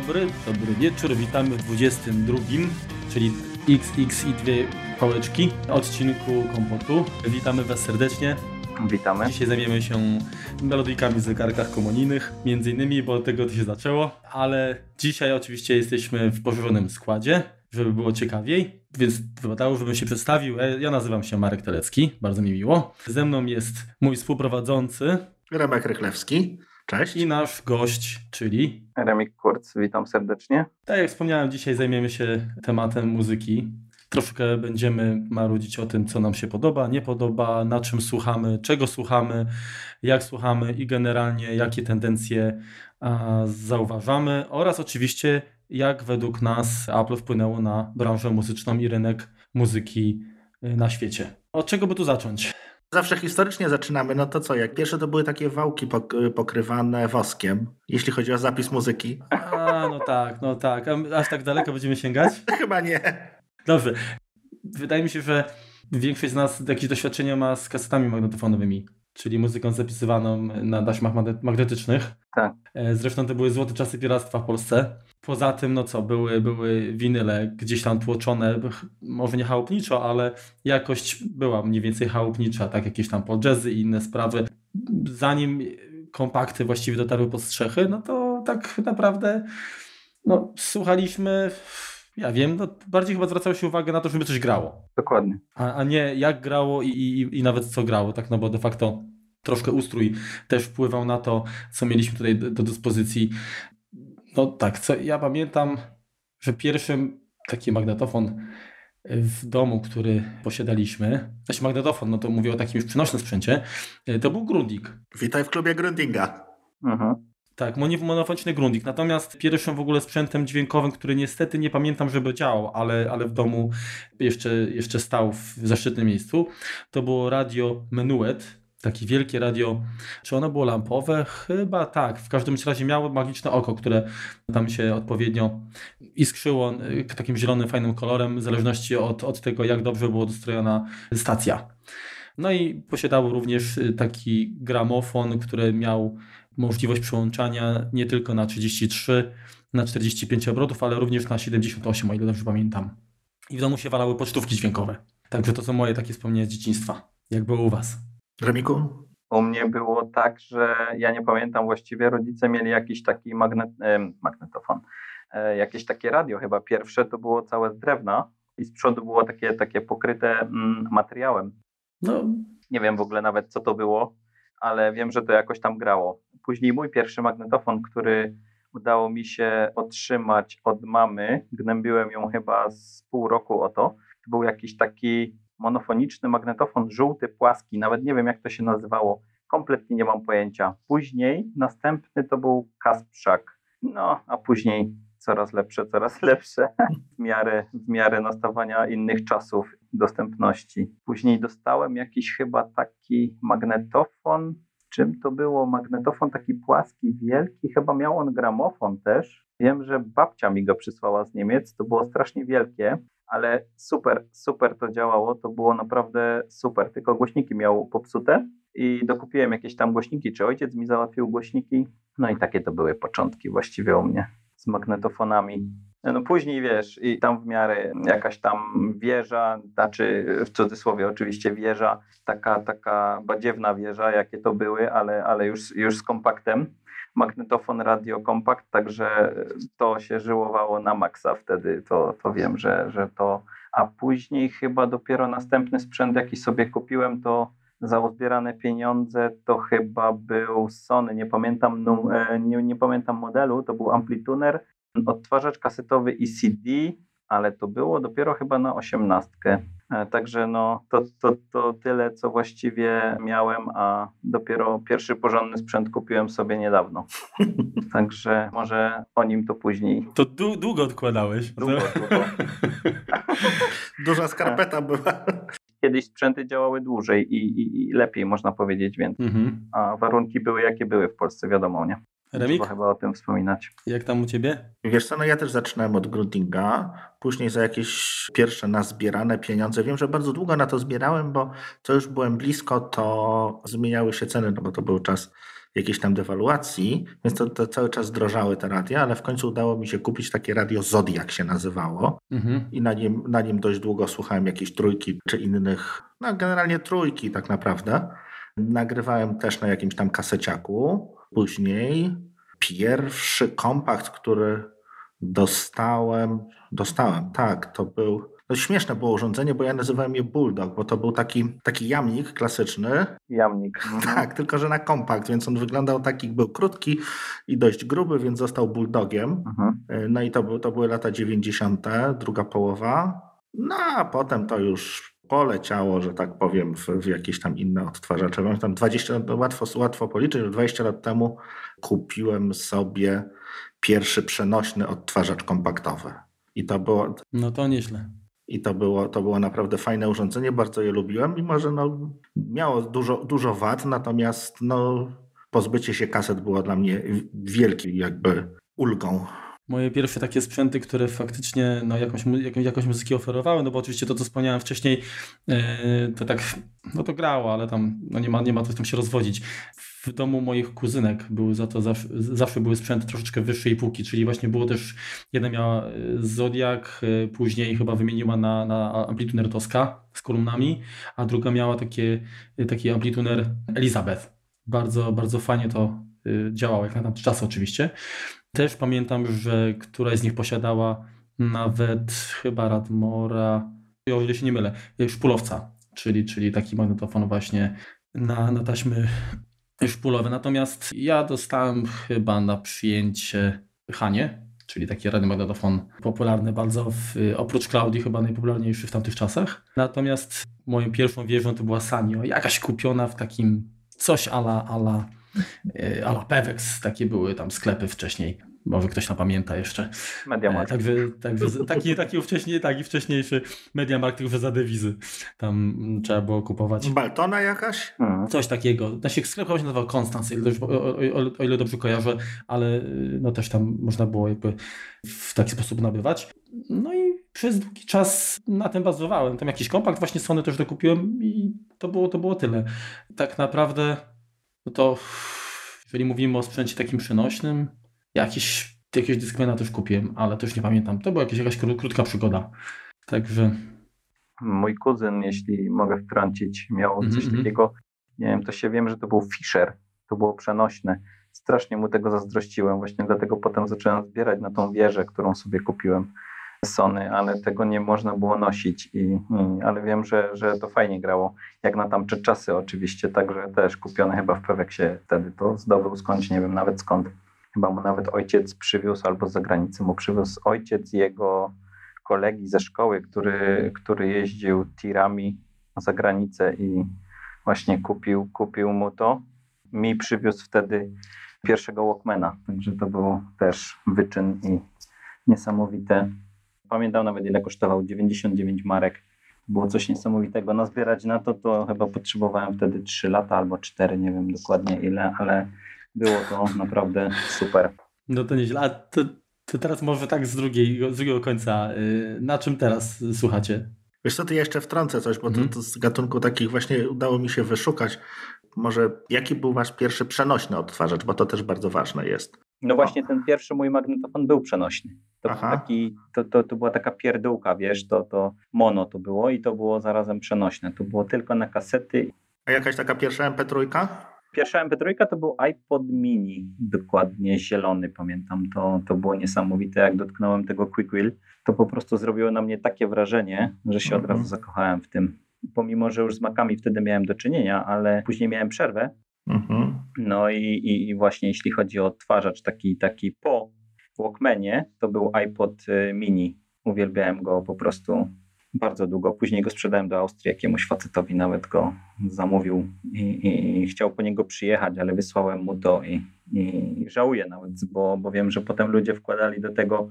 dobry, dobry wieczór. Witamy w 22, czyli XX i dwie pałeczki odcinku Kompotu. Witamy Was serdecznie. Witamy. Dzisiaj zajmiemy się melodyjkami w zegarkach komunijnych, między innymi, bo od tego to się zaczęło, ale dzisiaj oczywiście jesteśmy w poszerzonym składzie, żeby było ciekawiej, więc wypadało, żebym się przedstawił. E, Ja nazywam się Marek Telecki, bardzo mi miło. Ze mną jest mój współprowadzący Remek Rychlewski. Cześć. i nasz gość, czyli Remik Kurz, witam serdecznie. Tak jak wspomniałem, dzisiaj zajmiemy się tematem muzyki. Troszkę będziemy marudzić o tym, co nam się podoba, nie podoba, na czym słuchamy, czego słuchamy, jak słuchamy i generalnie jakie tendencje a, zauważamy oraz oczywiście jak według nas Apple wpłynęło na branżę muzyczną i rynek muzyki y, na świecie. Od czego by tu zacząć? Zawsze historycznie zaczynamy, no to co, jak pierwsze to były takie wałki pok- pokrywane woskiem, jeśli chodzi o zapis muzyki. A, no tak, no tak. A aż tak daleko będziemy sięgać? Chyba nie. Dobrze. Wydaje mi się, że większość z nas jakieś doświadczenia ma z kasetami magnetofonowymi, czyli muzyką zapisywaną na taśmach magne- magnetycznych. Tak. E, Zresztą to były złote czasy piractwa w Polsce. Poza tym, no co, były, były winyle gdzieś tam tłoczone, może nie chałupniczo, ale jakość była mniej więcej chałupnicza, tak jakieś tam podjazzy i inne sprawy. Zanim kompakty właściwie dotarły pod strzechy, no to tak naprawdę no, słuchaliśmy, ja wiem, no, bardziej chyba zwracało się uwagę na to, żeby coś grało, Dokładnie. a, a nie jak grało i, i, i nawet co grało, tak, no bo de facto troszkę ustrój też wpływał na to, co mieliśmy tutaj do, do dyspozycji. No tak, co ja pamiętam, że pierwszym taki magnetofon w domu, który posiadaliśmy, znaczy magnetofon, no to mówię o takim już przenośnym sprzęcie, to był Grundig. Witaj w klubie Grundinga. Mhm. Tak, monofoniczny Grundig. Natomiast pierwszym w ogóle sprzętem dźwiękowym, który niestety nie pamiętam, żeby działał, ale, ale w domu jeszcze, jeszcze stał w zaszczytnym miejscu, to było radio Menuet. Takie wielkie radio. Czy ono było lampowe? Chyba tak. W każdym razie miało magiczne oko, które tam się odpowiednio iskrzyło y, takim zielonym, fajnym kolorem, w zależności od, od tego, jak dobrze była dostrojona stacja. No i posiadało również y, taki gramofon, który miał możliwość przełączania nie tylko na 33, na 45 obrotów, ale również na 78, o ile dobrze pamiętam. I w domu się walały pocztówki dźwiękowe. Także to są moje takie wspomnienia z dzieciństwa. Jak było u Was? Remiku? U mnie było tak, że ja nie pamiętam właściwie, rodzice mieli jakiś taki magnet, e, magnetofon, e, jakieś takie radio chyba pierwsze, to było całe z drewna i z przodu było takie, takie pokryte mm, materiałem. No, Nie wiem w ogóle nawet co to było, ale wiem, że to jakoś tam grało. Później mój pierwszy magnetofon, który udało mi się otrzymać od mamy, gnębiłem ją chyba z pół roku o to, to był jakiś taki monofoniczny magnetofon, żółty, płaski, nawet nie wiem jak to się nazywało, kompletnie nie mam pojęcia. Później następny to był Kasprzak, no a później coraz lepsze, coraz lepsze w miarę, w miarę nastawania innych czasów, dostępności. Później dostałem jakiś chyba taki magnetofon, czym to było? Magnetofon taki płaski, wielki, chyba miał on gramofon też. Wiem, że babcia mi go przysłała z Niemiec, to było strasznie wielkie, ale super, super to działało, to było naprawdę super, tylko głośniki miał popsute i dokupiłem jakieś tam głośniki, czy ojciec mi załatwił głośniki, no i takie to były początki właściwie u mnie z magnetofonami. No później wiesz, i tam w miarę jakaś tam wieża, znaczy w cudzysłowie oczywiście wieża, taka, taka badziewna wieża, jakie to były, ale, ale już, już z kompaktem. Magnetofon, radio, kompakt, także to się żyłowało na maksa wtedy, to, to wiem, że, że to. A później chyba dopiero następny sprzęt, jaki sobie kupiłem, to za uzbierane pieniądze to chyba był Sony, nie pamiętam, e, nie, nie pamiętam modelu, to był amplituner, odtwarzacz kasetowy i CD, ale to było dopiero chyba na osiemnastkę. E, Także no, to, to, to tyle, co właściwie miałem, a dopiero pierwszy porządny sprzęt kupiłem sobie niedawno. Także może o nim to później. to dłu- długo odkładałeś. Długo, długo. Duża skarpeta była. Kiedyś sprzęty działały dłużej i, i, i lepiej, można powiedzieć, więcej. Mhm. A warunki były jakie były w Polsce, wiadomo, nie? Remik, Trzeba chyba o tym wspominać. jak tam u Ciebie? Wiesz co, no ja też zaczynałem od Grundinga, później za jakieś pierwsze nazbierane pieniądze. Wiem, że bardzo długo na to zbierałem, bo co już byłem blisko, to zmieniały się ceny, no bo to był czas jakiejś tam dewaluacji, więc to, to cały czas drożały te radia, ale w końcu udało mi się kupić takie radio Zodiak się nazywało Mhm. i na nim, na nim dość długo słuchałem jakieś trójki czy innych, no generalnie trójki tak naprawdę. Nagrywałem też na jakimś tam kaseciaku. Później pierwszy kompakt, który dostałem, dostałem, tak, to był to śmieszne było urządzenie, bo ja nazywałem je Bulldog, bo to był taki, taki jamnik klasyczny, Jamnik. Mhm. tak, tylko że na kompakt, więc on wyglądał taki, był krótki i dość gruby, więc został Bulldogiem. Mhm. No i to, był, to były lata 90., druga połowa. No a potem to już poleciało, że tak powiem, w, w jakieś tam inne odtwarzacze. Mam tam 20, no łatwo, łatwo policzyć, że 20 lat temu kupiłem sobie pierwszy przenośny odtwarzacz kompaktowy. I to było, No to nieźle. i to było, to było naprawdę fajne urządzenie, bardzo je lubiłem, mimo że no, miało dużo, dużo wad, natomiast no, pozbycie się kaset było dla mnie wielkim jakby ulgą. Moje pierwsze takie sprzęty, które faktycznie no, jakąś, jakąś, muzyki oferowały, no bo oczywiście to, co wspomniałem wcześniej, yy, to tak, no to grało, ale tam no nie, ma, nie ma co tam się rozwodzić. W domu moich kuzynek były za to zawsze, zawsze były sprzęty troszeczkę wyższej półki, czyli właśnie było też, jedna miała y, Zodiak, y, później chyba wymieniła na, na amplituner Tosca z kolumnami, a druga miała takie, taki amplituner Elizabeth. Bardzo, bardzo fajnie to działało, jak na tamte czasy oczywiście. Też pamiętam, że któraś z nich posiadała nawet chyba Radmora, o ile się nie mylę, szpulowca, czyli, czyli taki magnetofon właśnie na, na taśmy szpulowe. Natomiast ja dostałem chyba na przyjęcie Hanie, czyli taki radiomagnetofon popularny bardzo, w, oprócz Claudii chyba najpopularniejszy w tamtych czasach. Natomiast moją pierwszą wieżą to była Sanio, jakaś kupiona w takim coś ala, ala, e, ala Pewex, takie były tam sklepy wcześniej. Może ktoś tam pamięta jeszcze. Mediamarkt. E, Także, także taki, taki wcześniej, taki wcześniejszy Mediamarkt, tylko że za dewizy. Tam mm, trzeba było kupować. Baltona jakaś? Mhm. Coś takiego. Znaczy sklep chyba się nazywał Konstans, o, ile dobrze- o, o, o, o ile dobrze kojarzę, ale y, no też tam można było jakby w taki sposób nabywać. No i przez długi czas na tym bazowałem. Tam jakiś kompakt właśnie Sony też dokupiłem i to było, to było tyle. Tak naprawdę no to jeżeli mówimy o sprzęcie takim przenośnym, jakiś, jakiegoś Discmana też kupiłem, ale też nie pamiętam. To była jakaś, jakaś kró- krótka przygoda. Także Mój kuzyn, jeśli mogę wtrącić, miał coś mhm. takiego, nie wiem, to się wiem, że to był Fisher, to było przenośne. Strasznie mu tego zazdrościłem, właśnie dlatego potem zacząłem zbierać na tą wieżę, którą sobie kupiłem Sony, ale tego nie można było nosić, i, i, ale wiem, że, że to fajnie grało, jak na tamte czasy oczywiście, także też kupione chyba w Peweksie wtedy to zdobył skądś, nie wiem nawet skąd. Chyba mu nawet ojciec przywiózł, albo z zagranicy mu przywiózł ojciec jego kolegi ze szkoły, który, który jeździł tirami za granicę i właśnie kupił, kupił mu to. Mi przywiózł wtedy pierwszego Walkmana, także to był też wyczyn i niesamowite. Pamiętam nawet ile kosztował, 99 marek. Było coś niesamowitego. No zbierać na to, to chyba potrzebowałem wtedy 3 lata albo 4, nie wiem dokładnie ile, ale było to naprawdę super. no to nieźle. A to, to teraz może tak z, drugiej, z drugiego końca. y, Na czym teraz słuchacie? Wiesz co, ty jeszcze wtrącę coś, bo Mhm. to, to z gatunku takich właśnie udało mi się wyszukać. Może jaki był wasz pierwszy przenośny odtwarzacz, bo to też bardzo ważne jest. No właśnie ten pierwszy mój magnetofon był przenośny. To, był taki, to, to, to była taka pierdółka, wiesz, to, to mono to było i to było zarazem przenośne. To było tylko na kasety. A jakaś taka pierwsza MP3? Pierwsza MP3 to był iPod mini, dokładnie zielony, pamiętam. To, to było niesamowite, jak dotknąłem tego Quick Wheel, to po prostu zrobiło na mnie takie wrażenie, że się od Mhm. razu zakochałem w tym. Pomimo, że już z makami wtedy miałem do czynienia, ale później miałem przerwę, Mhm. no i, i, i właśnie jeśli chodzi o odtwarzacz taki, taki po Walkmanie, to był iPod y, mini. Uwielbiałem go po prostu bardzo długo. Później go sprzedałem do Austrii jakiemuś facetowi, nawet go zamówił i, i, i chciał po niego przyjechać, ale wysłałem mu to i, i żałuję nawet, bo, bo wiem, że potem ludzie wkładali do tego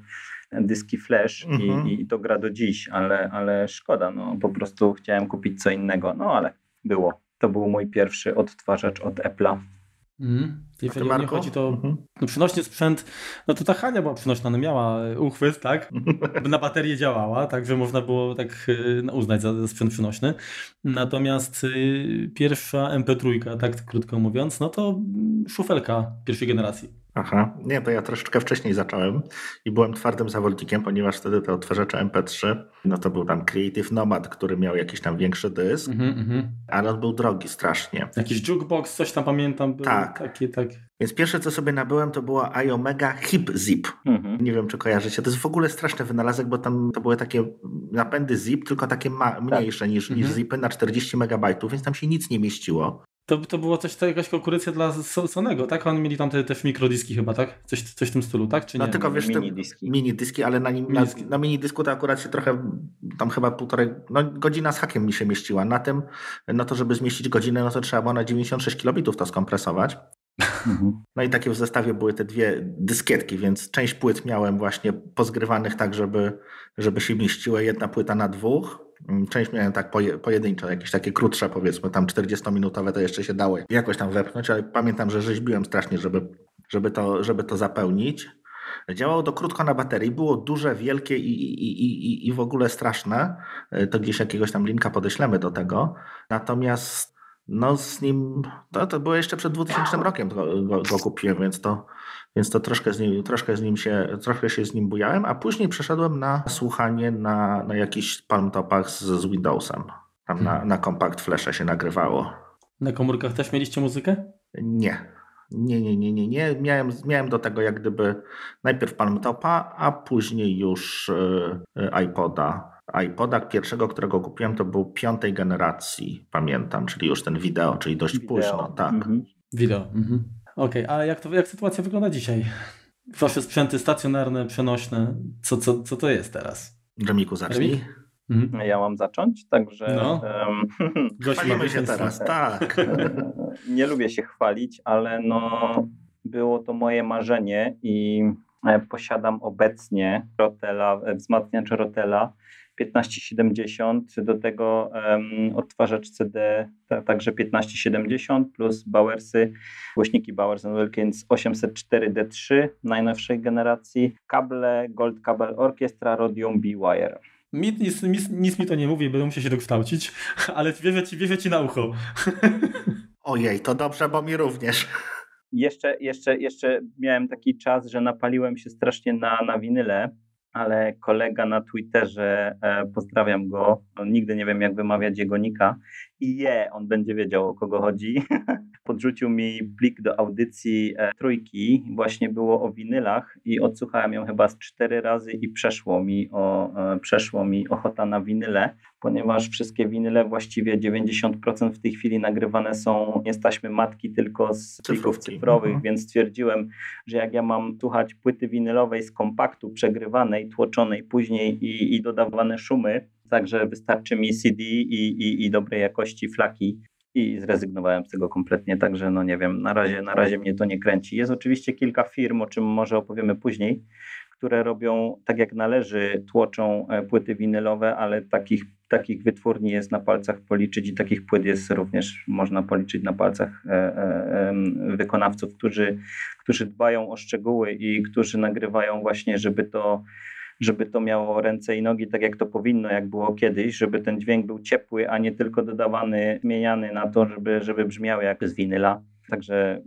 dyski flash Mhm. i, i to gra do dziś, ale, ale szkoda, no po prostu chciałem kupić co innego, no ale było. To był mój pierwszy odtwarzacz od Apple'a. Mm. Jeżeli o mnie chodzi, to mhm. no, przynośny sprzęt, no to ta Hania była przynośna, no miała uchwyt, tak? Na baterię działała, także można było tak no, uznać za, za sprzęt przynośny. Natomiast y, pierwsza MP3, tak krótko mówiąc, no to szufelka pierwszej generacji. Aha, nie, to ja troszeczkę wcześniej zacząłem i byłem twardym zawodnikiem, ponieważ wtedy te odtwarzacze MP3, no to był tam Creative Nomad, który miał jakiś tam większy dysk, mm -hmm. ale on był drogi strasznie. Jakiś jukebox, coś tam pamiętam. Był tak. Takie, tak. Więc pierwsze, co sobie nabyłem, to była iOmega Hip Zip. -hmm. Nie wiem, czy kojarzycie. To jest w ogóle straszny wynalazek, bo tam to były takie napędy zip, tylko takie mniejsze tak. niż, -hmm. niż mhm. zipy na 40 megabajtów, więc tam się nic nie mieściło. To, to było coś, to jakaś konkurencja dla Sonego, tak? Oni mieli tam te, też mikrodiski chyba, tak? Coś, coś w tym stylu, tak? Czy no nie? No tylko wiesz, mini dyski. mini dyski, ale na, nim, na, na mini dysku to akurat się trochę, tam chyba półtorej, no godzina z hakiem mi się mieściła. Na tym, no to żeby zmieścić godzinę, no to trzeba było na 96 kilobitów to skompresować. Mhm. No i takie w zestawie były te dwie dyskietki, więc część płyt miałem właśnie pozgrywanych tak, żeby, żeby się mieściły. Jedna płyta na dwóch, Mm, część miałem tak poje, pojedyncze, jakieś takie krótsze powiedzmy, tam 40-minutowe to jeszcze się dało jakoś tam wepchnąć, ale pamiętam, że rzeźbiłem strasznie, żeby, żeby, to, żeby to zapełnić. Działało to krótko na baterii, było duże, wielkie i, i, i, i w ogóle straszne. E, to gdzieś jakiegoś tam linka podeślemy do tego. Natomiast no z nim, to, to było jeszcze przed 2000 rokiem go, go, go kupiłem, więc to, więc to troszkę z nim, troszkę z nim się, trochę się z nim bujałem, a później przeszedłem na słuchanie na, na jakichś palmtopach z, z Windowsem. Tam na, hmm. na Compact się nagrywało. Na komórkach też mieliście muzykę? Nie. Nie, nie, nie, nie, nie. Miałem, miałem do tego jak gdyby najpierw palmtopa, a później już yy, iPoda. iPoda pierwszego, którego kupiłem, to był piątej generacji, pamiętam, czyli już ten wideo, czyli dość wideo. późno, tak. Mhm. Wideo. Mhm. Okej, okay, a jak, to, jak sytuacja wygląda dzisiaj? Wasze sprzęty stacjonarne, przenośne, co, co, co to jest teraz? Dżemiku, zacznij. Mhm. Ja mam zacząć, także... No. Um, Chwalimy się teraz, tak. Nie lubię się chwalić, ale no było to moje marzenie i e, posiadam obecnie Rotela, wzmacniacz Rotela 1570, do tego um, odtwarzacz CD także 1570 plus Bowersy, głośniki Bowers Wilkins 804D3 najnowszej generacji, kable Gold Cable Orchestra Rodium B-Wire. Nic, nic, nic, nic, mi to nie mówi, będę musiał się dokształcić, ale wierzę ci, wierzę ci na ucho. Ojej, to dobrze, bo mi również. Jeszcze, jeszcze, jeszcze miałem taki czas, że napaliłem się strasznie na, na winyle ale kolega na Twitterze, e, pozdrawiam go, nigdy nie wiem jak wymawiać jego nika, i je, on będzie wiedział o kogo chodzi. Podrzucił mi plik do audycji e, trójki, właśnie było o winylach i odsłuchałem ją chyba z cztery razy i przeszło mi, o, e, przeszło mi ochota na winyle, ponieważ wszystkie winyle, właściwie 90% w tej chwili nagrywane są nie z taśmy matki, tylko z plików cyfrowych, mhm. więc stwierdziłem, że jak ja mam słuchać płyty winylowej z kompaktu przegrywanej, tłoczonej później i, i dodawane szumy, Także wystarczy mi CD i, i, i dobrej jakości flaki i zrezygnowałem z tego kompletnie, także no nie wiem, na razie, na razie mnie to nie kręci. Jest oczywiście kilka firm, o czym może opowiemy później, które robią tak jak należy, tłoczą e, płyty winylowe, ale takich, takich wytwórni jest na palcach policzyć i takich płyt jest również można policzyć na palcach e, e, wykonawców, którzy, którzy dbają o szczegóły i którzy nagrywają właśnie, żeby to żeby to miało ręce i nogi tak jak to powinno, jak było kiedyś, żeby ten dźwięk był ciepły, a nie tylko dodawany, zmieniany na to, żeby, żeby brzmiał jak z winyla. Także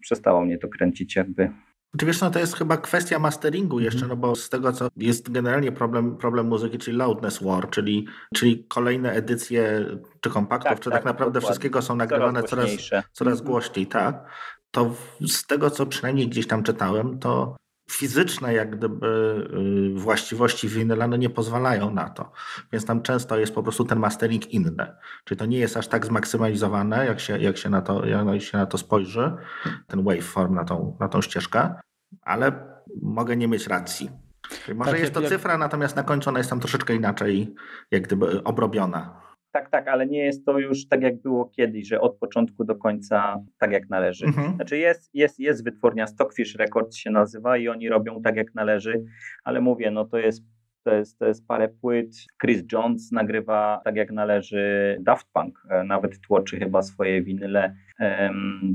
przestało mnie to kręcić jakby. Czy wiesz, no to jest chyba kwestia masteringu mhm. jeszcze, no bo z tego, co jest generalnie problem, problem muzyki, czyli loudness war, czyli, czyli kolejne edycje czy kompaktów, tak, czy tak, tak naprawdę dokładnie. wszystkiego są nagrywane coraz, coraz mhm. głośniej, tak? To z tego, co przynajmniej gdzieś tam czytałem, to fizyczne jak gdyby y, właściwości winyla no nie pozwalają na to. Więc tam często jest po prostu ten mastering inny. Czyli to nie jest aż tak zmaksymalizowane, jak się, jak się, na, to, jak się na to spojrzy, ten waveform na tą, na tą ścieżkę, ale mogę nie mieć racji. Czyli może tak, jest to jak... cyfra, natomiast na końcu ona jest tam troszeczkę inaczej jak gdyby obrobiona. Tak, tak, ale nie jest to już tak, jak było kiedyś, że od początku do końca tak, jak należy. Mhm. Znaczy jest, jest, jest wytwórnia Stockfish Records się nazywa i oni robią tak, jak należy, ale mówię, no to jest to jest, to jest parę płyt. Chris Jones nagrywa tak jak należy Daft Punk. E, nawet tłoczy chyba swoje winyle.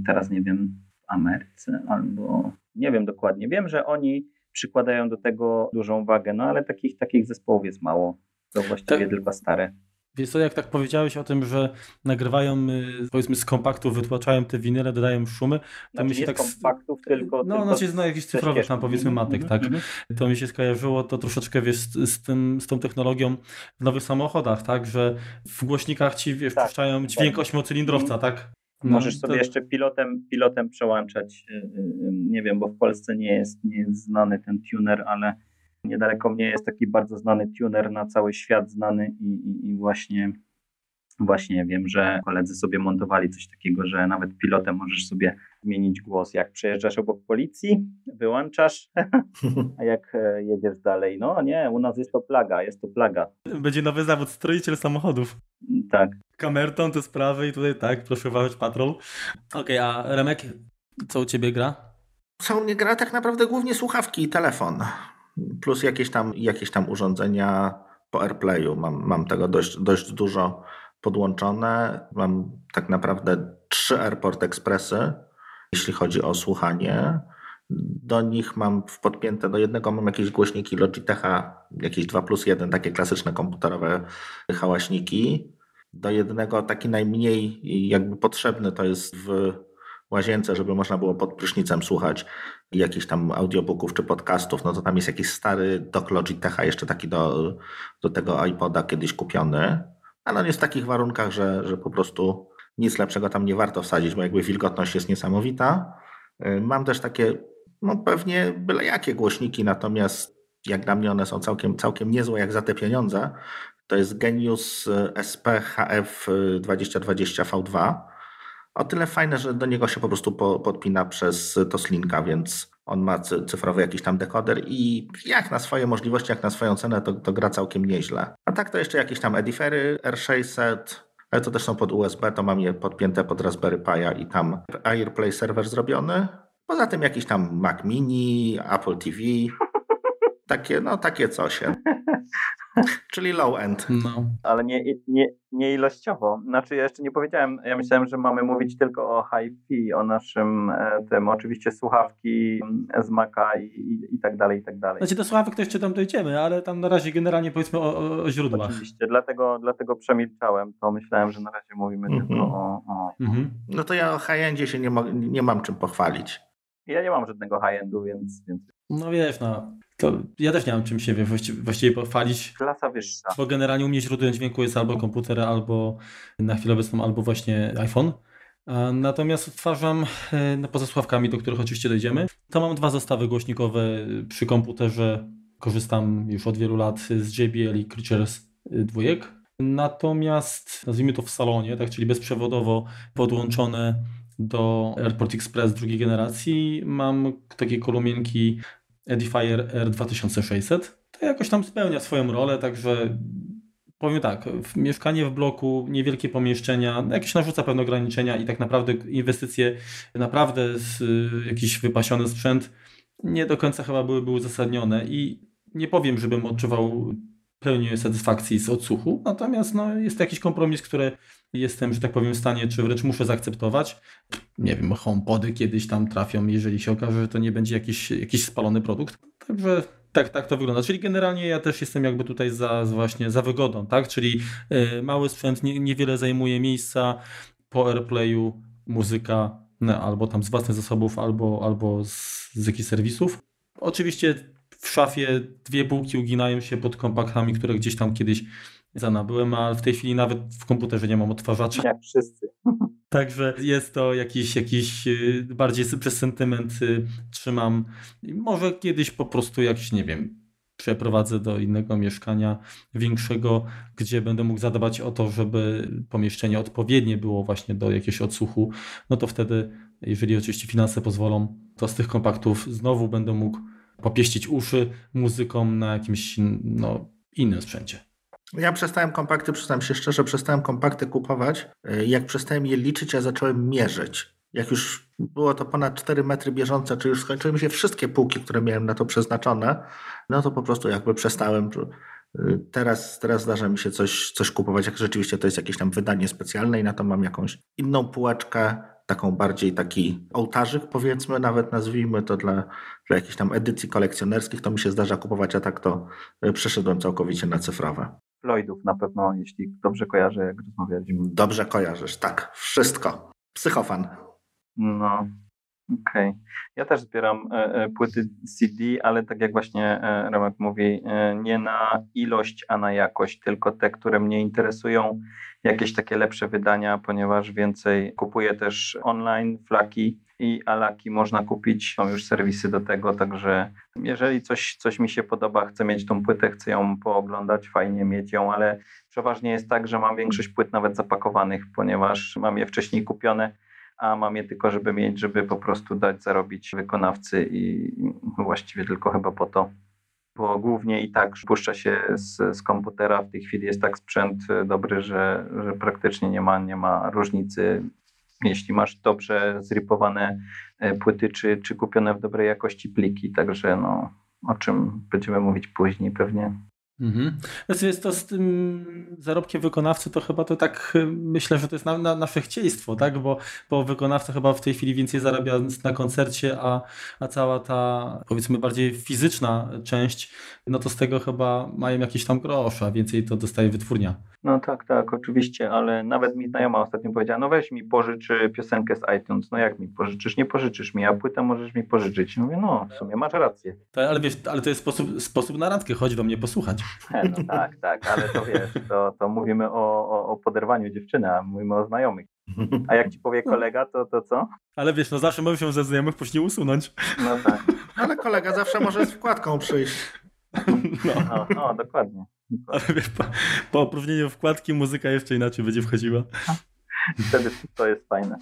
Teraz nie wiem, w Ameryce albo nie wiem dokładnie. Wiem, że oni przykładają do tego dużą wagę, no ale takich, takich zespołów jest mało. To właściwie tak. tylko stare. Wiesz co, jak tak powiedziałeś o tym, że nagrywają y, powiedzmy z kompaktów, wytłaczają te winyle, dodają szumy, to znaczy mi się tak... z kompaktów, tylko... No, tylko znaczy na jakichś cyfrowych tam powiedzmy mhm, matek, tak. Mhm. To mi się skojarzyło to troszeczkę, wiesz, z, z, tym, z tą technologią w nowych samochodach, tak, że w głośnikach ci, wiesz, tak, puszczają dźwięk ośmiocylindrowca, tak. No, Możesz sobie to... jeszcze pilotem, pilotem przełączać, y, y, nie wiem, bo w Polsce nie jest, nie jest znany ten tuner, ale Niedaleko mnie jest taki bardzo znany tuner na cały świat znany i, i, i właśnie Właśnie wiem, że koledzy sobie montowali coś takiego, że nawet pilotem możesz sobie zmienić głos. Jak przejeżdżasz obok policji, wyłączasz, a jak e, jedziesz dalej, no nie, u nas jest to plaga, jest to plaga. Będzie nowy zawód, stroiciel samochodów. Tak. Kamerton te sprawy i tutaj tak, proszę uważać patrol. Okej, okay, a Remek, co u ciebie gra? Co u mnie gra? Tak naprawdę głównie słuchawki i telefon plus jakieś tam, jakieś tam urządzenia po AirPlayu. Mam, mam tego dość, dość dużo podłączone. Mam tak naprawdę trzy Airport Expressy, jeśli chodzi o słuchanie. Do nich mam podpięte, do jednego mam jakieś głośniki Logitecha, jakieś 2 plus 1, takie klasyczne komputerowe hałaśniki. Do jednego taki najmniej jakby potrzebny to jest w łazience, żeby można było pod prysznicem słuchać jakichś tam audiobooków czy podcastów, no to tam jest jakiś stary dock Logitecha, jeszcze taki do, do tego iPoda kiedyś kupiony, ale on jest w takich warunkach, że, że po prostu nic lepszego tam nie warto wsadzić, bo jakby wilgotność jest niesamowita. Y, mam też takie, no pewnie byle jakie głośniki, natomiast jak dla mnie one są całkiem, całkiem niezłe jak za te pieniądze. To jest Genius SP HF 2020 V2 o tyle fajne, że do niego się po prostu po, podpina przez Toslinka, więc on ma cyfrowy jakiś tam dekoder i jak na swoje możliwości, jak na swoją cenę, to, to gra całkiem nieźle. A tak to jeszcze jakieś tam Edifery R600, ale to też są pod USB, to mam je podpięte pod Raspberry Pi'a i tam AirPlay serwer zrobiony. Poza tym jakiś tam Mac Mini, Apple TV, takie, no takie coś. Czyli low end. No. Ale nie, nie, nie ilościowo. Znaczy ja jeszcze nie powiedziałem, ja myślałem, że mamy mówić tylko o hi-fi, o naszym e, tym, oczywiście słuchawki z Maca i, i, i, tak dalej, i tak dalej. Znaczy do słuchawek to jeszcze tam dojdziemy, ale tam na razie generalnie powiedzmy o, o źródłach. Oczywiście, dlatego, dlatego przemilczałem, to myślałem, że na razie mówimy mm -hmm. tylko o... o... Mm -hmm. No to ja o high-endzie się nie, nie mam czym pochwalić. Ja nie mam żadnego high-endu, więc, więc... No wiesz, no, to ja też nie mam czym się wie, właściwie, właściwie pochwalić. Klasa wyższa. Bo generalnie u mnie źródłem dźwięku jest albo komputer, albo na chwilę obecną, albo właśnie iPhone. Natomiast odtwarzam e, no, poza słuchawkami, do których oczywiście dojdziemy. To mam dwa zestawy głośnikowe przy komputerze. Korzystam już od wielu lat z JBL i Creatures e, dwójek. Natomiast nazwijmy to w salonie, tak, czyli bezprzewodowo podłączone do AirPort Express drugiej generacji. Mam takie kolumienki Edifier R2600. To jakoś tam spełnia swoją rolę, także powiem tak, mieszkanie w bloku, niewielkie pomieszczenia, jakieś narzuca pewne ograniczenia i tak naprawdę inwestycje naprawdę z jakiś wypasiony sprzęt nie do końca chyba byłyby uzasadnione i nie powiem, żebym odczuwał pełnię satysfakcji z odsłuchu, natomiast no, jest to jakiś kompromis, który jestem, że tak powiem, w stanie, czy wręcz muszę zaakceptować. Nie wiem, HomePody kiedyś tam trafią, jeżeli się okaże, że to nie będzie jakiś, jakiś spalony produkt. Także tak, tak to wygląda. Czyli generalnie ja też jestem jakby tutaj za, właśnie za wygodą, tak? Czyli y, mały sprzęt nie, niewiele zajmuje miejsca po AirPlayu, muzyka no, albo tam z własnych zasobów, albo, albo z, z jakichś serwisów. Oczywiście w szafie dwie półki uginają się pod kompaktami, które gdzieś tam kiedyś zanabyłem, ale w tej chwili nawet w komputerze nie mam odtwarzacza. Jak wszyscy. Także jest to jakiś, jakiś y, bardziej przez sentyment y, trzymam. Może kiedyś po prostu jakiś, nie wiem, przeprowadzę do innego mieszkania większego, gdzie będę mógł zadbać o to, żeby pomieszczenie odpowiednie było właśnie do jakiegoś odsłuchu, no to wtedy, jeżeli oczywiście finanse pozwolą, to z tych kompaktów znowu będę mógł popieścić uszy muzyką na jakimś no, innym sprzęcie. Ja przestałem kompakty, przyznam się szczerze, przestałem kompakty kupować. Jak przestałem je liczyć, ja zacząłem mierzyć. jak już było to ponad 4 metry bieżące, czy już skończyły mi się wszystkie półki, które miałem na to przeznaczone, no to po prostu jakby przestałem. Teraz, teraz zdarza mi się coś, coś kupować, jak rzeczywiście to jest jakieś tam wydanie specjalne i na to mam jakąś inną półeczkę, taką bardziej taki ołtarzyk powiedzmy, nawet nazwijmy to dla, dla jakichś tam edycji kolekcjonerskich, to mi się zdarza kupować, a tak to e, przeszedłem całkowicie na cyfrowe. Floydów na pewno, jeśli dobrze kojarzę, jak rozmawialiśmy. Dobrze kojarzysz, tak, wszystko. Psychofan. No, okej. Okay. Ja też zbieram e, e, płyty CD, ale tak jak właśnie e, Remek mówi, e, nie na ilość, a na jakość, tylko te, które mnie interesują, jakieś takie lepsze wydania, ponieważ więcej kupuję też online, flaki i alaki można kupić. Mam już serwisy do tego, także jeżeli coś, coś mi się podoba, chcę mieć tą płytę, chcę ją pooglądać, fajnie mieć ją, ale przeważnie jest tak, że mam większość płyt nawet zapakowanych, ponieważ mam je wcześniej kupione a mam je tylko, żeby mieć, żeby po prostu dać zarobić wykonawcy i właściwie tylko chyba po to. Bo głównie i tak puszcza się z, z komputera. W tej chwili jest tak sprzęt dobry, że, że praktycznie nie ma, nie ma różnicy. Jeśli masz dobrze zripowane e, płyty, czy, czy kupione w dobrej jakości pliki, także no, o czym będziemy mówić później pewnie. Mhm. Znaczy jest to z tym zarobkiem wykonawcy, to chyba to tak myślę, że to jest na, na, nasze chcieństwo, tak? Bo, bo wykonawca chyba w tej chwili więcej zarabia na koncercie, a, a cała ta powiedzmy bardziej fizyczna część, no to z tego chyba mają jakieś tam grosze, a więcej to dostaje wytwórnia. No tak, tak, oczywiście, ale nawet mi znajoma ostatnio powiedziała, no weź mi pożycz piosenkę z iTunes. No jak mi pożyczysz? Nie pożyczysz mi, a płytę możesz mi pożyczyć. Mówię, no w sumie masz rację. Tak, ale wiesz, ale to jest sposób, sposób na randkę, chodź do mnie posłuchać. No tak, tak, ale to wiesz, to, to mówimy o, o, o poderwaniu dziewczyny, a mówimy o znajomych. A jak ci powie kolega, to, to co? Ale wiesz, no zawsze możemy się ze znajomych później usunąć. No tak. Ale kolega zawsze może z wkładką przyjść. No, no, no dokładnie. Ale wiesz, po, po opróżnieniu wkładki muzyka jeszcze inaczej będzie wchodziła. Wtedy to jest fajne.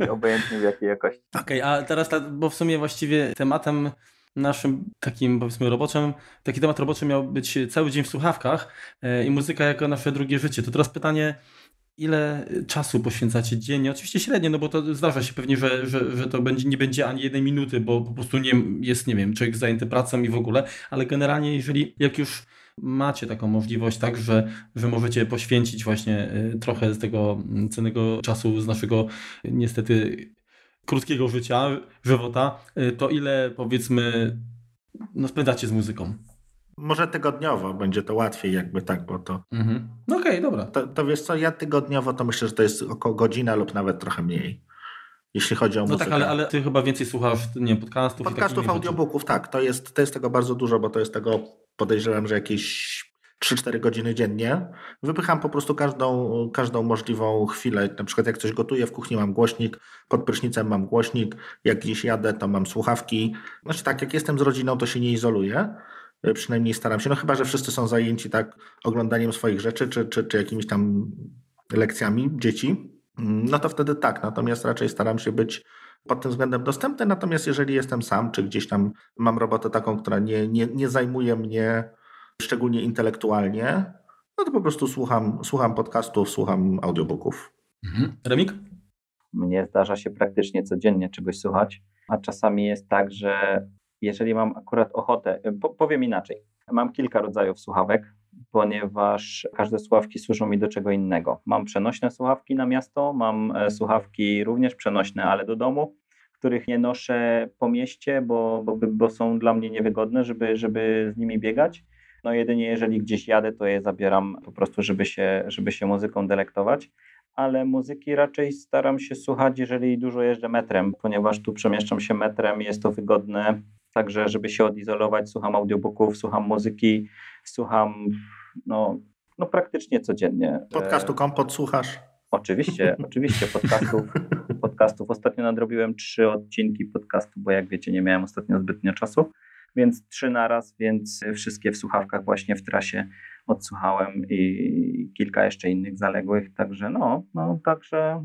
I obojętnie w jakiej jakości. Okej, okay, a teraz, bo w sumie właściwie tematem naszym takim powiedzmy roboczym, taki temat roboczy miał być cały dzień w słuchawkach e, i muzyka jako nasze drugie życie. To teraz pytanie, ile czasu poświęcacie dziennie? Oczywiście średnio, no bo to zdarza się pewnie, że, że, że to będzie, nie będzie ani jednej minuty, bo po prostu nie jest, nie wiem, człowiek zajęty pracą i w ogóle, ale generalnie jeżeli, jak już macie taką możliwość, tak, że, że możecie poświęcić właśnie e, trochę z tego cennego czasu z naszego niestety krótkiego życia, żywota, y, to ile powiedzmy no, spędzacie z muzyką? Może tygodniowo będzie to łatwiej jakby tak, bo to... Mhm. No okej, okay, dobra. To, to wiesz co, ja tygodniowo to myślę, że to jest około godzina lub nawet trochę mniej. Jeśli chodzi o muzykę. No tak, ale, ale ty chyba więcej słuchasz, nie podcastów. Podcastów, audiobooków, tak. To jest, to jest tego bardzo dużo, bo to jest tego, podejrzewam, że jakieś 3-4 godziny dziennie. Wypycham po prostu każdą, każdą możliwą chwilę. Na przykład jak coś gotuję, w kuchni mam głośnik, pod prysznicem mam głośnik, jak gdzieś jadę, to mam słuchawki. Znaczy tak, jak jestem z rodziną, to się nie izoluję. Przynajmniej staram się. No chyba, że wszyscy są zajęci tak oglądaniem swoich rzeczy, czy, czy, czy jakimiś tam lekcjami dzieci. No to wtedy tak. Natomiast raczej staram się być pod tym względem dostępny. Natomiast jeżeli jestem sam, czy gdzieś tam mam robotę taką, która nie, nie, nie zajmuje mnie szczególnie intelektualnie, no to po prostu słucham, słucham podcastów, słucham audiobooków. Mhm. Remik? Mnie zdarza się praktycznie codziennie czegoś słuchać, a czasami jest tak, że jeżeli mam akurat ochotę, powiem inaczej, mam kilka rodzajów słuchawek, ponieważ każde słuchawki służą mi do czego innego. Mam przenośne słuchawki na miasto, mam e, słuchawki również przenośne, ale do domu, których nie noszę po mieście, bo, bo, bo są dla mnie niewygodne, żeby, żeby z nimi biegać. No jedynie jeżeli gdzieś jadę, to je zabieram po prostu, żeby się, żeby się muzyką delektować. Ale muzyki raczej staram się słuchać, jeżeli dużo jeżdżę metrem, ponieważ tu przemieszczam się metrem, jest to wygodne. Także, żeby się odizolować, słucham audiobooków, słucham muzyki, słucham no, no praktycznie codziennie. Podcastu Kompot słuchasz? Oczywiście, oczywiście podcastów, podcastów. Ostatnio nadrobiłem trzy odcinki podcastu, bo jak wiecie, nie miałem ostatnio zbytnio czasu więc trzy naraz, więc wszystkie w słuchawkach właśnie w trasie odsłuchałem i kilka jeszcze innych zaległych, także no, no także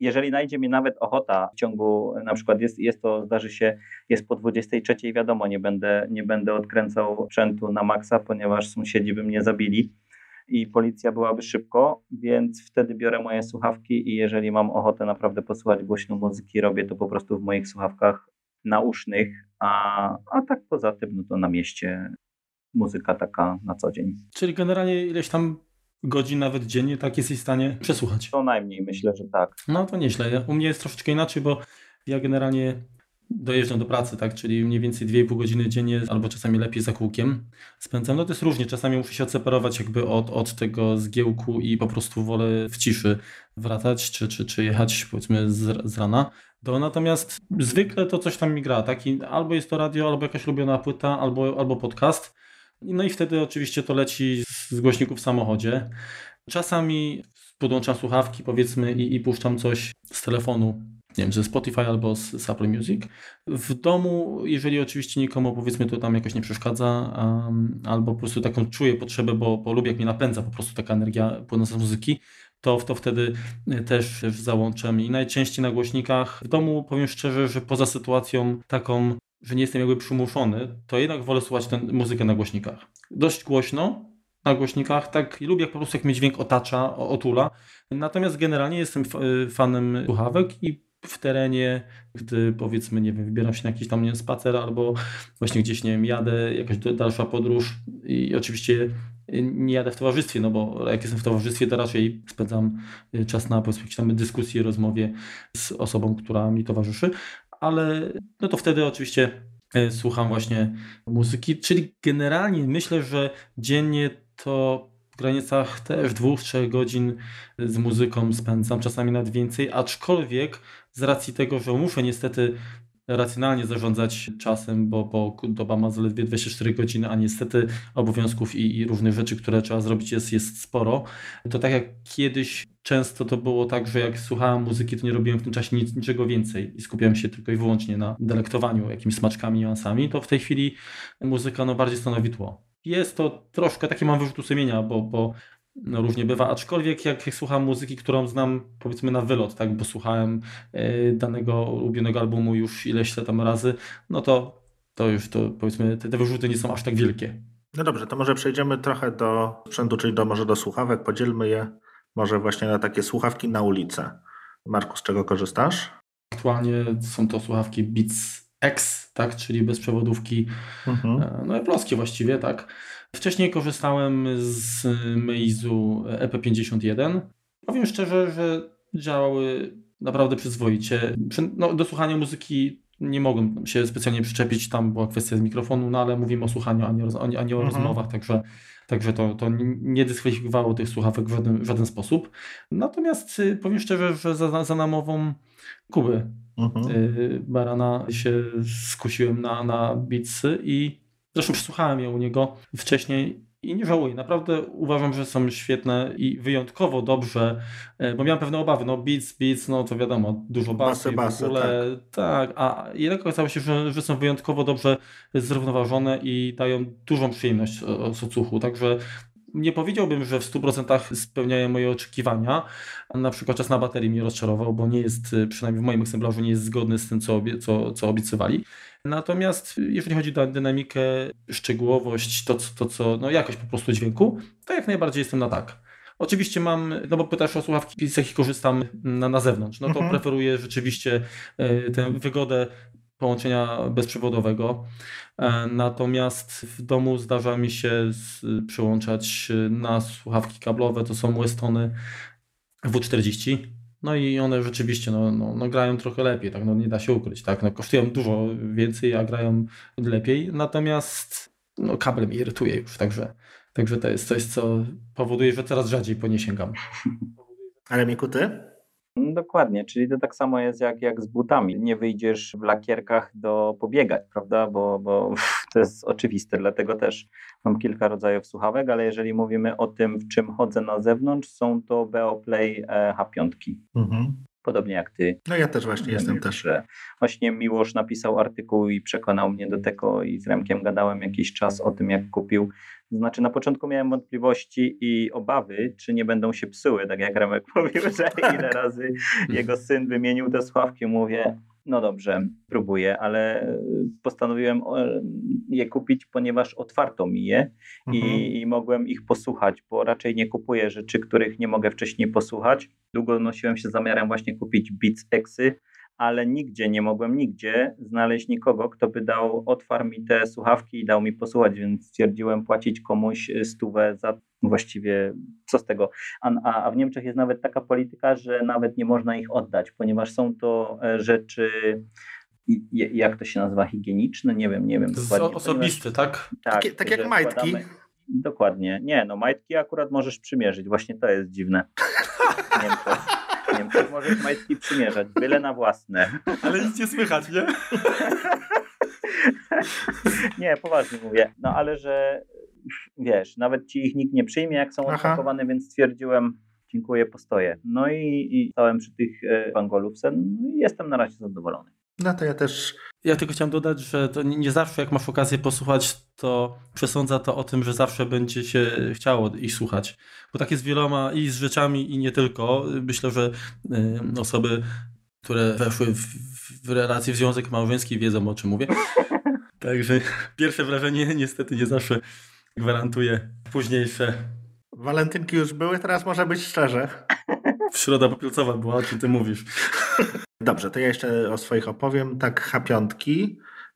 jeżeli najdzie mi nawet ochota w ciągu, na przykład jest, jest to, zdarzy się, jest po 23, wiadomo, nie będę, nie będę odkręcał sprzętu na maksa, ponieważ sąsiedzi by mnie zabili, i policja byłaby szybko, więc wtedy biorę moje słuchawki i jeżeli mam ochotę naprawdę posłuchać głośno muzyki, robię to po prostu w moich słuchawkach nausznych, a, a tak poza tym, no to na mieście muzyka taka na co dzień. Czyli generalnie ileś tam godzin nawet dziennie tak jesteś w stanie przesłuchać? Co najmniej, myślę, że tak. No to nieźle. U mnie jest troszeczkę inaczej, bo ja generalnie dojeżdżam do pracy, tak, czyli mniej więcej 2,5 godziny dziennie, albo czasami lepiej za kółkiem spędzam. No to jest różnie, czasami muszę się odseparować jakby od, od tego zgiełku i po prostu wolę w ciszy wracać, czy, czy, czy jechać powiedzmy z, z rana. To natomiast zwykle to coś tam mi gra, tak, I albo jest to radio, albo jakaś ulubiona płyta, albo, albo podcast. No i wtedy oczywiście to leci z głośników w samochodzie. Czasami podłączam słuchawki powiedzmy i, i puszczam coś z telefonu nie wiem, ze Spotify albo z, z Apple Music. W domu, jeżeli oczywiście nikomu powiedzmy to tam jakoś nie przeszkadza, um, albo po prostu taką czuję potrzebę, bo, bo lubię jak mnie napędza po prostu taka energia płynąca z muzyki, to, to wtedy też, też załączam i najczęściej na głośnikach. W domu powiem szczerze, że poza sytuacją taką, że nie jestem jakby przymuszony, to jednak wolę słuchać tę muzykę na głośnikach. Dość głośno, na głośnikach, tak lubię jak po prostu jak mnie dźwięk otacza, otula. Natomiast generalnie jestem fanem słuchawek i w terenie, gdy powiedzmy, nie wiem, wybieram się na jakiś tam nie wiem, spacer albo właśnie gdzieś, nie wiem, jadę, jakaś dalsza podróż i oczywiście nie jadę w towarzystwie, no bo jak jestem w towarzystwie, to raczej spędzam y, czas na powiedzmy dyskusji, rozmowie z osobą, która mi towarzyszy, ale no to wtedy oczywiście y, słucham właśnie muzyki, czyli generalnie myślę, że dziennie to w granicach też dwóch, trzech godzin z muzyką spędzam, czasami nawet więcej, aczkolwiek z racji tego, że muszę niestety racjonalnie zarządzać czasem, bo, bo doba ma zaledwie 24 godziny, a niestety obowiązków i, i, różnych rzeczy, które trzeba zrobić jest, jest sporo. To tak jak kiedyś często to było tak, że jak słuchałem muzyki, to nie robiłem w tym czasie nic, niczego więcej i skupiałem się tylko i wyłącznie na delektowaniu jakimiś smaczkami, niuansami, to w tej chwili muzyka no, bardziej stanowi tło. Jest to troszkę takie mam wyrzutu sumienia, bo, bo no różnie bywa, aczkolwiek jak, słucham muzyki, którą znam powiedzmy na wylot, tak, bo słuchałem y, danego ulubionego albumu już ileś tam razy, no to, to już to powiedzmy te, te wyrzuty nie są aż tak wielkie. No dobrze, to może przejdziemy trochę do sprzętu, czyli do, może do słuchawek, podzielmy je może właśnie na takie słuchawki na ulicę. Marku, z czego korzystasz? Aktualnie są to słuchawki Beats X, tak, czyli bezprzewodówki, mhm. E, no ploskie właściwie, tak. Wcześniej korzystałem z Meizu EP51. Powiem szczerze, że działały naprawdę przyzwoicie. No, do słuchania muzyki nie mogłem się specjalnie przyczepić, tam była kwestia z mikrofonu, no ale mówimy o słuchaniu, a nie, o, a nie o mhm. rozmowach, także, także to, to nie dyskwalifikowało tych słuchawek w żaden, w żaden sposób. Natomiast y, powiem szczerze, że za, za namową Kuby mhm. Y, Barana się skusiłem na, na Beatsy i Zresztą przesłuchałem je u niego wcześniej i nie żałuję. Naprawdę uważam, że są świetne i wyjątkowo dobrze, e, bo miałem pewne obawy. No beats, beats, no to wiadomo, dużo basu basy, w ogóle. Tak. tak, a jednak okazało się, że, że są wyjątkowo dobrze zrównoważone i dają dużą przyjemność z odsłuchu. Także nie powiedziałbym, że w 100% spełniają moje oczekiwania. Na przykład czas na baterii mnie rozczarował, bo nie jest, przynajmniej w moim egzemplarzu, nie jest zgodny z tym, co, obie, co, co obiecywali. Natomiast jeżeli chodzi o dynamikę, szczegółowość, to, to co, no jakość po prostu dźwięku, to jak najbardziej jestem na tak. Oczywiście mam, no bo pytasz o słuchawki, z jakich korzystam na, na zewnątrz, no to mhm. preferuję rzeczywiście e, tę wygodę połączenia bezprzewodowego. E, natomiast w domu zdarza mi się przyłączać na słuchawki kablowe, to są Westony W40 no i one rzeczywiście no, no, no, grają trochę lepiej, tak? no, nie da się ukryć. Tak? No, kosztują dużo więcej, a grają lepiej. Natomiast no, kabel mi irytuje już, także, także to jest coś, co powoduje, że coraz rzadziej po nie sięgam. Ale Miku, ty? Dokładnie, czyli to tak samo jest jak, jak z butami. Nie wyjdziesz w lakierkach do pobiegać, prawda? Bo, bo to jest oczywiste, dlatego też mam kilka rodzajów słuchawek, ale jeżeli mówimy o tym, w czym chodzę na zewnątrz, są to Beoplay e, H5. Mhm. Podobnie jak ty. No ja też właśnie jestem też. Że właśnie Miłosz napisał artykuł i przekonał mnie do tego i z Remkiem gadałem jakiś czas o tym, jak kupił znaczy na początku miałem wątpliwości i obawy, czy nie będą się psuły, tak jak Remek mówił, że ile razy jego syn wymienił te sławki, mówię, No dobrze, próbuję, ale postanowiłem je kupić, ponieważ otwarto mi je mhm. i, i, mogłem ich posłuchać, bo raczej nie kupuję rzeczy, których nie mogę wcześniej posłuchać. Długo nosiłem się zamiarem właśnie kupić Beats Exy, ale nigdzie nie mogłem nigdzie znaleźć nikogo, kto by dał, otwarł mi te słuchawki i dał mi posłuchać, więc stwierdziłem płacić komuś stówę za właściwie co z tego. A, a, w Niemczech jest nawet taka polityka, że nawet nie można ich oddać, ponieważ są to e, rzeczy jak to się nazywa, higieniczne, nie wiem, nie wiem. Osobiste, tak? Tak, Takie, tak jak majtki. Dokładnie. Nie, no majtki akurat możesz przymierzyć, właśnie to jest dziwne. Nie wiem, Niemczech możesz majtki przymierzać, byle na własne. Ale nic nie słychać, nie? nie, poważnie mówię. No ale że wiesz, nawet ci ich nikt nie przyjmie, jak są odpakowane, więc stwierdziłem, dziękuję, postoję. No i, i stałem przy tych e, Bangolufsen no i jestem na razie zadowolony. No to ja też. Ja tylko chciałem dodać, że to nie zawsze jak masz okazję posłuchać, to przesądza to o tym, że zawsze będzie się chciało ich słuchać. Bo tak jest z wieloma i z rzeczami i nie tylko. Myślę, że osoby, które weszły w, w relację w związek małżeński wiedzą o czym mówię. Także pierwsze wrażenie niestety nie zawsze gwarantuje późniejsze. Walentynki już były, teraz może być szczerze. W środa popielcowa była, o czym ty mówisz. Dobrze, to ja jeszcze o swoich opowiem. Tak, H5.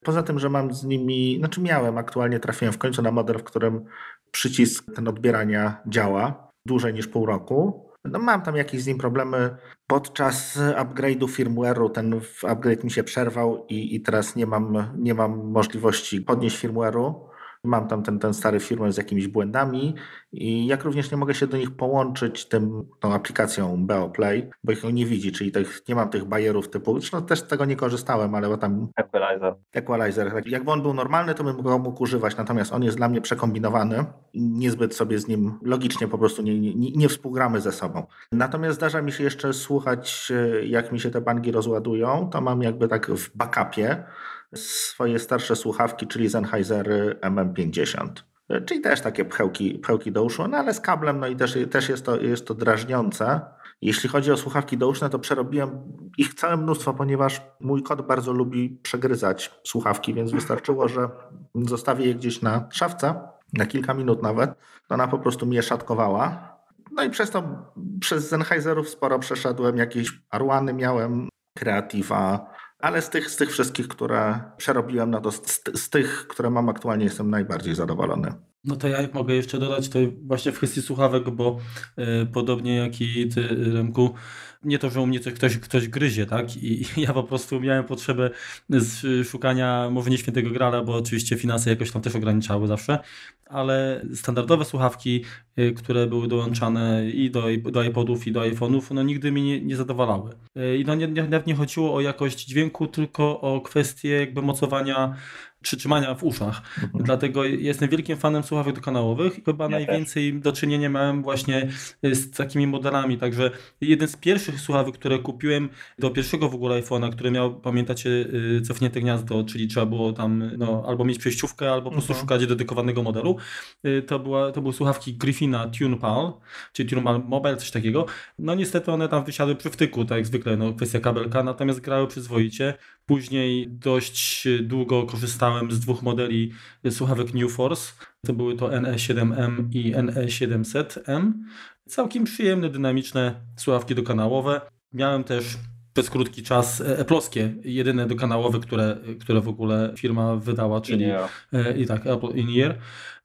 Poza tym, że mam z nimi, znaczy miałem, aktualnie trafiłem w końcu na model, w którym przycisk ten odbierania działa dłużej niż pół roku. No mam tam jakieś z nim problemy. Podczas upgrade'u firmware'u ten upgrade mi się przerwał i, i teraz nie mam, nie mam możliwości podnieść firmware'u. Mam tam ten, ten stary firmware z jakimiś błędami i jak również nie mogę się do nich połączyć tym, tą aplikacją BeoPlay, bo ich nie widzi, czyli tych, nie mam tych bajerów typu, zresztą też z tego nie korzystałem, ale bo tam... Equalizer. Equalizer. Tak. Jakby on był normalny, to bym go mógł używać, natomiast on jest dla mnie przekombinowany i niezbyt sobie z nim logicznie po prostu nie, nie, nie współgramy ze sobą. Natomiast zdarza mi się jeszcze słuchać, e, jak mi się te bangi rozładują, to mam jakby tak w backupie swoje starsze słuchawki, czyli Sennheiser MM50. Czyli też takie pchełki, pchełki do uszu, no ale z kablem, no i też, też jest, to, jest to drażniące. Jeśli chodzi o słuchawki douszne, to przerobiłem ich całe mnóstwo, ponieważ mój kot bardzo lubi przegryzać słuchawki, więc wystarczyło, że zostawię je gdzieś na szafce, na kilka minut nawet, ona po prostu mnie szatkowała. No i przez to, przez Sennheiserów sporo przeszedłem, jakieś Arłany miałem, Creativa, ale z tych, z tych wszystkich, które przerobiłem, no to z, z tych, które mam aktualnie, jestem najbardziej zadowolony. No to ja mogę jeszcze dodać to właśnie w kwestii słuchawek, bo y, podobnie jak i ty, Remku, nie to, że u mnie coś, ktoś, ktoś gryzie, tak? I, ja po prostu miałem potrzebę szukania może nie świętego grala, bo oczywiście finanse jakoś tam też ograniczały zawsze, ale standardowe słuchawki, y, które były dołączane i do, do iPodów, i do iPhone'ów, no nigdy mi nie, nie zadowalały. Y, I no nie, nie, nie chodziło o jakość dźwięku, tylko o kwestię jakby mocowania przytrzymania w uszach. Mhm. Dlatego jestem wielkim fanem słuchawek dokanałowych i chyba ja najwięcej też. do czynienia miałem właśnie z takimi modelami. Także jeden z pierwszych słuchawek, które kupiłem do pierwszego w ogóle iPhone'a, który miał, pamiętacie, y, cofnięte gniazdo, czyli trzeba było tam no, albo mieć przejściówkę, albo po prostu mhm. szukać dedykowanego modelu. Y, to, była, to były słuchawki Griffina TunePal, czyli TunePal Mobile, coś takiego. No niestety one tam wysiadły przy wtyku, tak jak zwykle, no, kwestia kabelka, natomiast grały przyzwoicie. Później dość długo korzystałem z dwóch modeli słuchawek New Force. To były to NE7M i NE700M. Całkiem przyjemne, dynamiczne słuchawki dokanałowe. Miałem też przez krótki czas Apple'owskie, jedyne dokanałowe, które, które w ogóle firma wydała, czyli e, i tak, Apple In-Ear.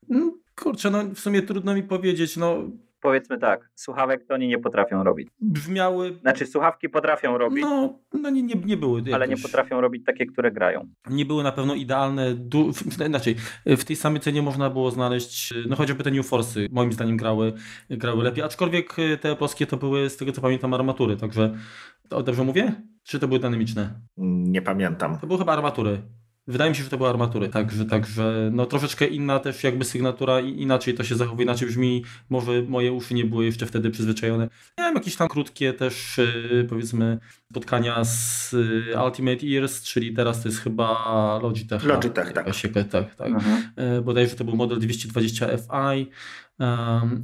Mm, kurczę, no w sumie trudno mi powiedzieć, no powiedzmy tak, słuchawek to oni nie potrafią robić. Brzmiały... Znaczy słuchawki potrafią robić. No, no nie, nie, nie były jakoś... Ale nie potrafią robić takie, które grają. Nie były na pewno idealne. Du... Inaczej, w tej samej cenie można było znaleźć, no chociażby te New Force'y, moim zdaniem grały, grały lepiej, aczkolwiek te polskie to były, z tego co pamiętam, armatury, także dobrze mówię? Czy to były dynamiczne? Nie pamiętam. To były chyba armatury. Wydaje mi się, że to były armatury, także, także no troszeczkę inna też jakby sygnatura, inaczej to się zachowuje, inaczej brzmi, może moje uszy nie były jeszcze wtedy przyzwyczajone. Miałem jakieś tam krótkie też y, powiedzmy spotkania z y, Ultimate Ears, czyli teraz to jest chyba Logitech. Logitech, tak. Się, tak, tak. Mhm. Y, bodajże to był model 220 Fi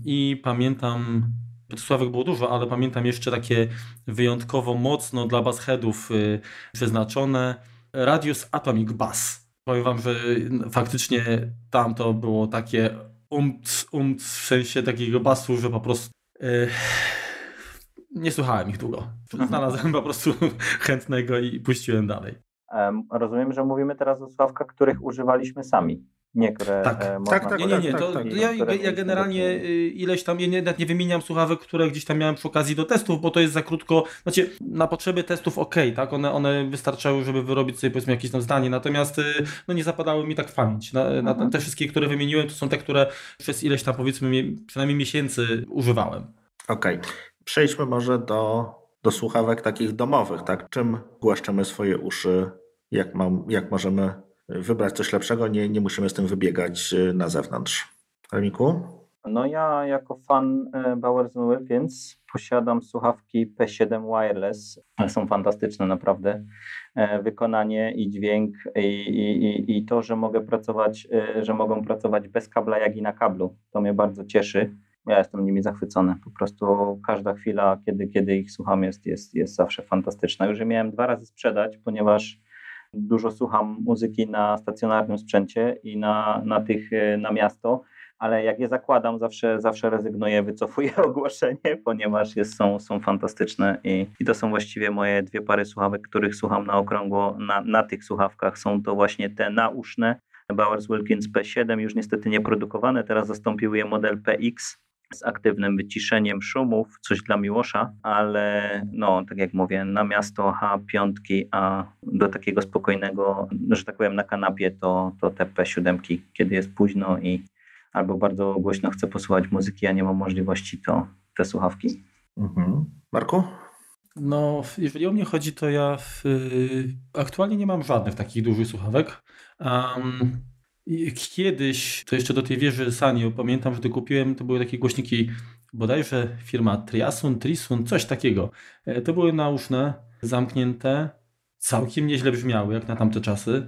i pamiętam Sławek było dużo, ale pamiętam jeszcze takie wyjątkowo mocno dla bassheadów y, przeznaczone Radius Atomic Bass. Powiem wam, że faktycznie tam to było takie umc, umc w sensie takiego basu, że po prostu yy, nie słuchałem ich długo. Mhm. Znalazłem po prostu chętnego i puściłem dalej. Em, Rozumiem, że mówimy teraz o słuchawkach, których używaliśmy sami. Nie, które Tak. e, można Tak, tak, Nie, nie, nie. tak, To tak, i ja, ja generalnie y, ileś tam, ja nie, nawet nie wymieniam słuchawek, które gdzieś tam miałem przy okazji do testów, bo to jest za krótko. Znaczy, na potrzeby testów ok, tak? One, one wystarczały, żeby wyrobić sobie powiedzmy jakieś tam zdanie, natomiast y, no nie zapadały mi tak w pamięć. Na, na, Mhm. te wszystkie, które wymieniłem, to są te, które przez ileś tam powiedzmy przynajmniej miesięcy używałem. Okej. Przejdźmy może do, do słuchawek takich domowych, tak? Czym głaszczemy swoje uszy? Jak, mam, jak możemy wybrać coś lepszego? Nie, nie musimy z tym wybiegać y, na zewnątrz. Remiku? No ja jako fan e, Bowers więc posiadam słuchawki P7 Wireless. Są fantastyczne naprawdę. E, Wykonanie i dźwięk i, i, i- i to, że mogę pracować, e, że mogą pracować bez kabla, jak i na kablu. To mnie bardzo cieszy. Ja jestem nimi zachwycony. Po prostu każda chwila, kiedy, kiedy ich słucham, jest, jest, jest zawsze fantastyczna. Już je miałem dwa razy sprzedać, ponieważ dużo słucham muzyki na stacjonarnym sprzęcie i na, na tych e, na miasto ale jak je zakładam, zawsze, zawsze rezygnuję, wycofuję ogłoszenie, ponieważ jest, są, są fantastyczne i, i to są właściwie moje dwie pary słuchawek, których słucham na okrągło na, na tych słuchawkach. Są to właśnie te nauszne Bowers Wilkins P7, już niestety nie produkowane, teraz zastąpił je model PX z aktywnym wyciszeniem szumów, coś dla Miłosza, ale no, tak jak mówię, na miasto H5, a do takiego spokojnego, że tak powiem, na kanapie, to, to te P7, kiedy jest późno i albo bardzo głośno chcę posłuchać muzyki, a nie mam możliwości, to te słuchawki. Mhm. Marku? No, jeżeli o mnie chodzi, to ja w, y, aktualnie nie mam żadnych takich dużych słuchawek. Um, kiedyś, to jeszcze do tej wieży Sanio, pamiętam, że to kupiłem, to były takie głośniki, bodajże firma Triasun, Trisun, coś takiego. E, To były nauszne, zamknięte, całkiem nieźle brzmiały, jak na tamte czasy.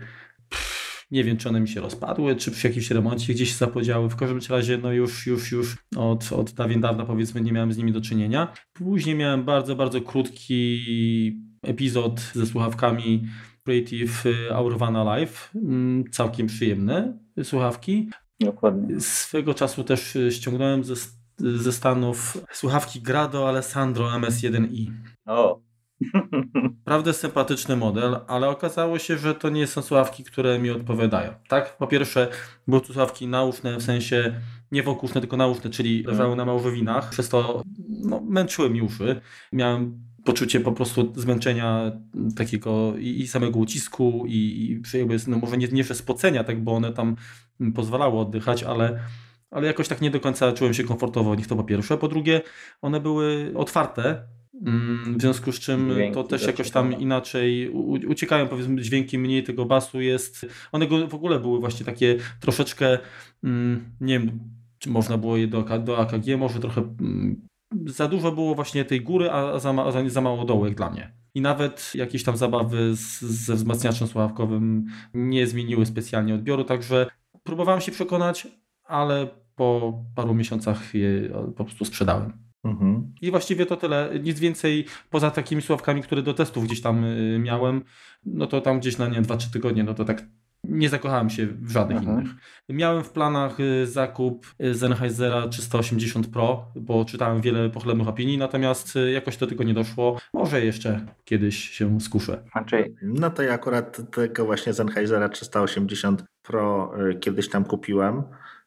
Nie wiem, czy one mi się rozpadły, czy przy jakimś remoncie gdzieś się zapodziały. W każdym razie, no już, już, już od, od dawien dawna powiedzmy nie miałem z nimi do czynienia. Później miałem bardzo, bardzo krótki epizod ze słuchawkami Creative y, Aurvana Live. Mm, Całkiem przyjemne słuchawki. Dokładnie. Swego czasu też y, ściągnąłem ze, ze Stanów słuchawki Grado Alessandro MS1i. O! Naprawdę sympatyczny model, ale okazało się, że to nie są słuchawki, które mi odpowiadają. Tak? Po pierwsze, były to słuchawki nauszne, w sensie nie wokółszne, tylko nauszne, czyli leżały na małżowinach, przez to no, męczyły mi uszy. Miałem poczucie po prostu zmęczenia takiego i, i samego ucisku i, i jakby, no może nie, nie spocenia, tak, bo one tam pozwalały oddychać, ale, ale jakoś tak nie do końca czułem się komfortowo w nich, to po pierwsze. Po drugie, one były otwarte, mm, w związku z czym to też jakoś tam ciekawe. inaczej uciekają, powiedzmy, dźwięki mniej tego basu jest. One go- w ogóle były właśnie takie troszeczkę, mm, nie wiem, czy można było je do, do AKG, może trochę mm, za dużo było właśnie tej góry, a za, ma- za, mało dołek dla mnie. I nawet jakieś tam zabawy z, ze wzmacniaczem słuchawkowym nie zmieniły specjalnie odbioru, także próbowałem się przekonać, ale po paru miesiącach je po prostu sprzedałem. Mhm. I właściwie to tyle. Nic więcej poza takimi sławkami, które do testów gdzieś tam y, miałem, no to tam gdzieś na nie 2-3 tygodnie, no to tak nie zakochałem się w żadnych Mhm. innych. Miałem w planach y, zakup y, Sennheisera 380 Pro, bo czytałem wiele pochlebnych opinii, natomiast y, jakoś do tego nie doszło. Może jeszcze kiedyś się skuszę. Znaczy, No to ja akurat tego właśnie Sennheisera 380 Pro kiedyś tam kupiłem.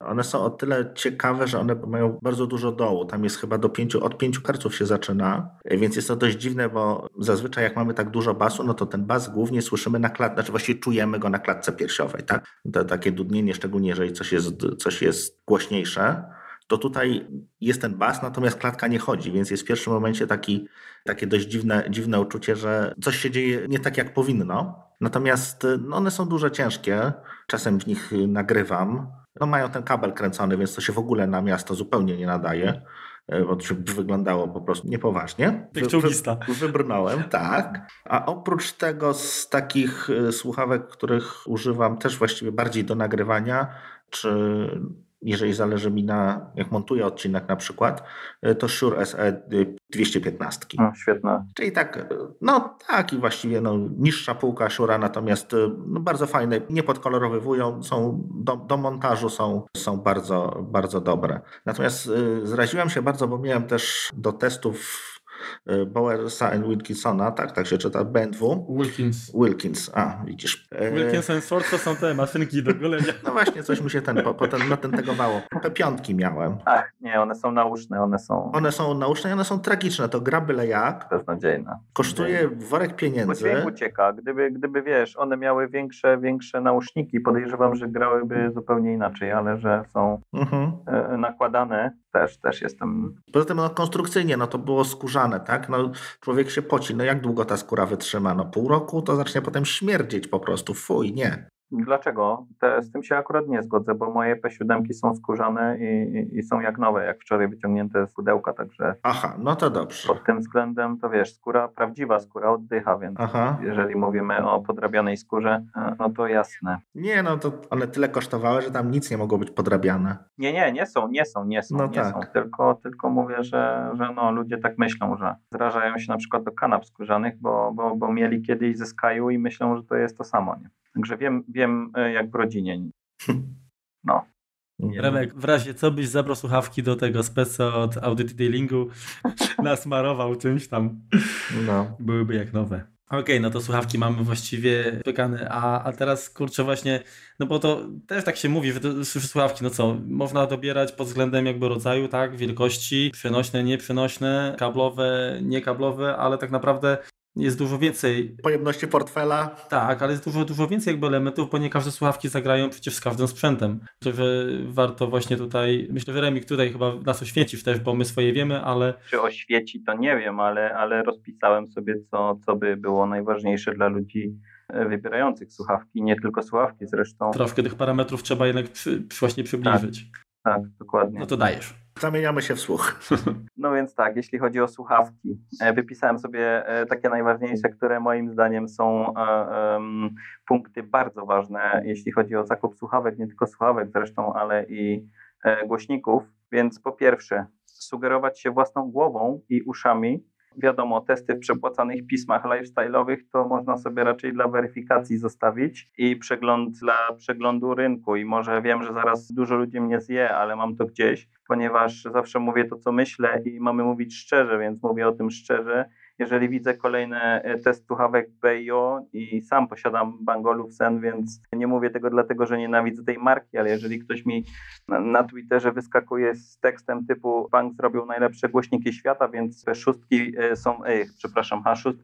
One są o tyle ciekawe, że one mają bardzo dużo dołu. Tam jest chyba do pięciu, od pięciu karców się zaczyna, więc jest to dość dziwne, bo zazwyczaj jak mamy tak dużo basu, no to ten bas głównie słyszymy na klatce, znaczy właściwie czujemy go na klatce piersiowej, tak? To takie dudnienie, szczególnie jeżeli coś jest, coś jest głośniejsze, to tutaj jest ten bas, natomiast klatka nie chodzi, więc jest w pierwszym momencie taki, takie dość dziwne, dziwne uczucie, że coś się dzieje nie tak, jak powinno. Natomiast no one są duże, ciężkie, czasem w nich nagrywam. No mają ten kabel kręcony, więc to się w ogóle na miasto zupełnie nie nadaje, y, bo to wyglądało po prostu niepoważnie. Jak Wy- wy- czołgista. Wybrnąłem, tak. A oprócz tego z takich y, słuchawek, których używam też właściwie bardziej do nagrywania, czy jeżeli zależy mi na, jak montuję odcinek na przykład, y, to Shure SE 215. No, świetne. Czyli tak, y, no tak i właściwie no, niższa półka Shure'a, natomiast y, no, bardzo fajne, nie podkolorowywują, są do, do montażu są, są bardzo, bardzo dobre. Natomiast zraziłem się bardzo, bo miałem też do testów Bowersa and Wilkinsona, tak, tak się czyta, BMW. Wilkins. Wilkins, a widzisz. E, Wilkins and Swords to są te maszynki do golenia. No właśnie, coś mi się ten, po- potem natentegowało. P5 miałem. Ach, nie, one są nauszne, one są One są nauczne i one są tragiczne. To gra byle jak. beznadziejne. Kosztuje worek Bo pieniędzy. dźwięk ucieka. Gdyby, gdyby wiesz, one miały większe, większe nauszniki, podejrzewam, że grałyby zupełnie inaczej, ale że są Mhm. e, nakładane, też, też jestem. Poza tym no, konstrukcyjnie no, to było skórzane, tak? No, człowiek się poci. No jak długo ta skóra wytrzyma? No pół roku to zacznie potem śmierdzieć po prostu. Fuj, nie. Dlaczego? Te, z tym się akurat nie zgodzę, bo moje P7 są skórzane i, i, i są jak nowe, jak wczoraj wyciągnięte z pudełka, także Aha, no to dobrze. pod tym względem to wiesz, skóra, prawdziwa skóra oddycha, więc Aha. jeżeli mówimy o podrabianej skórze, e, no to jasne. Nie, no to one tyle kosztowały, że tam nic nie mogło być podrabiane. Nie, nie, nie są, nie są, nie są, No nie tak. są. Tylko, tylko mówię, że, że no, ludzie tak myślą, że zrażają się na przykład do kanap skórzanych, bo, bo, bo mieli kiedyś ze Skyu i myślą, że to jest to samo. Nie? Także wiem, wiem e, jak w rodzinie. No. Remek, w razie co byś zabrał słuchawki do tego speca od Audit Detailingu, nasmarował czymś tam, No. byłyby jak nowe. Okej, no to słuchawki mamy właściwie pykane, a, a teraz kurczę właśnie, no bo to też tak się mówi, że to że słuchawki, no co, można dobierać pod względem jakby rodzaju, tak, wielkości, przenośne, nieprzenośne, kablowe, niekablowe, ale tak naprawdę jest dużo więcej Pojemności portfela. tak, ale jest dużo, dużo więcej jakby elementów, bo nie każde słuchawki zagrają przecież z każdym sprzętem. Myślę, że warto właśnie tutaj, myślę, że Remik tutaj chyba nas oświecisz też, bo my swoje wiemy, ale Czy oświeci, to nie wiem, ale, ale rozpisałem sobie, co, co by było najważniejsze dla ludzi e, wybierających słuchawki. Nie tylko słuchawki zresztą. troszkę tych parametrów trzeba jednak przy, przy właśnie przybliżyć. Tak, dokładnie. No to dajesz. Zamieniamy się w słuch. No więc tak, jeśli chodzi o słuchawki, e, wypisałem sobie e, takie najważniejsze, które moim zdaniem są e, punkty bardzo ważne, jeśli chodzi o zakup słuchawek, nie tylko słuchawek zresztą, ale i głośników. Więc po pierwsze, sugerować się własną głową i uszami. Wiadomo, testy w przepłacanych pismach lifestyle'owych to można sobie raczej dla weryfikacji zostawić i przegląd dla przeglądu rynku. I może wiem, że zaraz dużo ludzi mnie zje, ale mam to gdzieś, ponieważ zawsze mówię to, co myślę i mamy mówić szczerze, więc mówię o tym szczerze. Jeżeli widzę kolejny e, test słuchawek BIO i sam posiadam Bangolów Sen, więc nie mówię tego dlatego, że nienawidzę tej marki, ale jeżeli ktoś mi na, na Twitterze wyskakuje z tekstem typu Bang zrobił najlepsze głośniki świata, więc szóstki e, są, e, przepraszam, H6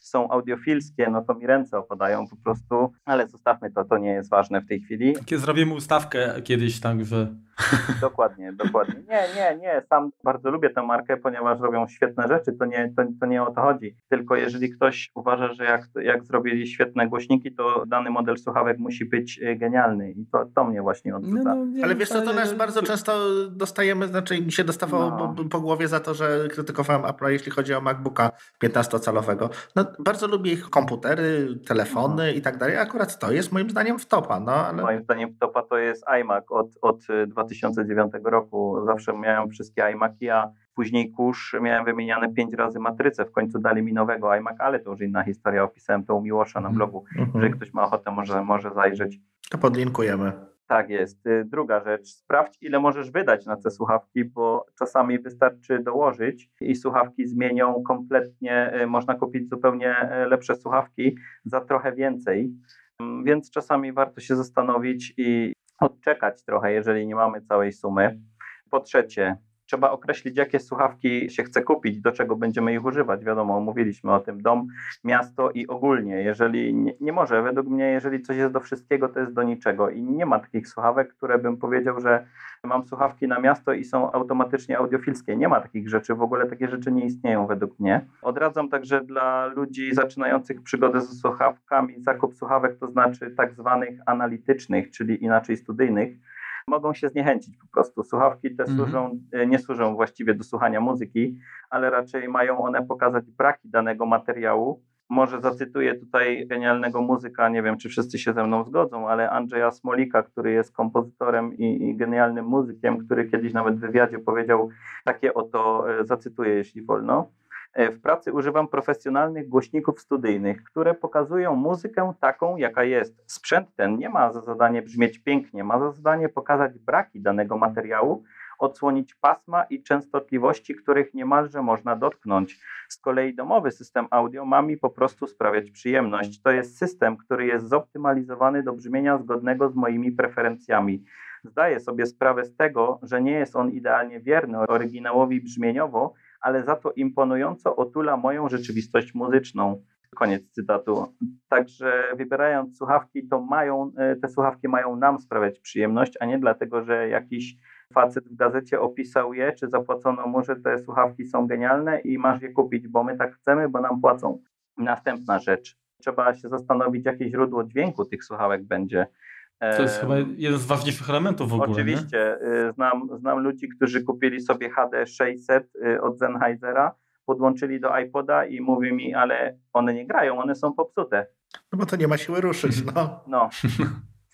są audiofilskie, no to mi ręce opadają po prostu, ale zostawmy to, to nie jest ważne w tej chwili. Kiedy zrobimy ustawkę kiedyś, tak, że Dokładnie, dokładnie. Nie, nie, nie. Sam bardzo lubię tę markę, ponieważ robią świetne rzeczy. To nie, to, to nie o to chodzi. Tylko jeżeli ktoś uważa, że jak, jak zrobili świetne głośniki, to dany model słuchawek musi być e, genialny. I to, to mnie właśnie odrzuca. no, nie, Ale wiesz co, to nas bardzo często dostajemy, znaczy mi się dostawało No. po, po głowie za to, że krytykowałem Apple, jeśli chodzi o MacBooka 15-calowego. No, bardzo lubię ich komputery, telefony i tak dalej. Akurat to jest moim zdaniem w topa, no ale... Moim zdaniem topa to jest iMac od, od e, 2009 roku. Zawsze miałem wszystkie iMaki, a później kurz miałem wymieniane pięć razy matrycę. W końcu dali mi nowego iMac, ale to już inna historia. Opisałem to u Miłosza na Mhm. blogu. Mhm. Jeżeli ktoś ma ochotę, może, może zajrzeć. To podlinkujemy. Tak jest. Y, Druga rzecz, sprawdź ile możesz wydać na te słuchawki, bo czasami wystarczy dołożyć i słuchawki zmienią kompletnie, y, można kupić zupełnie y, lepsze słuchawki za trochę więcej, Mm, więc czasami warto się zastanowić i odczekać trochę, jeżeli nie mamy całej sumy. Po trzecie, trzeba określić, jakie słuchawki się chce kupić, do czego będziemy ich używać. Wiadomo, mówiliśmy o tym, dom, miasto i ogólnie. Jeżeli nie, nie może, według mnie, jeżeli coś jest do wszystkiego, to jest do niczego. I nie ma takich słuchawek, które bym powiedział, że mam słuchawki na miasto i są automatycznie audiofilskie. Nie ma takich rzeczy, w ogóle takie rzeczy nie istnieją według mnie. Odradzam także dla ludzi zaczynających przygodę ze słuchawkami zakup słuchawek, to znaczy tak zwanych analitycznych, czyli inaczej studyjnych mogą się zniechęcić po prostu. Słuchawki te Mhm. służą, e, nie służą właściwie do słuchania muzyki, ale raczej mają one pokazać braki danego materiału, może zacytuję tutaj genialnego muzyka, nie wiem czy wszyscy się ze mną zgodzą, ale Andrzeja Smolika, który jest kompozytorem i, i genialnym muzykiem, który kiedyś nawet w wywiadzie powiedział takie oto, e, zacytuję jeśli wolno. E, w pracy używam profesjonalnych głośników studyjnych, które pokazują muzykę taką, jaka jest. Sprzęt ten nie ma za zadanie brzmieć pięknie, ma za zadanie pokazać braki danego materiału, odsłonić pasma i częstotliwości, których niemalże można dotknąć. Z kolei domowy system audio ma mi po prostu sprawiać przyjemność. To jest system, który jest zoptymalizowany do brzmienia zgodnego z moimi preferencjami. Zdaję sobie sprawę z tego, że nie jest on idealnie wierny oryginałowi brzmieniowo, ale za to imponująco otula moją rzeczywistość muzyczną. Koniec cytatu. Także wybierając słuchawki, to mają, e, te słuchawki mają nam sprawiać przyjemność, a nie dlatego, że jakiś facet w gazecie opisał je, czy zapłacono mu, że te słuchawki są genialne i masz je kupić, bo my tak chcemy, bo nam płacą. Następna rzecz. Trzeba się zastanowić, jakie źródło dźwięku tych słuchawek będzie. To jest chyba jeden z ważniejszych elementów w ogóle. Oczywiście. Nie? Znam, znam ludzi, którzy kupili sobie HD 600 y, od Sennheisera, podłączyli do iPoda i mówi mi, ale one nie grają, one są popsute. No bo to nie ma siły ruszyć, no. No,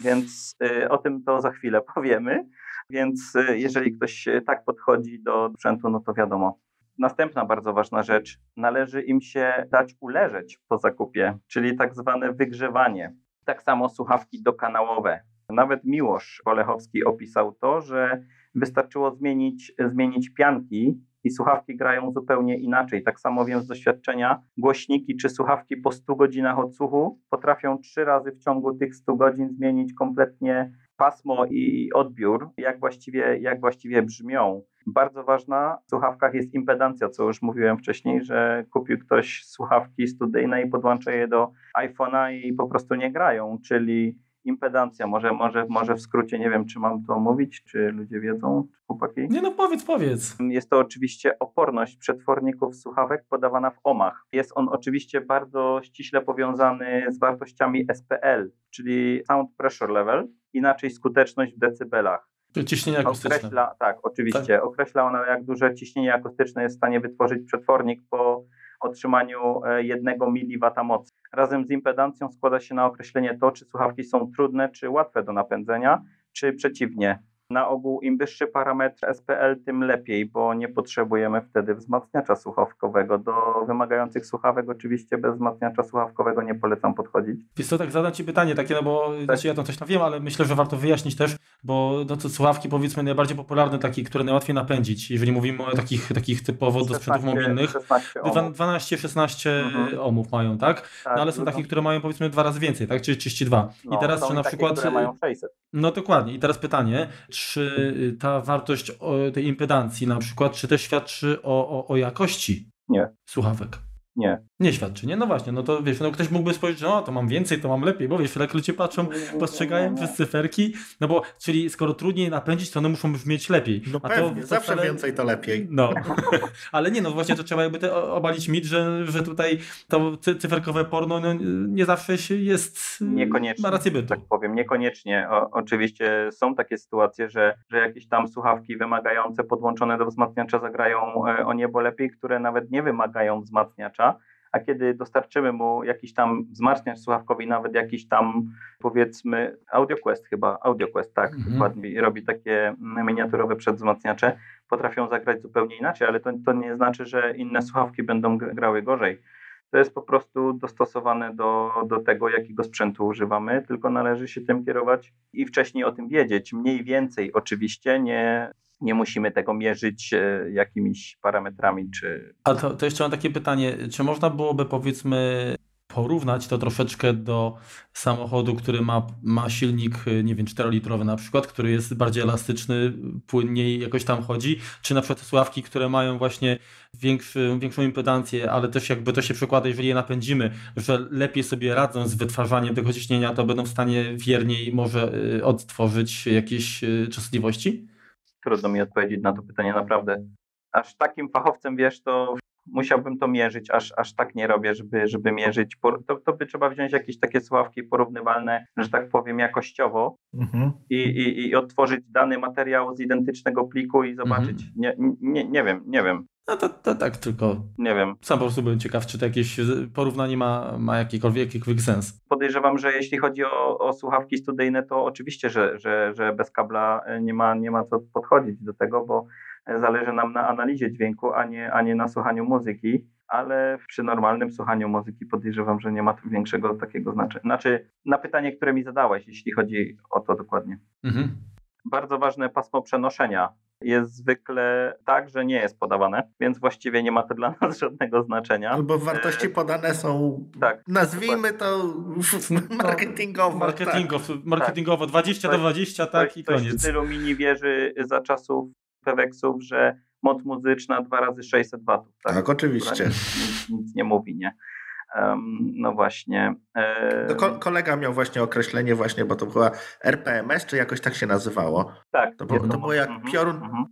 więc y, o tym to za chwilę powiemy. Więc y, jeżeli ktoś tak podchodzi do sprzętu, no to wiadomo. Następna bardzo ważna rzecz, należy im się dać uleżeć po zakupie, czyli tak zwane wygrzewanie. Tak samo słuchawki dokanałowe. Nawet Miłosz Olechowski opisał to, że wystarczyło zmienić, zmienić pianki i słuchawki grają zupełnie inaczej. Tak samo wiem z doświadczenia, głośniki czy słuchawki po 100 godzinach odsłuchu potrafią trzy razy w ciągu tych 100 godzin zmienić kompletnie pasmo i odbiór, jak właściwie, jak właściwie brzmią. Bardzo ważna w słuchawkach jest impedancja, co już mówiłem wcześniej, że kupił ktoś słuchawki studyjne i podłącza je do iPhone'a i po prostu nie grają, czyli impedancja. Może, może, może w skrócie, nie wiem, czy mam to mówić, czy ludzie wiedzą, czy chłopaki? Nie no, powiedz, powiedz. Jest to oczywiście oporność przetworników słuchawek podawana w ohmach. Jest on oczywiście bardzo ściśle powiązany z wartościami SPL, czyli Sound Pressure Level, inaczej skuteczność w decybelach. Ciśnienie akustyczne. Określa, tak, oczywiście. Tak. Określa ona, jak duże ciśnienie akustyczne jest w stanie wytworzyć przetwornik po otrzymaniu e, jednego mW mocy. Razem z impedancją składa się na określenie to, czy słuchawki są trudne, czy łatwe do napędzenia, czy przeciwnie. Na ogół im wyższy parametr SPL, tym lepiej, bo nie potrzebujemy wtedy wzmacniacza słuchawkowego. Do wymagających słuchawek oczywiście bez wzmacniacza słuchawkowego nie polecam podchodzić. Wiesz co, tak zadam Ci pytanie takie, no bo tak. znaczy ja to coś tam wiem, ale myślę, że warto wyjaśnić też, bo no to słuchawki powiedzmy najbardziej popularne, takie, które najłatwiej napędzić, jeżeli mówimy o takich, takich typowo do sprzętów mobilnych. 12-16 mhm. ohmów mają, tak? tak no ale są takie, które mają powiedzmy dwa razy więcej, tak? Czyli 32. No, I teraz, czy na takie, przykład... Mają 600. No dokładnie. I teraz pytanie, czy ta wartość tej impedancji na przykład, czy też świadczy o, o, o jakości nie. słuchawek? Nie. Nie świadczy, nie? No właśnie, no to wiesz, no ktoś mógłby spojrzeć, no to mam więcej, to mam lepiej, bo wiesz, jak ludzie patrzą, postrzegają przez cyferki, no bo, czyli skoro trudniej napędzić, to one muszą brzmieć lepiej. No A pewnie, to, zawsze wcale... więcej to lepiej. No, ale nie, no właśnie to trzeba jakby te, obalić mit, że, że tutaj to cyferkowe porno no, nie zawsze jest, niekoniecznie, ma rację bytu. Tak powiem, niekoniecznie. O, oczywiście są takie sytuacje, że, że jakieś tam słuchawki wymagające podłączone do wzmacniacza zagrają e, o niebo lepiej, które nawet nie wymagają wzmacniacza, a kiedy dostarczymy mu jakiś tam wzmacniacz słuchawkowy, nawet jakiś tam powiedzmy AudioQuest chyba, AudioQuest tak, mhm. dokładnie, robi takie miniaturowe przedwzmacniacze, potrafią zagrać zupełnie inaczej, ale to, to nie znaczy, że inne słuchawki będą grały gorzej. To jest po prostu dostosowane do, do tego, jakiego sprzętu używamy, tylko należy się tym kierować i wcześniej o tym wiedzieć. Mniej więcej oczywiście, nie, nie musimy tego mierzyć e, jakimiś parametrami. Czy... A to, to jeszcze mam takie pytanie, czy można byłoby powiedzmy porównać to troszeczkę do samochodu, który ma, ma silnik, e, nie wiem, 4-litrowy na przykład, który jest bardziej elastyczny, płynniej jakoś tam chodzi, czy na przykład sławki, które mają właśnie większy, większą impedancję, ale też jakby to się przekłada, jeżeli je napędzimy, że lepiej sobie radzą z wytwarzaniem tego ciśnienia, to będą w stanie wierniej może e, odtworzyć jakieś częstotliwości? Trudno mi odpowiedzieć na to pytanie, naprawdę. Aż takim fachowcem, wiesz, to musiałbym to mierzyć, aż, aż tak nie robię, żeby, żeby mierzyć. To, to by trzeba wziąć jakieś takie sławki porównywalne, że tak powiem, jakościowo mhm. i, i, i odtworzyć dany materiał z identycznego pliku i zobaczyć. Mhm. Nie, nie, nie wiem, nie wiem. No to, to tak tylko. Nie wiem. Sam po prostu byłem ciekaw, czy to jakieś porównanie ma, ma jakikolwiek, jakikolwiek sens. Podejrzewam, że jeśli chodzi o, o słuchawki studyjne, to oczywiście, że, że, że bez kabla nie ma, nie ma co podchodzić do tego, bo zależy nam na analizie dźwięku, a nie, a nie na słuchaniu muzyki. Ale przy normalnym słuchaniu muzyki podejrzewam, że nie ma tu większego takiego znaczenia. Znaczy, na pytanie, które mi zadałeś, jeśli chodzi o to dokładnie. Mhm. Bardzo ważne pasmo przenoszenia jest zwykle tak, że nie jest podawane, więc właściwie nie ma to dla nas żadnego znaczenia. Albo wartości e, podane są, tak, nazwijmy to marketingowo. Marketingowo, tak. marketingowo 20 do 20, tak i koniec. w stylu mini wieży za czasów Peweksów, że moc muzyczna 2 razy 600 watów. Tak, tak oczywiście. Nic, nic, nie mówi, nie? No właśnie. E... No ko kolega miał właśnie określenie właśnie, bo to była RPMS, czy jakoś tak się nazywało. Tak. To, było, to było jak mm -hmm, piorun mm -hmm.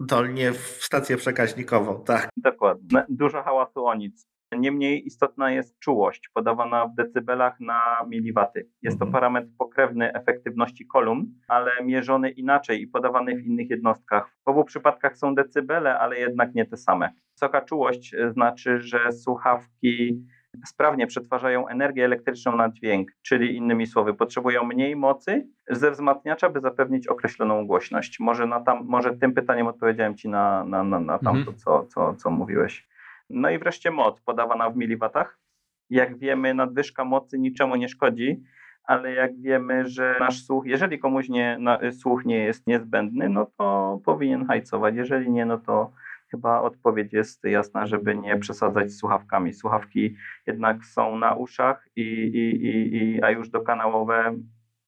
dolnie w stację przekaźnikową, tak. Dokładnie. Dużo hałasu o nic. Niemniej istotna jest czułość, podawana w decybelach na miliwaty. Jest to mhm. parametr pokrewny efektywności kolumn, ale mierzony inaczej i podawany w innych jednostkach. W obu przypadkach są decybele, ale jednak nie te same. Wysoka czułość znaczy, że słuchawki sprawnie przetwarzają energię elektryczną na dźwięk, czyli innymi słowy, potrzebują mniej mocy ze wzmacniacza, by zapewnić określoną głośność. Może, na tam, może tym pytaniem odpowiedziałem Ci na, na, na, na tamto, mhm. co, co, co mówiłeś. No i wreszcie moc podawana w miliwatach. Jak wiemy, nadwyżka mocy niczemu nie szkodzi, ale jak wiemy, że nasz słuch, jeżeli komuś nie, na, słuch nie jest niezbędny, no to powinien hajcować. Jeżeli nie, no to chyba odpowiedź jest jasna, żeby nie przesadzać słuchawkami. Słuchawki jednak są na uszach, i, i, i, a już dokanałowe,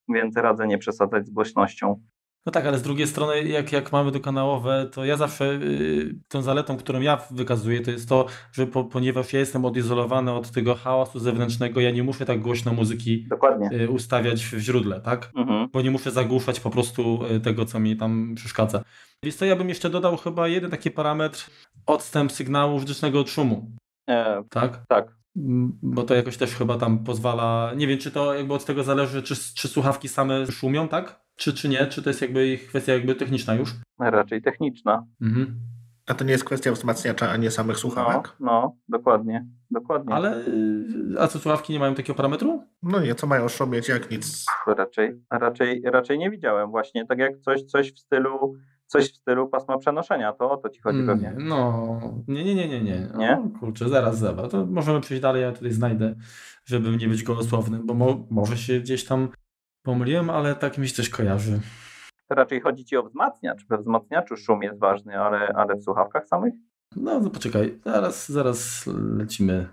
więc radzę nie przesadzać z głośnością. No tak, ale z drugiej strony, jak, jak mamy dokanałowe, to ja zawsze yy, tą zaletą, którą ja wykazuję, to jest to, że po, ponieważ ja jestem odizolowany od tego hałasu zewnętrznego, ja nie muszę tak głośno muzyki yy, ustawiać w źródle, tak? Mhm. Bo nie muszę zagłuszać po prostu y, tego, co mi tam przeszkadza. Więc to ja bym jeszcze dodał chyba jeden taki parametr, odstęp sygnału fizycznego od szumu. E, tak? Tak. Bo to jakoś też chyba tam pozwala, nie wiem, czy to jakby od tego zależy, czy, czy słuchawki same szumią, tak? Czy, czy nie? Czy to jest jakby kwestia jakby techniczna już? Raczej techniczna. Mhm. A to nie jest kwestia wzmacniacza, a nie samych słuchawek? No, no, dokładnie, dokładnie. Ale, a co słuchawki nie mają takiego parametru? No nie, co mają szumieć, jak nic. Raczej, raczej, raczej nie widziałem właśnie, tak jak coś, coś w stylu coś w stylu pasma przenoszenia, to o to ci chodzi hmm, pewnie. No, nie, nie, nie, nie, nie. Nie? O, kurczę, zaraz, zaraz. To możemy przejść dalej, ja tutaj znajdę, żeby nie być gołosłownym, bo mo może się gdzieś tam pomyliłem, ale tak mi się coś kojarzy. To raczej chodzi ci o wzmacniacz. We wzmacniaczu szum jest ważny, ale, ale w słuchawkach samych? No, no poczekaj, zaraz, zaraz lecimy.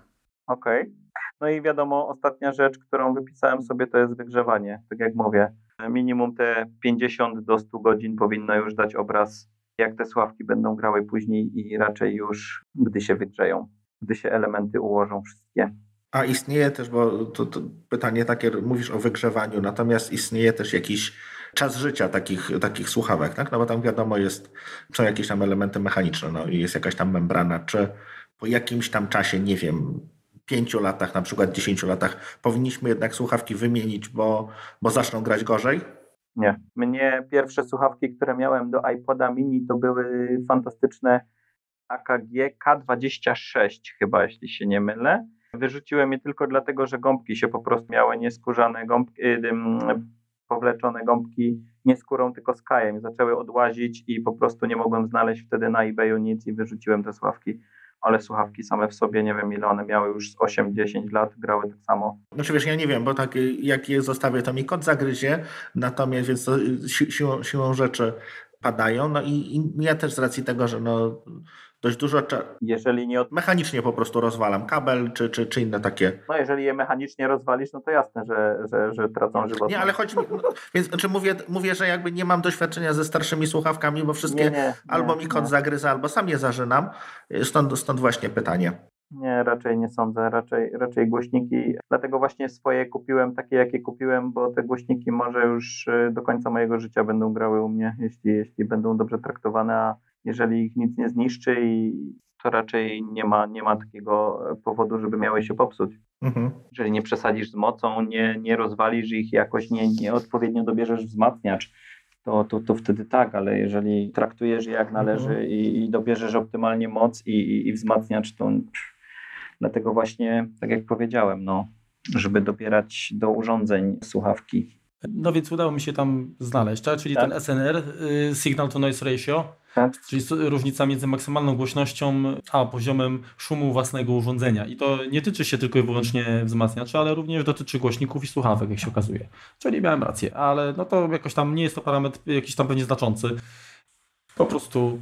Okej. Okay. No i wiadomo, ostatnia rzecz, którą wypisałem sobie, to jest wygrzewanie. Tak jak mówię, minimum te 50 do 100 godzin powinno już dać obraz, jak te słuchawki będą grały później i raczej już, gdy się wygrzeją, gdy się elementy ułożą wszystkie. A istnieje też, bo to, to, pytanie takie, mówisz o wygrzewaniu, natomiast istnieje też jakiś czas życia takich, takich słuchawek, tak? No bo tam wiadomo jest, są jakieś tam elementy mechaniczne, no i jest jakaś tam membrana, czy po jakimś tam czasie, nie wiem, pięciu latach, na przykład dziesięciu latach, powinniśmy jednak słuchawki wymienić, bo, bo zaczną grać gorzej? Nie. Mnie pierwsze słuchawki, które miałem do iPoda mini, to były fantastyczne AKG K26 chyba, jeśli się nie mylę. Wyrzuciłem je tylko dlatego, że gąbki się po prostu miały nieskórzane gąbki, yy, powleczone gąbki nie skórą, tylko skajem. Zaczęły odłazić i po prostu nie mogłem znaleźć wtedy na eBayu nic i wyrzuciłem te słuchawki ale słuchawki same w sobie, nie wiem ile one miały już z 8-10 lat, grały tak samo. Znaczy wiesz, ja nie wiem, bo tak jak je zostawię, to mi kot zagryzie, natomiast więc si siłą, siłą rzeczy padają, no i, i ja też z racji tego, że no dość dużo. Jeżeli nie od... Mechanicznie po prostu rozwalam kabel czy, czy, czy inne takie. No jeżeli je mechanicznie rozwalisz, no to jasne, że, że, że tracą żywot. Nie, ale chodzi mi. No, więc znaczy mówię, mówię, że jakby nie mam doświadczenia ze starszymi słuchawkami, bo wszystkie nie, nie, albo mi kot zagryza, albo sam je zażynam. Stąd, stąd właśnie pytanie. Nie, raczej nie sądzę, raczej, raczej głośniki, dlatego właśnie swoje kupiłem takie, jakie kupiłem, bo te głośniki może już y, do końca mojego życia będą grały u mnie, jeśli, jeśli będą dobrze traktowane, a jeżeli ich nic nie zniszczy, i to raczej nie ma, nie ma takiego powodu, żeby miały się popsuć. Mhm. Jeżeli nie przesadzisz z mocą, nie, nie rozwalisz ich jakoś, nie, nie odpowiednio dobierzesz wzmacniacz, to, to, to wtedy tak, ale jeżeli traktujesz je jak należy Mhm. i, i dobierzesz optymalnie moc i, i, i wzmacniacz, to dlatego właśnie, tak jak powiedziałem, no, żeby dobierać do urządzeń słuchawki. No więc udało mi się tam znaleźć, tak? czyli Tak. ten SNR, y, Signal to Noise Ratio, Tak. czyli różnica między maksymalną głośnością a poziomem szumu własnego urządzenia. I to nie tyczy się tylko i wyłącznie wzmacniaczy, ale również dotyczy głośników i słuchawek, jak się okazuje. Czyli miałem rację, ale no to jakoś tam nie jest to parametr jakiś tam pewnie znaczący. Po prostu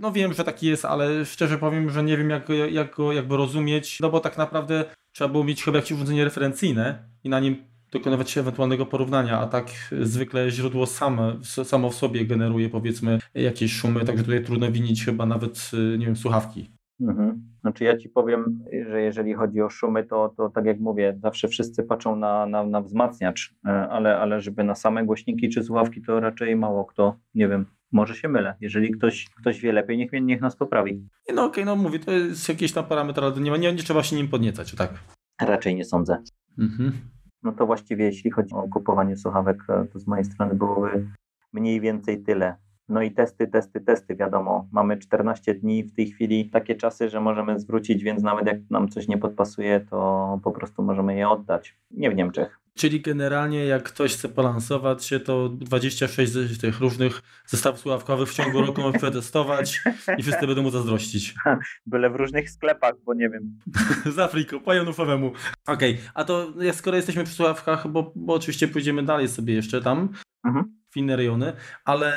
no wiem, że taki jest, ale szczerze powiem, że nie wiem jak, jak go jakby rozumieć, no bo tak naprawdę trzeba było mieć chyba jakieś urządzenie referencyjne i na nim dokonywać ewentualnego porównania, a tak zwykle źródło same, samo w sobie generuje powiedzmy jakieś szumy, także tutaj trudno winić chyba nawet, y, nie wiem, słuchawki. Mhm. Znaczy ja ci powiem, że jeżeli chodzi o szumy, to, to tak jak mówię, zawsze wszyscy patrzą na, na, na wzmacniacz, e, ale, ale żeby na same głośniki czy słuchawki, to raczej mało kto, nie wiem, może się mylę. Jeżeli ktoś, ktoś wie lepiej, niech, niech nas poprawi. No okej, no mówię, to jest jakiś tam parametr, ale nie, nie, nie trzeba się nim podniecać, tak. Raczej nie sądzę. Mhm. No to właściwie jeśli chodzi o kupowanie słuchawek, to z mojej strony byłoby mniej więcej tyle. No i testy, testy, testy, wiadomo. Mamy 14 dni w tej chwili, takie czasy, że możemy zwrócić, więc nawet jak nam coś nie podpasuje, to po prostu możemy je oddać. Nie w Niemczech. Czyli generalnie jak ktoś chce balansować się, to 26 z tych różnych zestawów słuchawkowych w ciągu roku może przetestować i wszyscy będą mu zazdrościć. Byle w różnych sklepach, bo nie wiem. Z Afriką, pajonufowemu. Okej, a to jak- skoro jesteśmy przy słuchawkach, bo, bo oczywiście pójdziemy dalej sobie jeszcze tam, Mhm. W inne rejony, ale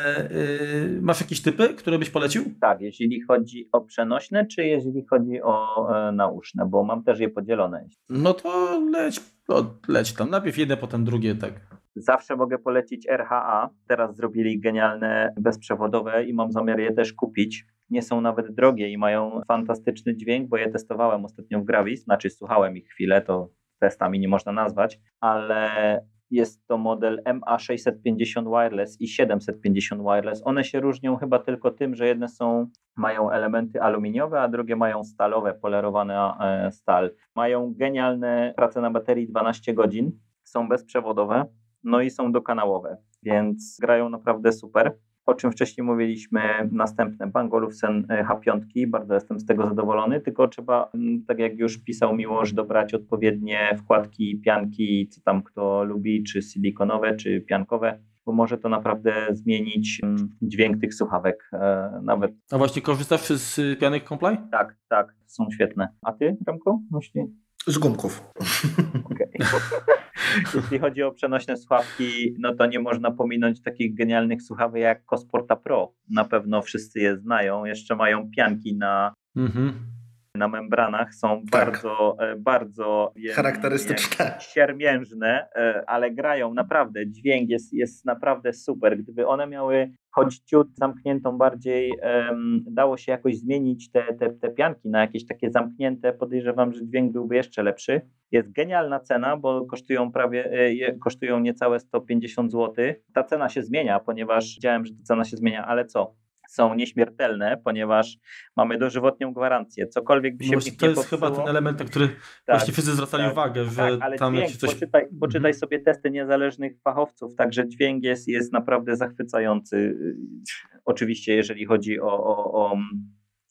yy, masz jakieś typy, które byś polecił? Tak, jeśli chodzi o przenośne, czy jeżeli chodzi o e, nauszne, bo mam też je podzielone. No to leć, o, leć tam. Najpierw jedne, potem drugie, tak. Zawsze mogę polecić RHA. Teraz zrobili genialne bezprzewodowe i mam zamiar je też kupić. Nie są nawet drogie i mają fantastyczny dźwięk, bo je testowałem ostatnio w Gravis, znaczy słuchałem ich chwilę, to testami nie można nazwać, ale jest to model MA650 wireless i 750 wireless. One się różnią chyba tylko tym, że jedne są mają elementy aluminiowe, a drugie mają stalowe, polerowane e, stal. Mają genialne prace na baterii 12 godzin, są bezprzewodowe, no i są dokanałowe, więc grają naprawdę super. O czym wcześniej mówiliśmy, następne Bang Olufsen e, H5, bardzo jestem z tego zadowolony, tylko trzeba, mm, tak jak już pisał Miłosz, dobrać odpowiednie wkładki, pianki, co tam kto lubi, czy silikonowe, czy piankowe, bo może to naprawdę zmienić mm, dźwięk tych słuchawek. e, Nawet A właśnie korzystasz z pianek Comply? tak, tak, są świetne. A ty, Remko? Myśli? Z gumków. Okej. Jeśli chodzi o przenośne słuchawki, no to nie można pominąć takich genialnych słuchawek jak Cosporta Pro. Na pewno wszyscy je znają. Jeszcze mają pianki na, Mhm. na membranach. Są Tak. bardzo, e, bardzo wiem, Charakterystyczne. Siermiężne, e, ale grają naprawdę. Dźwięk jest, jest naprawdę super. Gdyby one miały choć ciut zamkniętą bardziej, dało się jakoś zmienić te, te, te pianki na jakieś takie zamknięte, podejrzewam, że dźwięk byłby jeszcze lepszy. Jest genialna cena, bo kosztują prawie, e, kosztują niecałe 150 zł. Ta cena się zmienia, ponieważ widziałem, że ta cena się zmienia, ale co? Są nieśmiertelne, ponieważ mamy dożywotnią gwarancję. Cokolwiek by się No to jest chyba ten element, na który Tak, właśnie wszyscy zwracali tak, uwagę, że tak, ale tam dźwięk, coś... poczytaj, poczytaj Mhm. sobie testy niezależnych fachowców, także dźwięk jest, jest naprawdę zachwycający. Oczywiście jeżeli chodzi o, o, o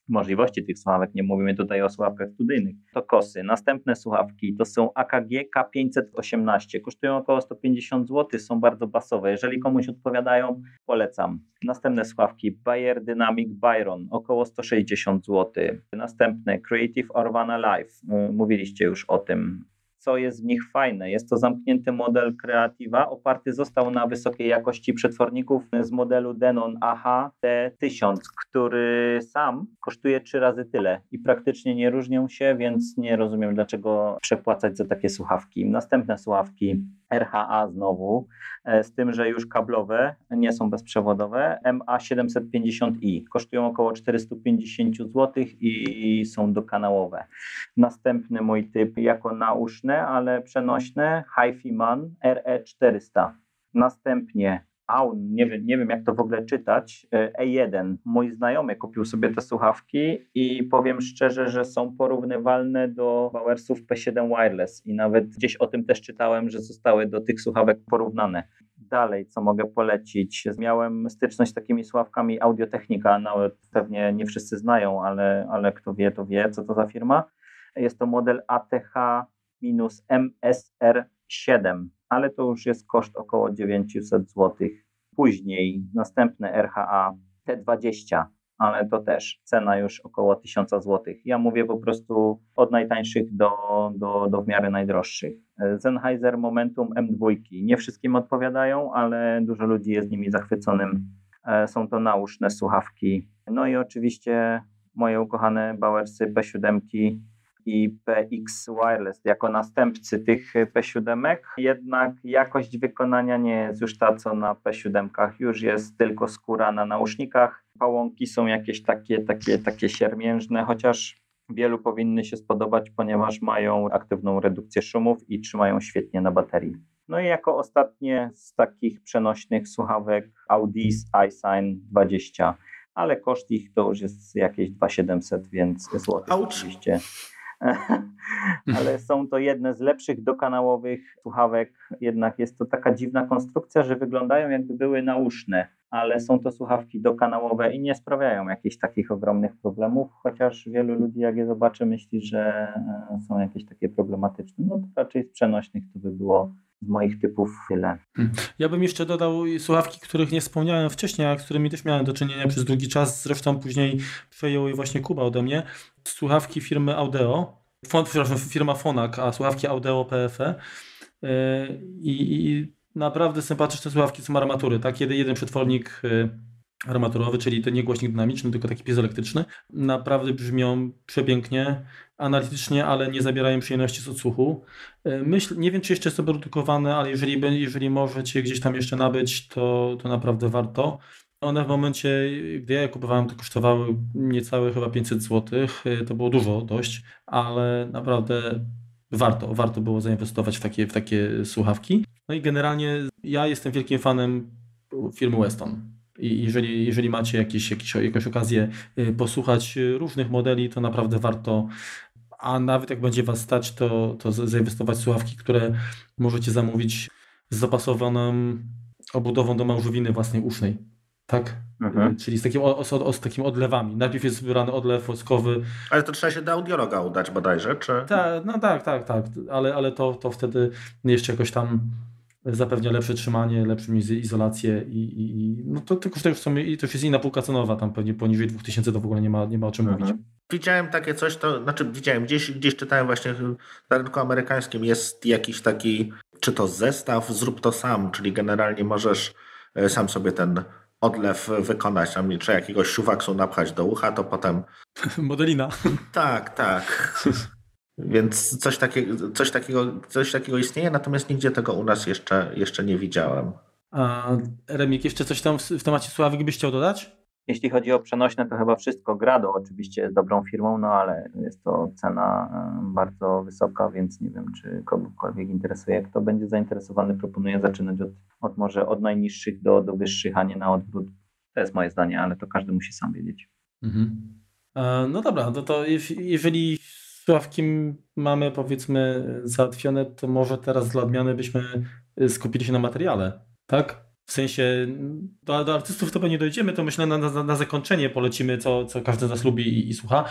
możliwości tych słuchawek, nie mówimy tutaj o słuchawkach studyjnych, to kosy. Następne słuchawki to są AKG K518, kosztują około 150 zł, są bardzo basowe. Jeżeli komuś odpowiadają, polecam. Następne słuchawki. Bayer Dynamic Byron, około 160 zł. Następne. Creative Orvana Live, mówiliście już o tym co jest w nich fajne. Jest to zamknięty model Creativa, oparty został na wysokiej jakości przetworników z modelu Denon AH T1000, który sam kosztuje trzy razy tyle i praktycznie nie różnią się, więc nie rozumiem dlaczego przepłacać za takie słuchawki. Następne słuchawki RHA znowu, e, z tym, że już kablowe, nie są bezprzewodowe, MA750i, kosztują około 450 zł i są dokanałowe. Następny mój typ jako nauszne, ale przenośne, HiFi Man RE400. Następnie Aun, nie wiem, nie wiem jak to w ogóle czytać, e, E1. Mój znajomy kupił sobie te słuchawki i powiem szczerze, że są porównywalne do Bowersów P7 Wireless i nawet gdzieś o tym też czytałem, że zostały do tych słuchawek porównane. Dalej, co mogę polecić? Miałem styczność z takimi sławkami Audiotechnika, nawet pewnie nie wszyscy znają, ale, ale kto wie, to wie, co to za firma. Jest to model ATH-MSR7, ale to już jest koszt około 900 zł. Później następne RHA T20, ale to też cena już około 1000 zł. Ja mówię po prostu od najtańszych do, do, do w miarę najdroższych. Sennheiser Momentum M2. Nie wszystkim odpowiadają, ale dużo ludzi jest nimi zachwyconym. E, są to nauszne słuchawki. No i oczywiście moje ukochane Bowersy P7 i PX Wireless jako następcy tych P7, jednak jakość wykonania nie jest już ta, co na P7. Już jest tylko skóra na nausznikach. Pałąki są jakieś takie, takie, takie siermiężne, chociaż wielu powinny się spodobać, ponieważ mają aktywną redukcję szumów i trzymają świetnie na baterii. No i jako ostatnie z takich przenośnych słuchawek Audis iSign 20, ale koszt ich to już jest jakieś 2700, więc złotych oczywiście. ale są to jedne z lepszych dokanałowych słuchawek. Jednak jest to taka dziwna konstrukcja, że wyglądają jakby były nauszne, ale są to słuchawki dokanałowe i nie sprawiają jakichś takich ogromnych problemów, chociaż wielu ludzi jak je zobaczy myśli, że e, są jakieś takie problematyczne. No to raczej z przenośnych to by było z moich typów tyle. Hmm. Ja bym jeszcze dodał słuchawki, których nie wspomniałem wcześniej, a którymi też miałem do czynienia przez długi czas. Zresztą później przejął je właśnie Kuba ode mnie. Słuchawki firmy Audeo, przepraszam, firma Fonak, a słuchawki Audeo PFE. I, i naprawdę sympatyczne słuchawki są armatury, tak? Jeden przetwornik y, armaturowy, czyli to nie głośnik dynamiczny, tylko taki piezoelektryczny. Naprawdę brzmią przepięknie, analitycznie, ale nie zabierają przyjemności z odsłuchu. E, myśl, nie wiem, czy jeszcze są produkowane, ale jeżeli, jeżeli możecie gdzieś tam jeszcze nabyć, to, to naprawdę warto. One w momencie, gdy ja je kupowałem, to kosztowały niecałe chyba 500 zł. E, to było dużo dość, ale naprawdę warto, warto było zainwestować w takie, w takie słuchawki. No i generalnie ja jestem wielkim fanem firmy Weston. I jeżeli, jeżeli macie jakieś, jakieś, jakąś okazję y, posłuchać różnych modeli, to naprawdę warto. A nawet jak będzie Was stać, to, to zainwestować w słuchawki, które możecie zamówić z zapasowaną obudową do małżowiny własnej usznej. Tak? Mhm. Y, czyli z takim, o, z takim odlewami. Najpierw jest wybrany odlew woskowy. Ale to trzeba się do audiologa udać bodajże, czy? Ta, no tak, tak, tak. Ale, ale to, to wtedy jeszcze jakoś tam zapewnia lepsze trzymanie, lepszą izolację i, i no to tylko że już są, i to już jest inna półka cenowa, tam pewnie poniżej 2000 to w ogóle nie ma, nie ma o czym mhm. mówić. Widziałem takie coś, to znaczy widziałem, gdzieś, gdzieś czytałem właśnie na rynku amerykańskim jest jakiś taki, czy to zestaw, zrób to sam, czyli generalnie możesz e, sam sobie ten odlew wykonać, tam czy jakiegoś szuwaksu napchać do ucha, to potem... Modelina. Tak, tak. Więc coś takiego, coś, takiego, coś takiego istnieje, natomiast nigdzie tego u nas jeszcze, jeszcze nie widziałem. A Remik, jeszcze coś tam w, w temacie Sławik byś chciał dodać? Jeśli chodzi o przenośne, to chyba wszystko. Grado oczywiście jest dobrą firmą, no ale jest to cena bardzo wysoka, więc nie wiem, czy kogokolwiek interesuje. Kto będzie zainteresowany, proponuję zaczynać od, od może od najniższych do, do wyższych, a nie na odwrót. To jest moje zdanie, ale to każdy musi sam wiedzieć. Mhm. E, no dobra, no to jeżeli słuchawki mamy powiedzmy załatwione, to może teraz dla odmiany byśmy y, skupili się na materiale, tak? W sensie do, do artystów to pewnie dojdziemy, to myślę na, na, na zakończenie polecimy, co, co każdy z nas lubi i, i słucha,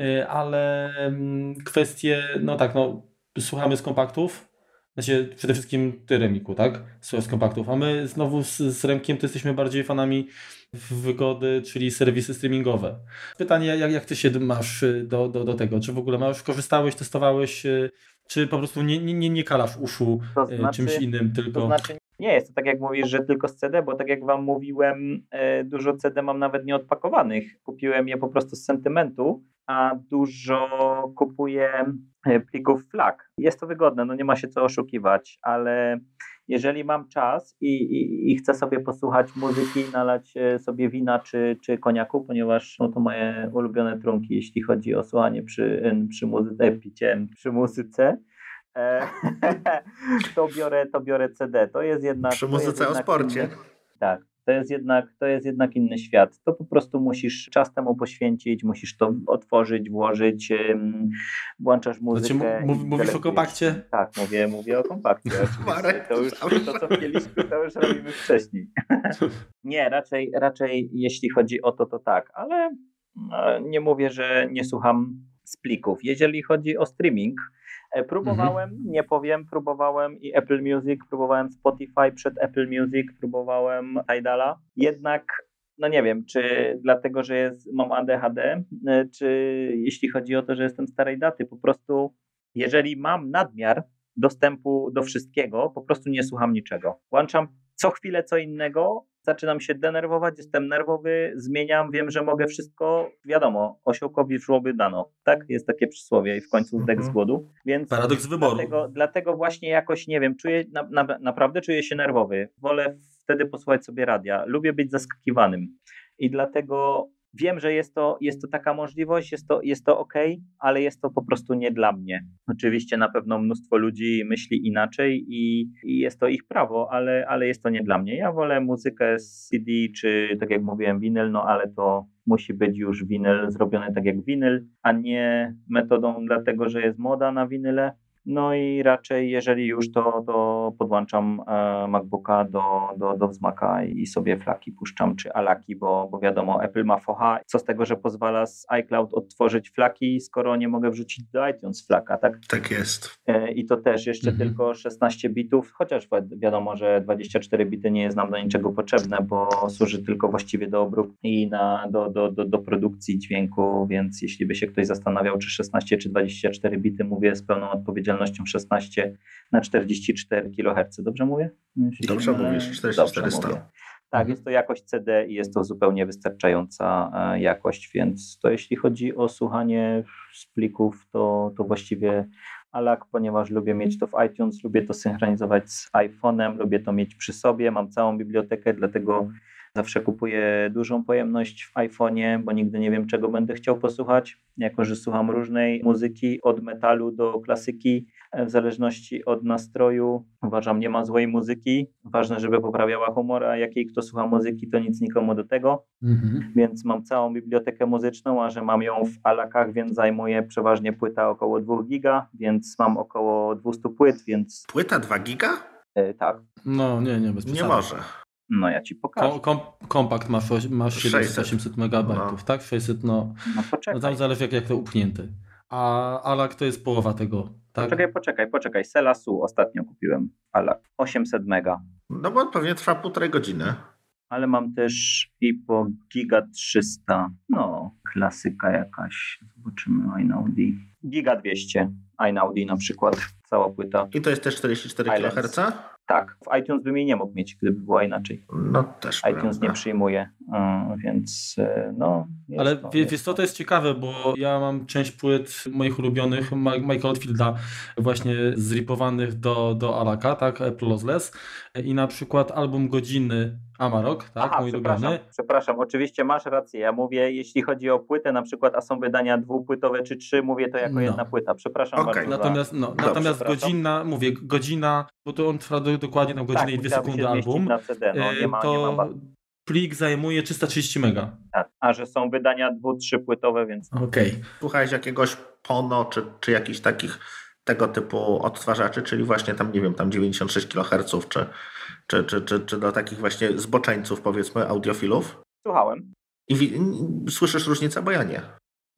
y, ale mm, kwestie, no tak, no słuchamy z kompaktów, znaczy przede wszystkim ty Remiku, tak? Z kompaktów, a my znowu z, z Remkiem to jesteśmy bardziej fanami wygody, czyli serwisy streamingowe. Pytanie, jak, jak ty się masz y, do, do, do tego? Czy w ogóle masz, korzystałeś, testowałeś, y, czy po prostu nie, nie, nie kalasz uszu to y, znaczy, czymś innym tylko? To znaczy nie jest to tak jak mówisz, że tylko z CD, bo tak jak wam mówiłem, dużo CD mam nawet nieodpakowanych. Kupiłem je po prostu z sentymentu, a dużo kupuję plików flag. Jest to wygodne, no nie ma się co oszukiwać, ale jeżeli mam czas i, i, i, chcę sobie posłuchać muzyki, nalać e, sobie wina czy, czy koniaku, ponieważ no, to moje ulubione trunki, jeśli chodzi o słuchanie przy, przy muzyce, picie przy muzyce, e, to, biorę, to biorę CD. To jest jednak. Przy muzyce o sporcie. Inny, tak. To jest jednak, to jest jednak inny świat. To po prostu musisz czas temu poświęcić, musisz to otworzyć, włożyć, włączasz muzykę. Znaczy, mów, mówisz o kompakcie? Tak, mówię, mówię o kompakcie. Marek, to już to, co mieliśmy, to już robimy wcześniej. nie, raczej, raczej jeśli chodzi o to, to tak, ale no, nie mówię, że nie słucham z plików. Jeżeli chodzi o streaming, e, próbowałem, mhm. nie powiem, próbowałem i Apple Music, próbowałem Spotify przed Apple Music, próbowałem Tidala, jednak no nie wiem, czy dlatego, że jest, mam ADHD, e, czy jeśli chodzi o to, że jestem starej daty, po prostu jeżeli mam nadmiar dostępu do wszystkiego, po prostu nie słucham niczego. Włączam co chwilę co innego, zaczynam się denerwować, jestem nerwowy, zmieniam, wiem, że mogę wszystko, wiadomo, osiołkowi szłoby dano, tak? Jest takie przysłowie i w końcu zdech z mhm. głodu, więc Paradoks wyboru. Dlatego, dlatego właśnie jakoś, nie wiem, czuję, na, na, naprawdę czuję się nerwowy, wolę wtedy posłuchać sobie radia, lubię być zaskakiwanym i dlatego Wiem, że jest to, jest to taka możliwość, jest to, jest to ok, ale jest to po prostu nie dla mnie. Oczywiście na pewno mnóstwo ludzi myśli inaczej i, i jest to ich prawo, ale, ale jest to nie dla mnie. Ja wolę muzykę z CD, czy tak jak mówiłem, winyl, no ale to musi być już winyl zrobiony tak jak winyl, a nie metodą dlatego, że jest moda na winyle no i raczej, jeżeli już, to, to podłączam e, MacBooka do, do, do wzmaka i sobie flaki puszczam, czy alaki, bo, bo wiadomo, Apple ma focha. Co z tego, że pozwala z iCloud odtworzyć flaki, skoro nie mogę wrzucić do iTunes flaka, tak? Tak jest. E, I to też jeszcze mhm. tylko 16 bitów, chociaż wiadomo, że 24 bity nie jest nam do niczego potrzebne, bo służy tylko właściwie do obróbki i na, do, do, do, do produkcji dźwięku, więc jeśli by się ktoś zastanawiał, czy 16 czy 24 bity, mówię z pełną odpowiedzialnością, odpowiedzialnością 16 na 44 kHz. Dobrze mówię? Dobrze mówisz, 4400. Tak, mhm. jest to jakość CD i jest to zupełnie wystarczająca e, jakość, więc to jeśli chodzi o słuchanie z plików, to, to właściwie ALAK, ponieważ lubię mieć to w iTunes, lubię to synchronizować z iPhone'em, lubię to mieć przy sobie, mam całą bibliotekę, dlatego Zawsze kupuję dużą pojemność w iPhone'ie, bo nigdy nie wiem, czego będę chciał posłuchać. Jako, że słucham różnej muzyki, od metalu do klasyki, e, w zależności od nastroju. Uważam, nie ma złej muzyki. Ważne, żeby poprawiała humor, a jakiej kto słucha muzyki, to nic nikomu do tego. Mhm. Więc mam całą bibliotekę muzyczną, a że mam ją w alakach, więc zajmuje przeważnie płyta około 2 giga, więc mam około 200 płyt, więc... Płyta 2 giga? E, tak. No nie, nie, bez Nie może. No ja ci pokażę. Kom, kompakt masz, masz 800 MB, no. tak? 600, no. No, no tam zależy jak, jak to upchnięty. A Alak to jest połowa tego, tak? Poczekaj, poczekaj, poczekaj. Selasu ostatnio kupiłem Alak. 800 mega. No bo pewnie trwa półtorej godziny. Ale mam też i po Giga 300. No, klasyka jakaś. Zobaczymy iNaudi. Giga 200 iNaudi na przykład. Cała płyta. I to jest też 44 kHz? Tak, w iTunes bym jej nie mógł mieć, gdyby była inaczej. No też. iTunes prawda. nie przyjmuje, więc e, no. Ale to, wie, wiesz co, to jest ciekawe, bo ja mam część płyt moich ulubionych Michael Oldfielda właśnie zripowanych do, do Alaka, tak, Apple Lossless i na przykład album Godziny Amarok, tak, Aha, mój przepraszam, ulubiony. Przepraszam, oczywiście masz rację. Ja mówię, jeśli chodzi o płytę na przykład, a są wydania dwupłytowe czy trzy, mówię to jako no. jedna płyta. Przepraszam okay. bardzo. Natomiast, no, natomiast godzina, mówię, godzina, bo to on trwa do, dokładnie tam godzinę tak, i dwie sekundy album. Na CD. No, nie ma, to nie ma plik zajmuje 330 mega. Tak, a że są wydania dwu, trzypłytowe, więc... Okej. Okay. Słuchałeś jakiegoś Pono, czy, czy jakichś takich tego typu odtwarzaczy, czyli właśnie tam, nie wiem, tam 96 kHz, czy, czy, czy, czy, czy do takich właśnie zboczeńców, powiedzmy, audiofilów? Słuchałem. I słyszysz różnicę, bo ja nie.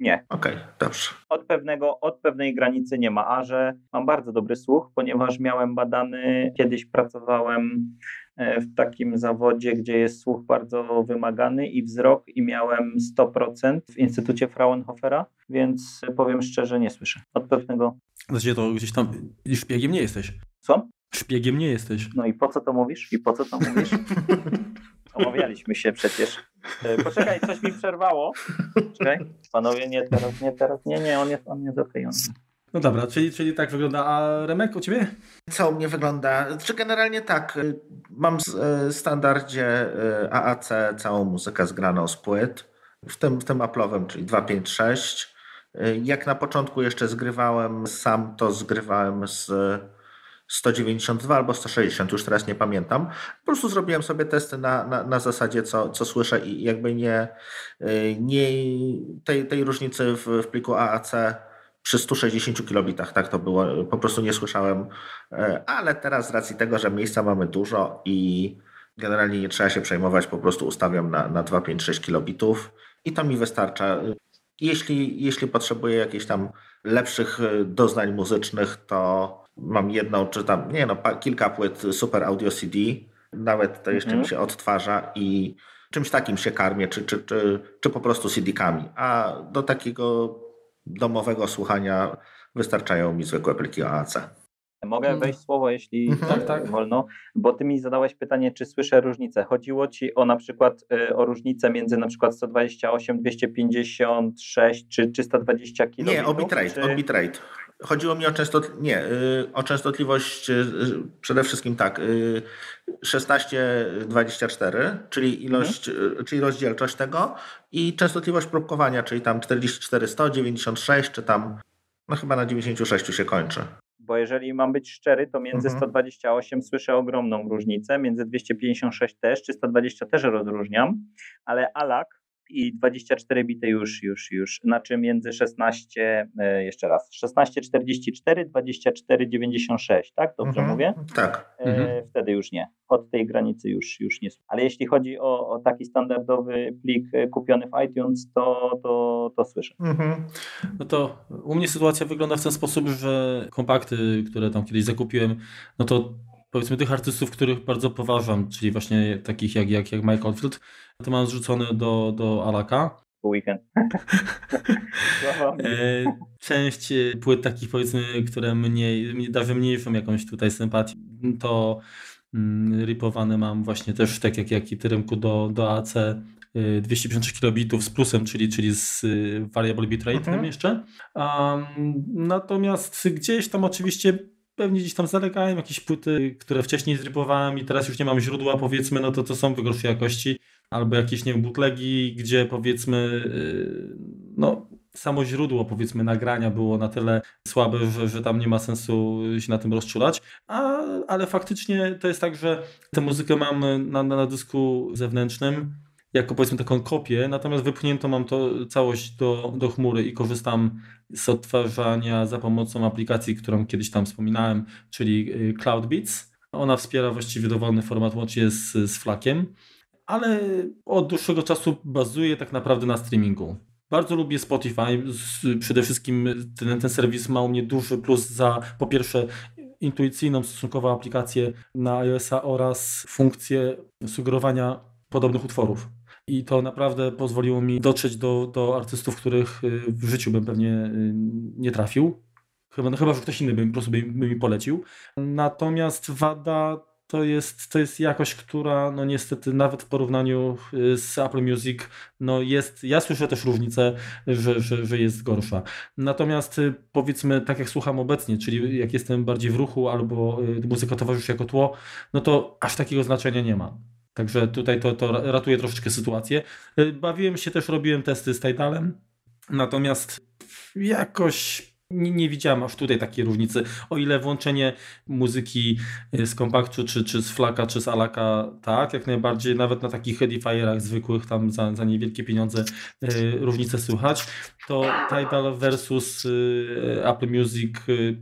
Nie. Okej, okay, dobrze. Od, pewnego, od pewnej granicy nie ma, a że mam bardzo dobry słuch, ponieważ miałem badany, kiedyś pracowałem e, w takim zawodzie, gdzie jest słuch bardzo wymagany i wzrok i miałem 100% w Instytucie Fraunhofera, więc powiem szczerze, nie słyszę. Od pewnego... Znaczy to gdzieś tam szpiegiem nie jesteś. Co? Szpiegiem nie jesteś. No i po co to mówisz? I po co to mówisz? Omawialiśmy się przecież. E, poczekaj, coś mi przerwało. Czekaj. Panowie, nie teraz, nie teraz. Nie, nie, on jest, on jest okej. Okay, no dobra, czyli, czyli tak wygląda. A Remek u Ciebie? Co u mnie wygląda? Czy generalnie tak. Y, mam w y, standardzie y, AAC całą muzykę zgraną z płyt. W tym, w tym Apple'owym, czyli 256. Jak na początku jeszcze zgrywałem sam, to zgrywałem z 192 albo 160, już teraz nie pamiętam. Po prostu zrobiłem sobie testy na, na, na zasadzie, co, co słyszę i jakby nie, y, nie tej, tej różnicy w, w pliku AAC przy 160 kilobitach, tak to było, po prostu nie słyszałem, e, ale teraz z racji tego, że miejsca mamy dużo i generalnie nie trzeba się przejmować, po prostu ustawiam na, na 256 kilobitów i to mi wystarcza. Jeśli, jeśli potrzebuję jakichś tam lepszych e, doznań muzycznych, to mam jedną, czy tam, nie no, kilka płyt Super Audio CD, nawet to jeszcze mhm. mi się odtwarza i czymś takim się karmię, czy, czy, czy, czy po prostu CD-kami. A do takiego domowego słuchania wystarczają mi zwykłe pliki AAC. Mogę mm. wejść słowo, jeśli mhm. tak, tak. wolno, bo ty mi zadałeś pytanie, czy słyszę różnicę. Chodziło ci o na przykład y, o różnicę między na przykład 128, 256 czy 320 km? Nie, o bitrate, czy... o bitrate. Chodziło mi o, częstot... nie, y, o częstotliwość przede wszystkim tak, 16-24, czyli ilość, mhm. czyli rozdzielczość tego i częstotliwość próbkowania, czyli tam 44, 100, 96 czy tam no chyba na 96 się kończy bo jeżeli mam być szczery, to między mhm. 128 słyszę ogromną różnicę, między 256 też, 320 też rozróżniam, ale ALAK i 24 bity już, już, już. Znaczy między 16, e, jeszcze raz, 16,44, 24,96, tak? Dobrze mhm. mówię? Tak. E, mhm. Wtedy już nie. Od tej granicy już, już nie. Ale jeśli chodzi o, o taki standardowy plik e, kupiony w iTunes, to, to, to słyszę. Mhm. No to u mnie sytuacja wygląda w ten sposób, że kompakty, które tam kiedyś zakupiłem, no to powiedzmy tych artystów, których bardzo poważam, czyli właśnie takich jak, jak, jak Mike Oldfield, to mam zrzucone do, do Alaka. Weekend. E, część płyt takich powiedzmy, które mnie, darzy mniejszą jakąś tutaj sympatię, to mm, ripowane mam właśnie też tak jak, jak i Tyrymku do, do AC 256 kilobitów z plusem, czyli, czyli z variable bitrate mhm. jeszcze. Um, natomiast gdzieś tam oczywiście pewnie gdzieś tam zalegałem jakieś płyty, które wcześniej zrypowałem i teraz już nie mam źródła, powiedzmy, no to to są w gorszej jakości, albo jakieś, nie wiem, bootlegi, gdzie powiedzmy, yy, no samo źródło, powiedzmy, nagrania było na tyle słabe, że, że tam nie ma sensu się na tym rozczulać, A, ale faktycznie to jest tak, że tę muzykę mam na, na, na dysku zewnętrznym, jako powiedzmy taką kopię, natomiast wypchnięto mam to całość do, do chmury i korzystam z odtwarzania za pomocą aplikacji, którą kiedyś tam wspominałem, czyli y, CloudBeats. Ona wspiera właściwie dowolny format łącznie z, z flakiem, ale od dłuższego czasu bazuje tak naprawdę na streamingu. Bardzo lubię Spotify. Przede wszystkim ten, ten serwis ma u mnie duży plus za po pierwsze intuicyjną stosunkowo aplikację na iOS-a oraz funkcję sugerowania podobnych utworów i to naprawdę pozwoliło mi dotrzeć do, do artystów, których y, w życiu bym pewnie y, nie trafił. Chyba, no chyba że ktoś inny by, po prostu by, by mi polecił. Natomiast wada to jest, to jest jakość, która no niestety nawet w porównaniu y, z Apple Music no jest, ja słyszę też różnicę, że, że, że jest gorsza. Natomiast powiedzmy tak jak słucham obecnie, czyli jak jestem bardziej w ruchu albo muzyka towarzyszy jako tło, no to aż takiego znaczenia nie ma. Także tutaj to, to ratuje troszeczkę sytuację. Y, bawiłem się też, robiłem testy z Tidalem, natomiast jakoś nie, nie, widziałem aż tutaj takiej różnicy. O ile włączenie muzyki y, z kompaktu, czy, czy z flaka, czy z alaka, tak, jak najbardziej, nawet na takich edifierach zwykłych, tam za, za niewielkie pieniądze y, różnice słychać, to Tidal versus y, Apple Music, y,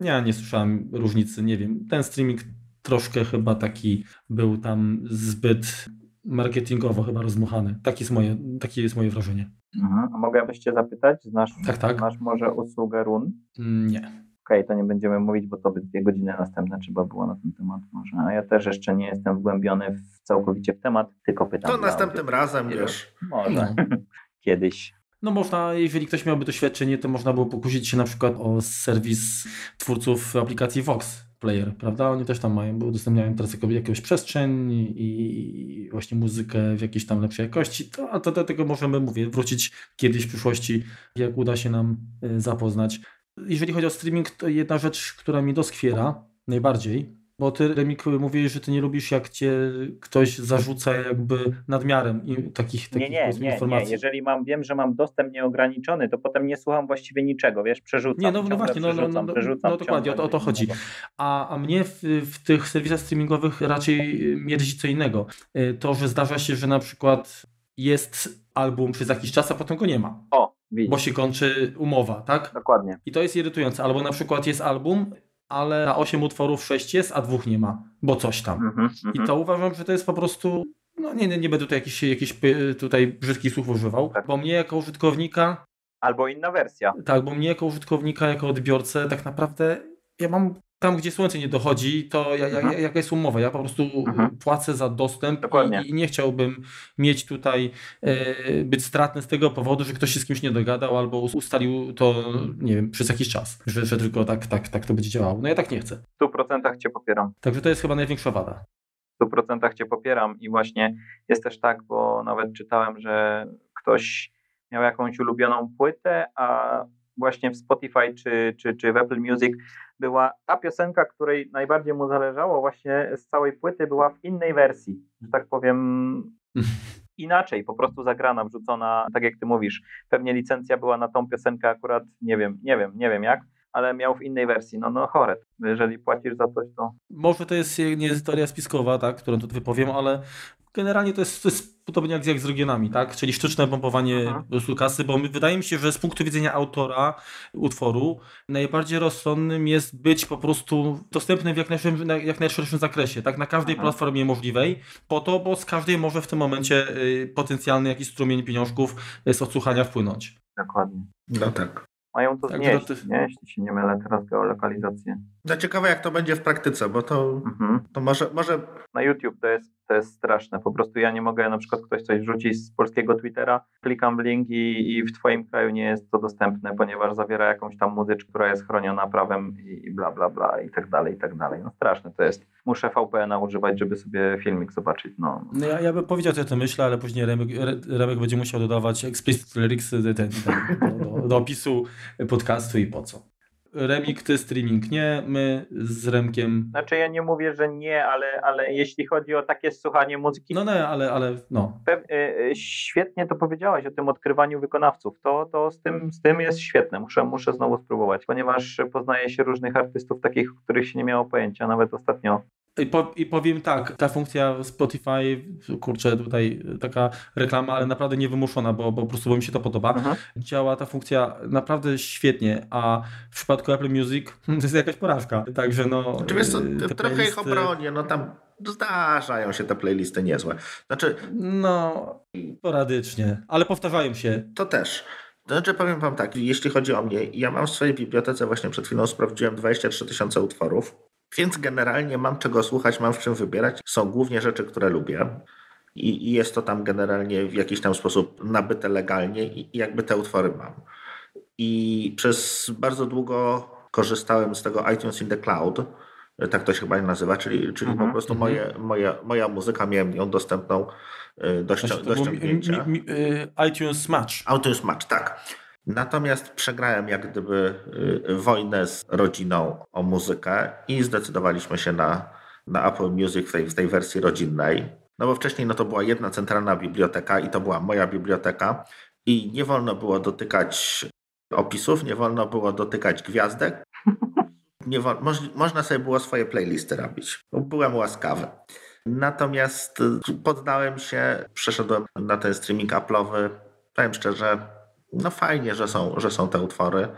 ja nie słyszałem różnicy, nie wiem. Ten streaming troszkę chyba taki był tam zbyt marketingowo chyba rozmuchany. Taki jest moje, takie jest moje wrażenie. Mhm. A mogę byś Cię zapytać? Znasz, tak, tak. Znasz może usługę RUN? Mm, nie. Okej, okay, to nie będziemy mówić, bo to by dwie godziny następne trzeba było na ten temat może. A ja też jeszcze nie jestem wgłębiony w, całkowicie w temat, tylko pytam. To następnym razem, wiesz. Może. No. Kiedyś. No można, jeżeli ktoś miałby doświadczenie, to można było pokusić się na przykład o serwis twórców aplikacji Vox Player, prawda? Oni też tam mają, bo udostępniają teraz jakąś przestrzeń i właśnie muzykę w jakiejś tam lepszej jakości. To, a to do tego możemy, mówię, wrócić kiedyś w przyszłości, jak uda się nam y, zapoznać. Jeżeli chodzi o streaming, to jedna rzecz, która mi doskwiera najbardziej, Bo ty, Remik, mówiłeś, że ty nie lubisz, jak cię ktoś zarzuca jakby nadmiarem i takich, takich nie, nie, nie, informacji. nie. Jeżeli mam, wiem, że mam dostęp nieograniczony, to potem nie słucham właściwie niczego, wiesz, przerzucam. Nie, no, no właśnie, no, no, no, no, no dokładnie, o to, o to chodzi. A, a mnie w, w tych serwisach streamingowych raczej mierzi co innego. Y, to, że zdarza się, że na przykład jest album przez jakiś czas, a potem go nie ma. O, widzisz. Bo się kończy umowa, tak? Dokładnie. I to jest irytujące. Albo na przykład jest album, ale na 8 utworów 6 jest, a dwóch nie ma, bo coś tam. Mhm, I mhm. to uważam, że to jest po prostu. No nie, nie, nie będę tutaj jakichś jakich tutaj brzydkich słów używał, Tak. bo mnie jako użytkownika, Albo inna wersja. tak, bo mnie jako użytkownika, jako odbiorcę, tak naprawdę ja mam tam, gdzie słońce nie dochodzi, to ja, ja, Mhm. jaka jest umowa? Ja po prostu Mhm. płacę za dostęp Dokładnie. i nie chciałbym mieć tutaj e, być stratny z tego powodu, że ktoś się z kimś nie dogadał albo ustalił to, nie wiem, przez jakiś czas, że, że tylko tak, tak, tak to będzie działało. No ja tak nie chcę. W 100% cię popieram. Także to jest chyba największa wada. W 100% cię popieram i właśnie jest też tak, bo nawet czytałem, że ktoś miał jakąś ulubioną płytę, a właśnie w Spotify czy, czy, czy w Apple Music była ta piosenka, której najbardziej mu zależało właśnie z całej płyty, była w innej wersji, że tak powiem inaczej, po prostu zagrana, wrzucona, tak jak ty mówisz. Pewnie licencja była na tą piosenkę akurat, nie wiem, nie wiem, nie wiem jak, ale miał w innej wersji. No, no chore. Jeżeli płacisz za coś, to Może to jest nie jest teoria spiskowa, tak, którą tu wypowiem, ale generalnie to jest, to jest podobnie jak, jak z regionami, tak? Czyli sztuczne pompowanie Mhm. po prostu kasy, bo my- wydaje mi się, że z punktu widzenia autora utworu najbardziej rozsądnym jest być po prostu dostępnym w jak najszerszym, na- jak najszerszym zakresie, tak? Na każdej Mhm. platformie możliwej, po to, bo z każdej może w tym momencie y, potencjalny jakiś strumień pieniążków z odsłuchania wpłynąć. dokładnie. No tak. Mają to Tak, znieść, to ty- nie? jeśli się nie mylę, teraz geolokalizację. No ciekawe jak to będzie w praktyce, bo to, Mhm. to może, może Na YouTube to jest, to jest straszne. Po prostu ja nie mogę, na przykład ktoś coś wrzuci z polskiego Twittera, klikam w link i, i w twoim kraju nie jest to dostępne, ponieważ zawiera jakąś tam muzyczkę, która jest chroniona prawem i, i bla, bla, bla i tak dalej, i tak dalej. No straszne to jest. Muszę VPN-a używać, żeby sobie filmik zobaczyć. No, No ja, ja bym powiedział, co ja to myślę, ale później Remek, Re- Remek będzie musiał dodawać explicit lyrics do, do, do opisu podcastu i po co. Remik, ty streaming nie, my z Remkiem. Znaczy ja nie mówię, że nie, ale, ale jeśli chodzi o takie słuchanie muzyki, No nie, ale, ale no. Y, y, świetnie to powiedziałaś o tym odkrywaniu wykonawców. To, to z, tym, z tym jest świetne. Muszę, muszę znowu spróbować, ponieważ poznaje się różnych artystów, takich, o których się nie miało pojęcia. Nawet ostatnio I, po, I powiem tak, ta funkcja Spotify, kurczę, tutaj taka reklama, ale naprawdę niewymuszona, bo, bo po prostu bo mi się to podoba. Mhm. Działa ta funkcja naprawdę świetnie, a w przypadku Apple Music to jest jakaś porażka. Także no. Czy wiesz co, te trochę ich playlisty- obronię, no tam zdarzają się te playlisty niezłe. Znaczy, No, poradycznie, ale powtarzają się. to też. To Znaczy powiem wam tak, jeśli chodzi o mnie, ja mam w swojej bibliotece, właśnie przed chwilą sprawdziłem 23 tysiące utworów, więc generalnie mam czego słuchać, mam w czym wybierać. Są głównie rzeczy, które lubię. I i jest to tam generalnie w jakiś tam sposób nabyte legalnie i i jakby te utwory mam. I przez bardzo długo korzystałem z tego iTunes in the Cloud, tak to się chyba nazywa, czyli, czyli Mhm, po prostu mhm. moje, moja, moja muzyka, miałem ją dostępną y, do, Znaczy, do było mi, ściągnięcia. mi, mi, y, iTunes Match. iTunes Match, tak. Natomiast przegrałem jak gdyby y, wojnę z rodziną o muzykę i zdecydowaliśmy się na, na Apple Music w tej, w tej wersji rodzinnej. No bo wcześniej no to była jedna centralna biblioteka i to była moja biblioteka i nie wolno było dotykać opisów, nie wolno było dotykać gwiazdek. Nie wol, moż, można sobie było swoje playlisty robić. Byłem łaskawy. Natomiast y, poddałem się, przeszedłem na ten streaming Apple'owy. Powiem szczerze, no fajnie, że są, że są te utwory.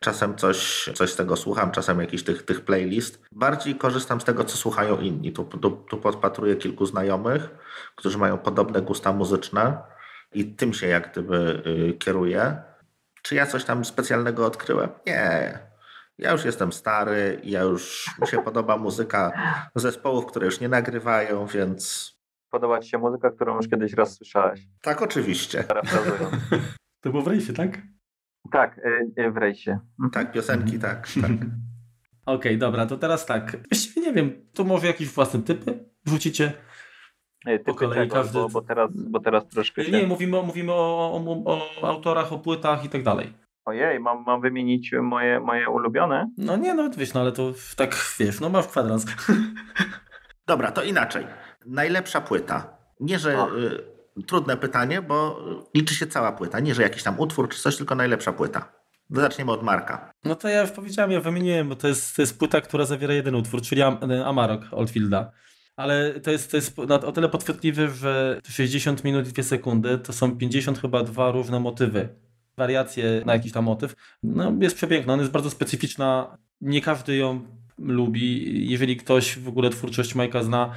Czasem coś, coś z tego słucham, czasem jakiś tych, tych playlist. Bardziej korzystam z tego, co słuchają inni. Tu, tu, tu podpatruję kilku znajomych, którzy mają podobne gusta muzyczne i tym się jak gdyby y, kieruję. Czy ja coś tam specjalnego odkryłem? Nie. Ja już jestem stary, ja już mi się podoba muzyka zespołów, które już nie nagrywają, więc podoba Ci się muzyka, którą już kiedyś raz słyszałeś. tak oczywiście. To było w rejsie, tak? tak, y, y, w rejsie. Tak, piosenki, tak. tak. Okej, dobra, to teraz tak. Właściwie nie wiem, to może jakieś własne typy wrzucicie? Y, Typy kolei czego? każdy- Bo, bo, teraz, bo teraz troszkę się... Nie, mówimy, o- mówimy o, o, o autorach, o płytach i tak dalej. Ojej, mam, mam wymienić moje, moje ulubione? No nie, no wiesz, no ale to tak, wiesz, no masz kwadrans. Dobra, to inaczej. Najlepsza płyta. Nie, że trudne pytanie, bo liczy się cała płyta. Nie, że jakiś tam utwór czy coś, tylko najlepsza płyta. Zaczniemy od Marka. No to ja powiedziałem, ja wymieniłem, bo to jest, to jest płyta, która zawiera jeden utwór, czyli Am Amarok Oldfielda. Ale to jest, to jest o tyle podchwytliwy, że 60 minut i 2 sekundy to są 50 chyba dwa różne motywy. Wariacje na jakiś tam motyw. No, jest przepiękna, ona jest bardzo specyficzna. Nie każdy ją lubi. Jeżeli ktoś w ogóle twórczość Majka zna,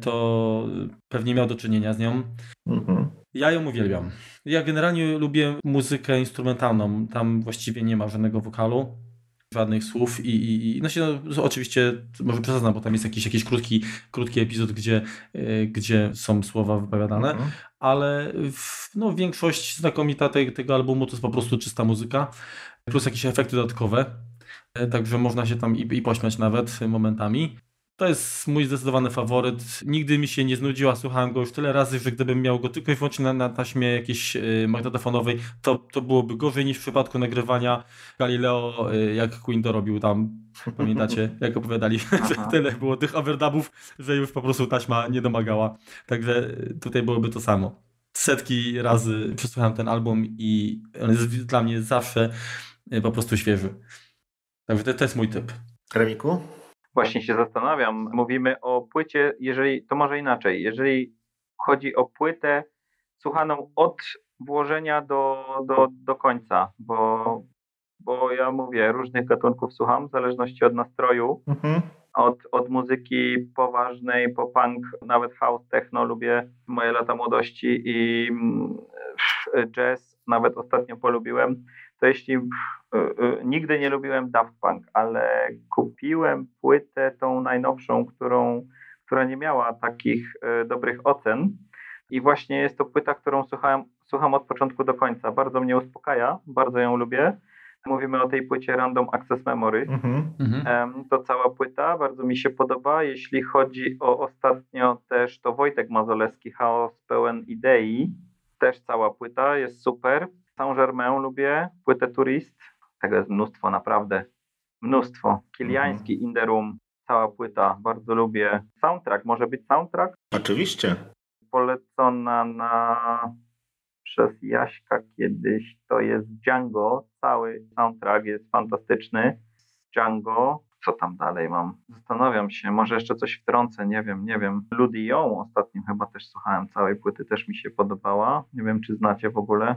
to pewnie miał do czynienia z nią. Mhm. Ja ją uwielbiam. Ja generalnie lubię muzykę instrumentalną. Tam właściwie nie ma żadnego wokalu, żadnych słów i, i, i no się no, oczywiście może przesadzam, bo tam jest jakiś, jakiś krótki, krótki epizod, gdzie, yy, gdzie są słowa wypowiadane, mhm. ale w, no, większość znakomita te, tego albumu to jest po prostu czysta muzyka, plus jakieś efekty dodatkowe. E, także można się tam i, i pośmiać nawet momentami. To jest mój zdecydowany faworyt. Nigdy mi się nie znudził, a słuchałem go już tyle razy, że gdybym miał go tylko i wyłącznie na, na taśmie jakiejś y, magnetofonowej, to, to byłoby gorzej niż w przypadku nagrywania Galileo, y, jak Queen to robił tam. Pamiętacie, jak opowiadali, że tyle było tych overdubów, że już po prostu taśma nie domagała. Także tutaj byłoby to samo. Setki razy przesłuchałem ten album i on jest dla mnie zawsze po prostu świeży. Także to, to jest mój typ. Remiku? Właśnie się zastanawiam. Mówimy o płycie, jeżeli to może inaczej. Jeżeli chodzi o płytę słuchaną od włożenia do, do, do końca, bo, bo ja mówię, różnych gatunków słucham w zależności od nastroju. Mhm. Od, od muzyki poważnej po punk, nawet house, techno lubię moje lata młodości i mm, jazz nawet ostatnio polubiłem to jeśli y, y, nigdy nie lubiłem Daft Punk, ale kupiłem płytę tą najnowszą, którą, która nie miała takich y, dobrych ocen. I właśnie jest to płyta, którą słuchałem, słucham od początku do końca. Bardzo mnie uspokaja, bardzo ją lubię. Mówimy o tej płycie Random Access Memory. Mm-hmm. To cała płyta, bardzo mi się podoba. Jeśli chodzi o ostatnio też, to Wojtek Mazolewski, Chaos pełen idei. Też cała płyta jest super. Saint-Germain lubię, płytę Turist, tego jest mnóstwo, naprawdę mnóstwo. Kiliański, mhm. In The Room, cała płyta, bardzo lubię. Soundtrack, może być soundtrack? Oczywiście. Polecona na przez Jaśka kiedyś, to jest Django, cały soundtrack jest fantastyczny. Django, co tam dalej mam? Zastanawiam się, może jeszcze coś wtrącę, nie wiem, nie wiem. Ludy ją ostatnio chyba też słuchałem całej płyty, też mi się podobała. Nie wiem, czy znacie w ogóle.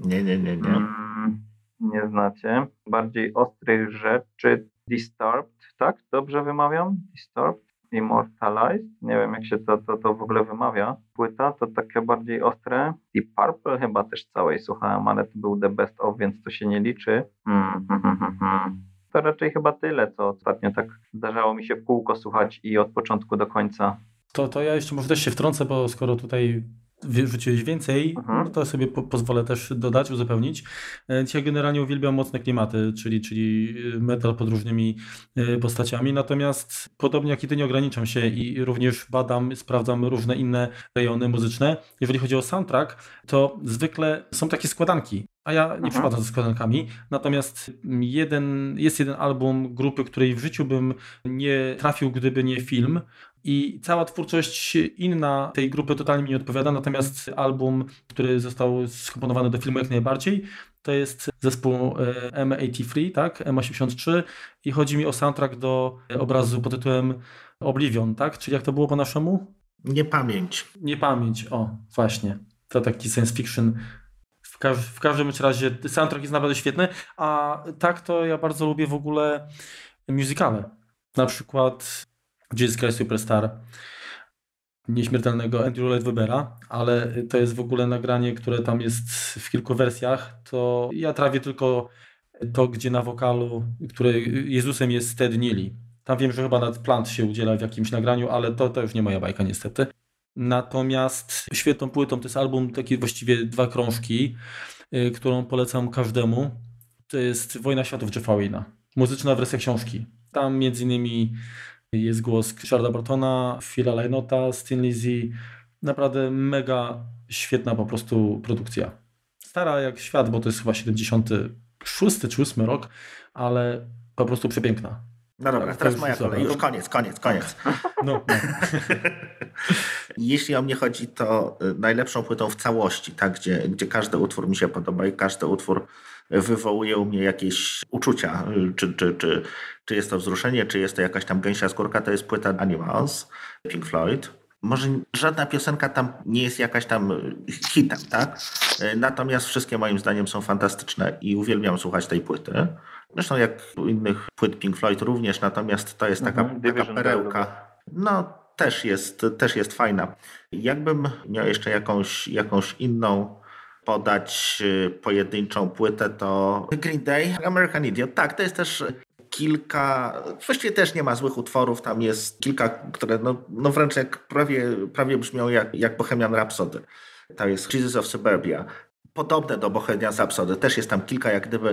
Nie, nie, nie, nie. Mm, nie znacie. Bardziej ostrych rzeczy Disturbed, tak? Dobrze wymawiam? Disturbed? Immortalized? Nie wiem, jak się to, to, to w ogóle wymawia. Płyta to takie bardziej ostre. I Purple chyba też całej słuchałem, ale to był The Best of, więc to się nie liczy. Mm, mm, mm, mm to raczej chyba tyle, co ostatnio tak zdarzało mi się w kółko słuchać i od początku do końca. To, to ja jeszcze może też się wtrącę, bo skoro tutaj wrzuciłeś więcej, mhm. to sobie po, pozwolę też dodać, uzupełnić. E, ja generalnie uwielbiam mocne klimaty, czyli, czyli metal pod różnymi e, postaciami, natomiast podobnie jak i ty nie ograniczam się i również badam, sprawdzam różne inne rejony muzyczne. Jeżeli chodzi o soundtrack, to zwykle są takie składanki. A ja nie Aha. przypadam ze składankami. Natomiast jeden, jest jeden album grupy, której w życiu bym nie trafił, gdyby nie film. I cała twórczość inna tej grupy totalnie mi nie odpowiada. Natomiast album, który został skomponowany do filmu jak najbardziej, to jest zespół e, M83, tak? M83 i chodzi mi o soundtrack do obrazu pod tytułem Oblivion, tak? Czyli jak to było po naszemu? Niepamięć. Niepamięć, o, właśnie. To taki science fiction w każdym razie soundtrack jest naprawdę świetny, a tak to ja bardzo lubię w ogóle musicale. Na przykład Jesus Christ Superstar nieśmiertelnego Andrew Lloyd Webbera, ale to jest w ogóle nagranie, które tam jest w kilku wersjach, to ja trawię tylko to, gdzie na wokalu, które Jezusem jest Ted Neely. Tam wiem, że chyba nawet Plant się udziela w jakimś nagraniu, ale to, to już nie moja bajka niestety. Natomiast świetną płytą to jest album, takie właściwie dwa krążki, y, którą polecam każdemu. To jest Wojna Światów Jeffa Wayna. Muzyczna wersja książki. Tam między innymi jest głos Richarda Bartona, Phila Lynota, Stin Lizzy. Naprawdę mega świetna po prostu produkcja. stara jak świat, bo to jest chyba 76 czy 8 rok, ale po prostu przepiękna. No dobra, Tak, teraz moja kolej. Już koniec, koniec, koniec. No, no. Jeśli o mnie chodzi, to y, najlepszą płytą w całości, tak, gdzie, gdzie każdy utwór mi się podoba i każdy utwór wywołuje u mnie jakieś uczucia, czy, czy, czy, czy jest to wzruszenie, czy jest to jakaś tam gęsia skórka, to jest płyta Animals, Pink Floyd. Może żadna piosenka tam nie jest jakaś tam hitem, tak? Natomiast wszystkie moim zdaniem są fantastyczne i uwielbiam słuchać tej płyty. Zresztą jak u innych płyt Pink Floyd również, natomiast to jest taka, Mhm, taka perełka. No, też jest, też jest fajna. Jakbym miał jeszcze jakąś, jakąś inną podać y, pojedynczą płytę, to Green Day, American Idiot. Tak, to jest też kilka, właściwie też nie ma złych utworów, tam jest kilka, które no, no wręcz jak prawie, prawie brzmią jak, jak Bohemian Rhapsody. To jest Jesus of Suburbia. Podobne do Bohemian Rhapsody. Też jest tam kilka jak gdyby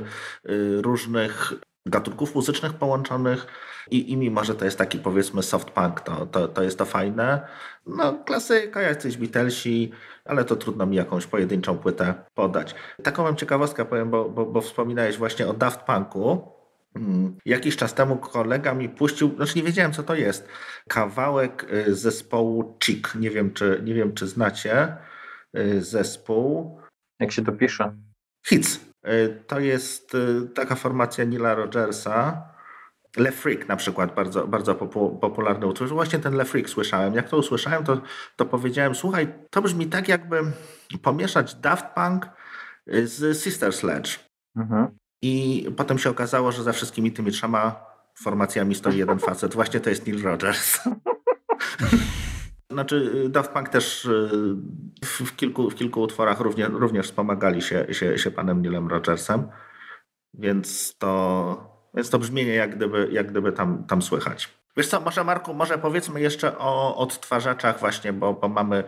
y, różnych gatunków muzycznych połączonych i, i mimo, że to jest taki powiedzmy soft punk, to, to, to jest to fajne. No klasyka, jacyś Beatlesi, ale to trudno mi jakąś pojedynczą płytę podać. Taką mam ciekawostkę powiem, bo, bo, bo wspominałeś właśnie o Daft Punku. Mm, Jakiś czas temu kolega mi puścił, znaczy nie wiedziałem co to jest, kawałek y, zespołu Chick. Nie wiem czy, nie wiem, czy znacie y, zespół. Jak się to pisze? Hits. Y, To jest taka formacja Nila Rogersa. Le Freak na przykład, bardzo, bardzo popu- popularny utwór. Właśnie ten Le Freak słyszałem. Jak to usłyszałem, to, to powiedziałem, słuchaj, to brzmi tak jakby pomieszać Daft Punk y, z Sister Sledge. Mhm. I potem się okazało, że za wszystkimi tymi trzema formacjami stoi jeden facet. Właśnie to jest Neil Rogers. Znaczy, y, Daft Punk też y, w, w, kilku, w kilku utworach również, również wspomagali się, się, się panem Neilem Rogersem, więc to, więc to brzmienie jak gdyby, jak gdyby tam, tam słychać. Wiesz co, może Marku, może powiedzmy jeszcze o odtwarzaczach właśnie, bo, bo mamy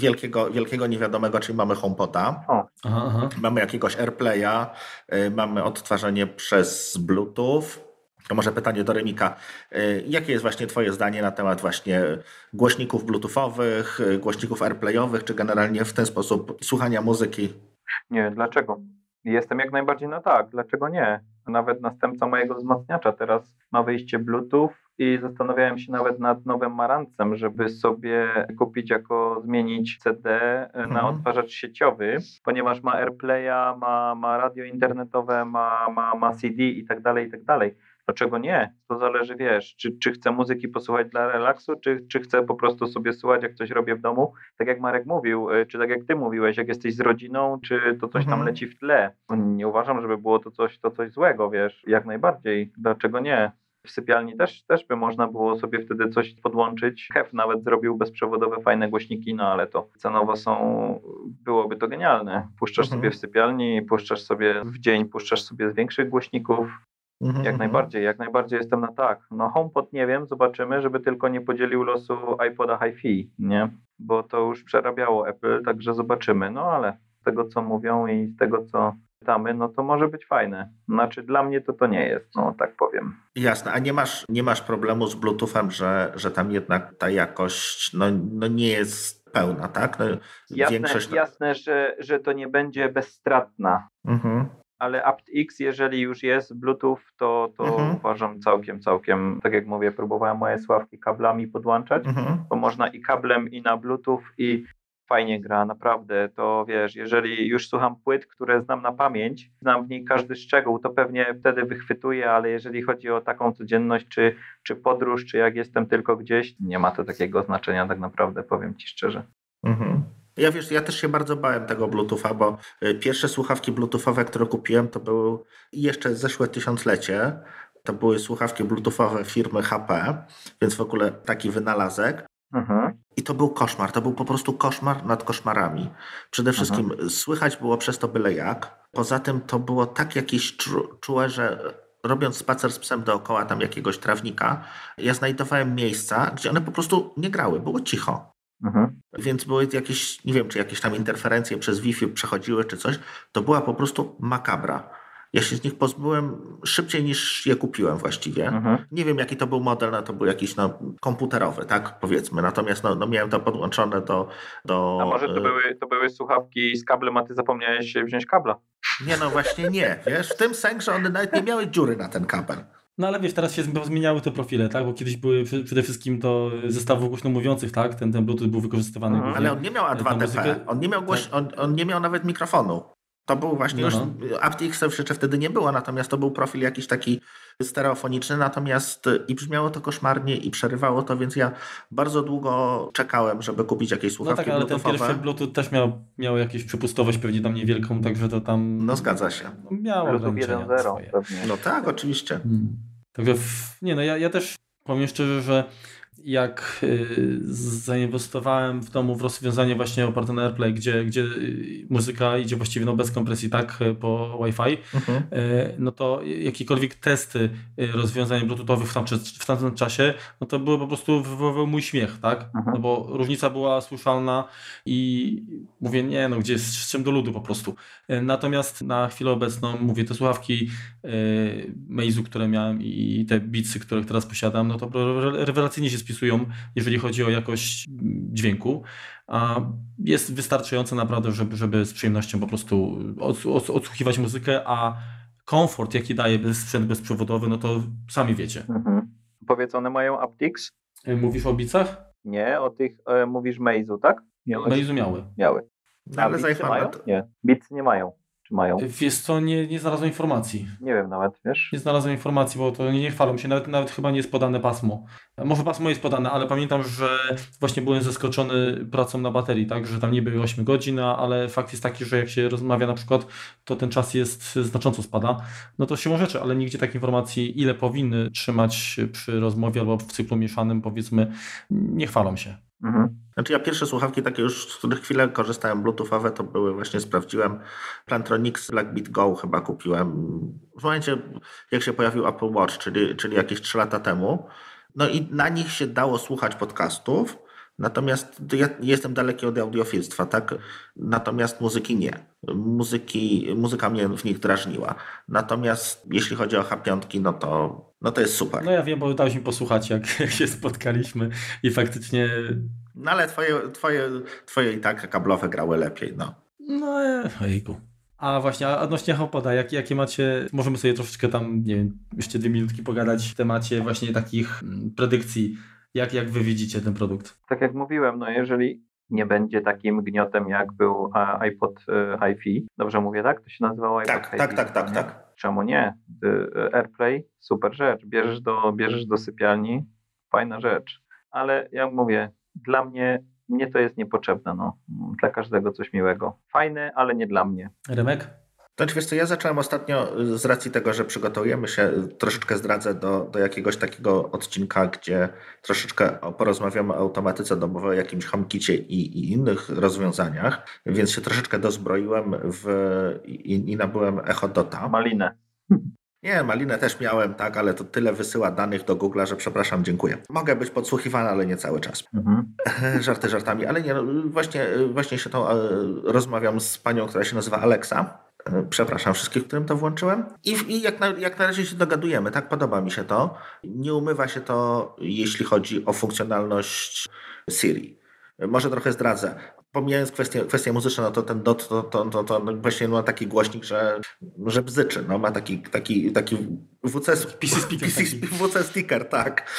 wielkiego, wielkiego niewiadomego, czyli mamy HomePoda. O, Aha, aha. Mamy jakiegoś AirPlaya, y, mamy odtwarzanie przez Bluetooth. To może pytanie do Remika. Y, Jakie jest właśnie Twoje zdanie na temat właśnie głośników Bluetoothowych, y, głośników AirPlayowych, czy generalnie w ten sposób słuchania muzyki? nie dlaczego. Jestem jak najbardziej na tak, dlaczego nie? Nawet następca mojego wzmacniacza teraz ma wyjście Bluetooth i zastanawiałem się nawet nad nowym Marancem, żeby sobie kupić jako zmienić CD na Mhm. odtwarzacz sieciowy, ponieważ ma AirPlaya, ma, ma radio internetowe, ma, ma, ma CD i tak dalej, i tak dalej. Dlaczego nie? To zależy, wiesz, czy, czy chcę muzyki posłuchać dla relaksu, czy, czy chcę po prostu sobie słuchać, jak coś robię w domu. Tak jak Marek mówił, y, czy tak jak ty mówiłeś, jak jesteś z rodziną, czy to coś tam Mhm. leci w tle. Nie uważam, żeby było to coś, to coś złego, wiesz, jak najbardziej. Dlaczego nie? W sypialni też, też by można było sobie wtedy coś podłączyć. Hef nawet zrobił bezprzewodowe fajne głośniki, no ale to cenowo są, byłoby to genialne. Puszczasz Mhm. sobie w sypialni, puszczasz sobie w dzień, puszczasz sobie z większych głośników, Mhm, jak mhm. najbardziej, jak najbardziej jestem na tak. No HomePod nie wiem, zobaczymy, żeby tylko nie podzielił losu iPoda HiFi, nie? Bo to już przerabiało Apple, także zobaczymy. No ale z tego co mówią i z tego co czytamy, no to może być fajne. Znaczy dla mnie to to nie jest, no tak powiem. Jasne, a nie masz, nie masz problemu z Bluetoothem, że, że tam jednak ta jakość no, no nie jest pełna, tak? No, Jasne, większość... jasne że, że to nie będzie bezstratna. Mhm. Ale aptX, jeżeli już jest Bluetooth, to, to Mhm. uważam całkiem, całkiem, tak jak mówię, próbowałem moje sławki kablami podłączać. Mhm. bo można i kablem, i na Bluetooth, i fajnie gra, naprawdę. To wiesz, jeżeli już słucham płyt, które znam na pamięć, znam w niej każdy szczegół, to pewnie wtedy wychwytuję, ale jeżeli chodzi o taką codzienność, czy, czy podróż, czy jak jestem tylko gdzieś, nie ma to takiego znaczenia, tak naprawdę, powiem ci szczerze. Mhm. Ja wiesz, ja też się bardzo bałem tego Bluetootha, bo y, pierwsze słuchawki Bluetoothowe, które kupiłem, to były jeszcze zeszłe tysiąclecie. To były słuchawki Bluetoothowe firmy HP, więc w ogóle taki wynalazek. Mhm. I to był koszmar, to był po prostu koszmar nad koszmarami. Przede wszystkim słychać było przez to byle jak. Poza tym to było tak jakieś czu- czułe, że robiąc spacer z psem dookoła tam jakiegoś trawnika, ja znajdowałem miejsca, gdzie one po prostu nie grały, było cicho. Mhm. Więc były jakieś, nie wiem, czy jakieś tam interferencje przez Wi-Fi przechodziły, czy coś. To była po prostu makabra. Ja się z nich pozbyłem szybciej niż je kupiłem właściwie. Mhm. Nie wiem jaki to był model, no to był jakiś no, komputerowy, tak powiedzmy. Natomiast no, no miałem to podłączone do... do A może to e, były, to były słuchawki z kablem, a ty zapomniałeś wziąć kabla? Nie no właśnie nie, wiesz, w tym sensie, że one nawet nie miały dziury na ten kabel. No ale wiesz, teraz się zmieniały te profile, tak? Bo kiedyś były przede wszystkim do zestawów głośno mówiących, tak? Ten, ten Bluetooth był wykorzystywany Mhm. głównie. Ale on nie miał Na A2TP, muzykę- on nie miał, głoś... on, on nie miał nawet mikrofonu. To był właśnie No, już, no. aptX jeszcze wtedy nie było, natomiast to był profil jakiś taki stereofoniczny, natomiast i brzmiało to koszmarnie i przerywało to, więc ja bardzo długo czekałem, żeby kupić jakieś No słuchawki tak, ale ten pierwszy Bluetooth też miał, miał jakąś przepustowość pewnie tam niewielką, także to tam No zgadza się. no, miało Bluetooth ograniczenia 1.0 swoje. pewnie. No tak, oczywiście. Hmm. Także w, nie no, ja, ja też powiem szczerze, że jak y, zainwestowałem w domu w rozwiązanie właśnie oparte na AirPlay, gdzie, gdzie y, muzyka idzie właściwie no, bez kompresji, tak, po Wi-Fi, Mhm. No to jakiekolwiek testy rozwiązań bluetoothowych w, tamczy, w tamtym czasie, no to były po prostu wywoływały mój śmiech, tak? Mhm. No bo różnica była słyszalna i mówię, nie no, gdzie jest z czym do ludu po prostu. Natomiast na chwilę obecną, mówię, te słuchawki Meizu, które miałem i te Beatsy, które teraz posiadam, no to re- rewelacyjnie się jeżeli chodzi o jakość dźwięku. A jest wystarczające naprawdę, żeby, żeby z przyjemnością po prostu ods- ods- odsłuchiwać muzykę, a komfort, jaki daje sprzęt bezprzewodowy, no to sami wiecie. Mhm. Powiedz, one mają aptX? E, Mówisz o bicach? Nie, o tych e, mówisz Meizu, tak? Miałeś? Meizu miały. Miały. No, ale Beatsy mają? Nie. Beatsy nie mają. Czy mają? Wiesz co, nie, nie znalazłem informacji. Nie wiem nawet, wiesz? Nie znalazłem informacji, bo to nie, nie chwalą się, nawet, nawet chyba nie jest podane pasmo. Może pasmo jest podane, ale pamiętam, że właśnie byłem zaskoczony pracą na baterii, tak, że tam niby 8 godzin, ale fakt jest taki, że jak się rozmawia na przykład, to ten czas jest znacząco spada. No to siłą rzeczy, ale nigdzie takiej informacji, ile powinny trzymać przy rozmowie albo w cyklu mieszanym, powiedzmy, nie chwalą się. Mhm. Znaczy ja pierwsze słuchawki takie już, z których chwilę korzystałem bluetoothowe, to były właśnie, sprawdziłem, Plantronics Blackbeat Go chyba kupiłem. W momencie, jak się pojawił Apple Watch, czyli, czyli jakieś 3 lata temu. No i na nich się dało słuchać podcastów, natomiast ja jestem daleki od audiofilstwa, tak? Natomiast muzyki nie. Muzyki, muzyka mnie w nich drażniła. Natomiast jeśli chodzi o H5, no to, no to jest super. No ja wiem, bo dałeś mi posłuchać, jak, jak się spotkaliśmy i faktycznie No ale twoje, twoje, twoje i tak kablowe grały lepiej, no. No, ojejku. A właśnie, a odnośnie HomePoda, jak, jakie macie, możemy sobie troszeczkę tam, nie wiem, jeszcze dwie minutki pogadać w temacie właśnie takich mm, predykcji, jak, jak wy widzicie ten produkt? Tak jak mówiłem, no jeżeli nie będzie takim gniotem, jak był iPod e, HiFi, dobrze mówię, tak? To się nazywało iPod Tak, tak, tak, tak, tak. Czemu nie? Y, AirPlay, super rzecz. Bierzesz do, bierzesz do sypialni, fajna rzecz. Ale jak mówię, dla mnie, mnie to jest niepotrzebne. No. Dla każdego coś miłego. Fajne, ale nie dla mnie. Remek? Znaczy, wiesz co, ja zacząłem ostatnio y, z racji tego, że przygotowujemy się, y, troszeczkę zdradzę do, do jakiegoś takiego odcinka, gdzie troszeczkę porozmawiamy o automatyce domowej, jakimś HomeKicie i, i innych rozwiązaniach, więc się troszeczkę dozbroiłem w, i, i nabyłem Echo Dota. Malinę. Nie, Malinę też miałem, tak, ale to tyle wysyła danych do Google'a, że przepraszam, dziękuję. Mogę być podsłuchiwany, ale nie cały czas. Mhm. Żarty żartami, ale nie, no, właśnie, właśnie się to rozmawiam z panią, która się nazywa Alexa. E, Przepraszam wszystkich, którym to włączyłem. I, i jak, na, jak na razie się dogadujemy, tak? Podoba mi się to. Nie umywa się to, jeśli chodzi o funkcjonalność Siri. E, Może trochę zdradzę. Pomijając kwestię, kwestię muzyczną, no to ten dot to, to, to, to właśnie ma taki głośnik, że, że bzyczy. No, ma taki, taki, taki WC, PC speaker PC, taki. WC sticker, tak.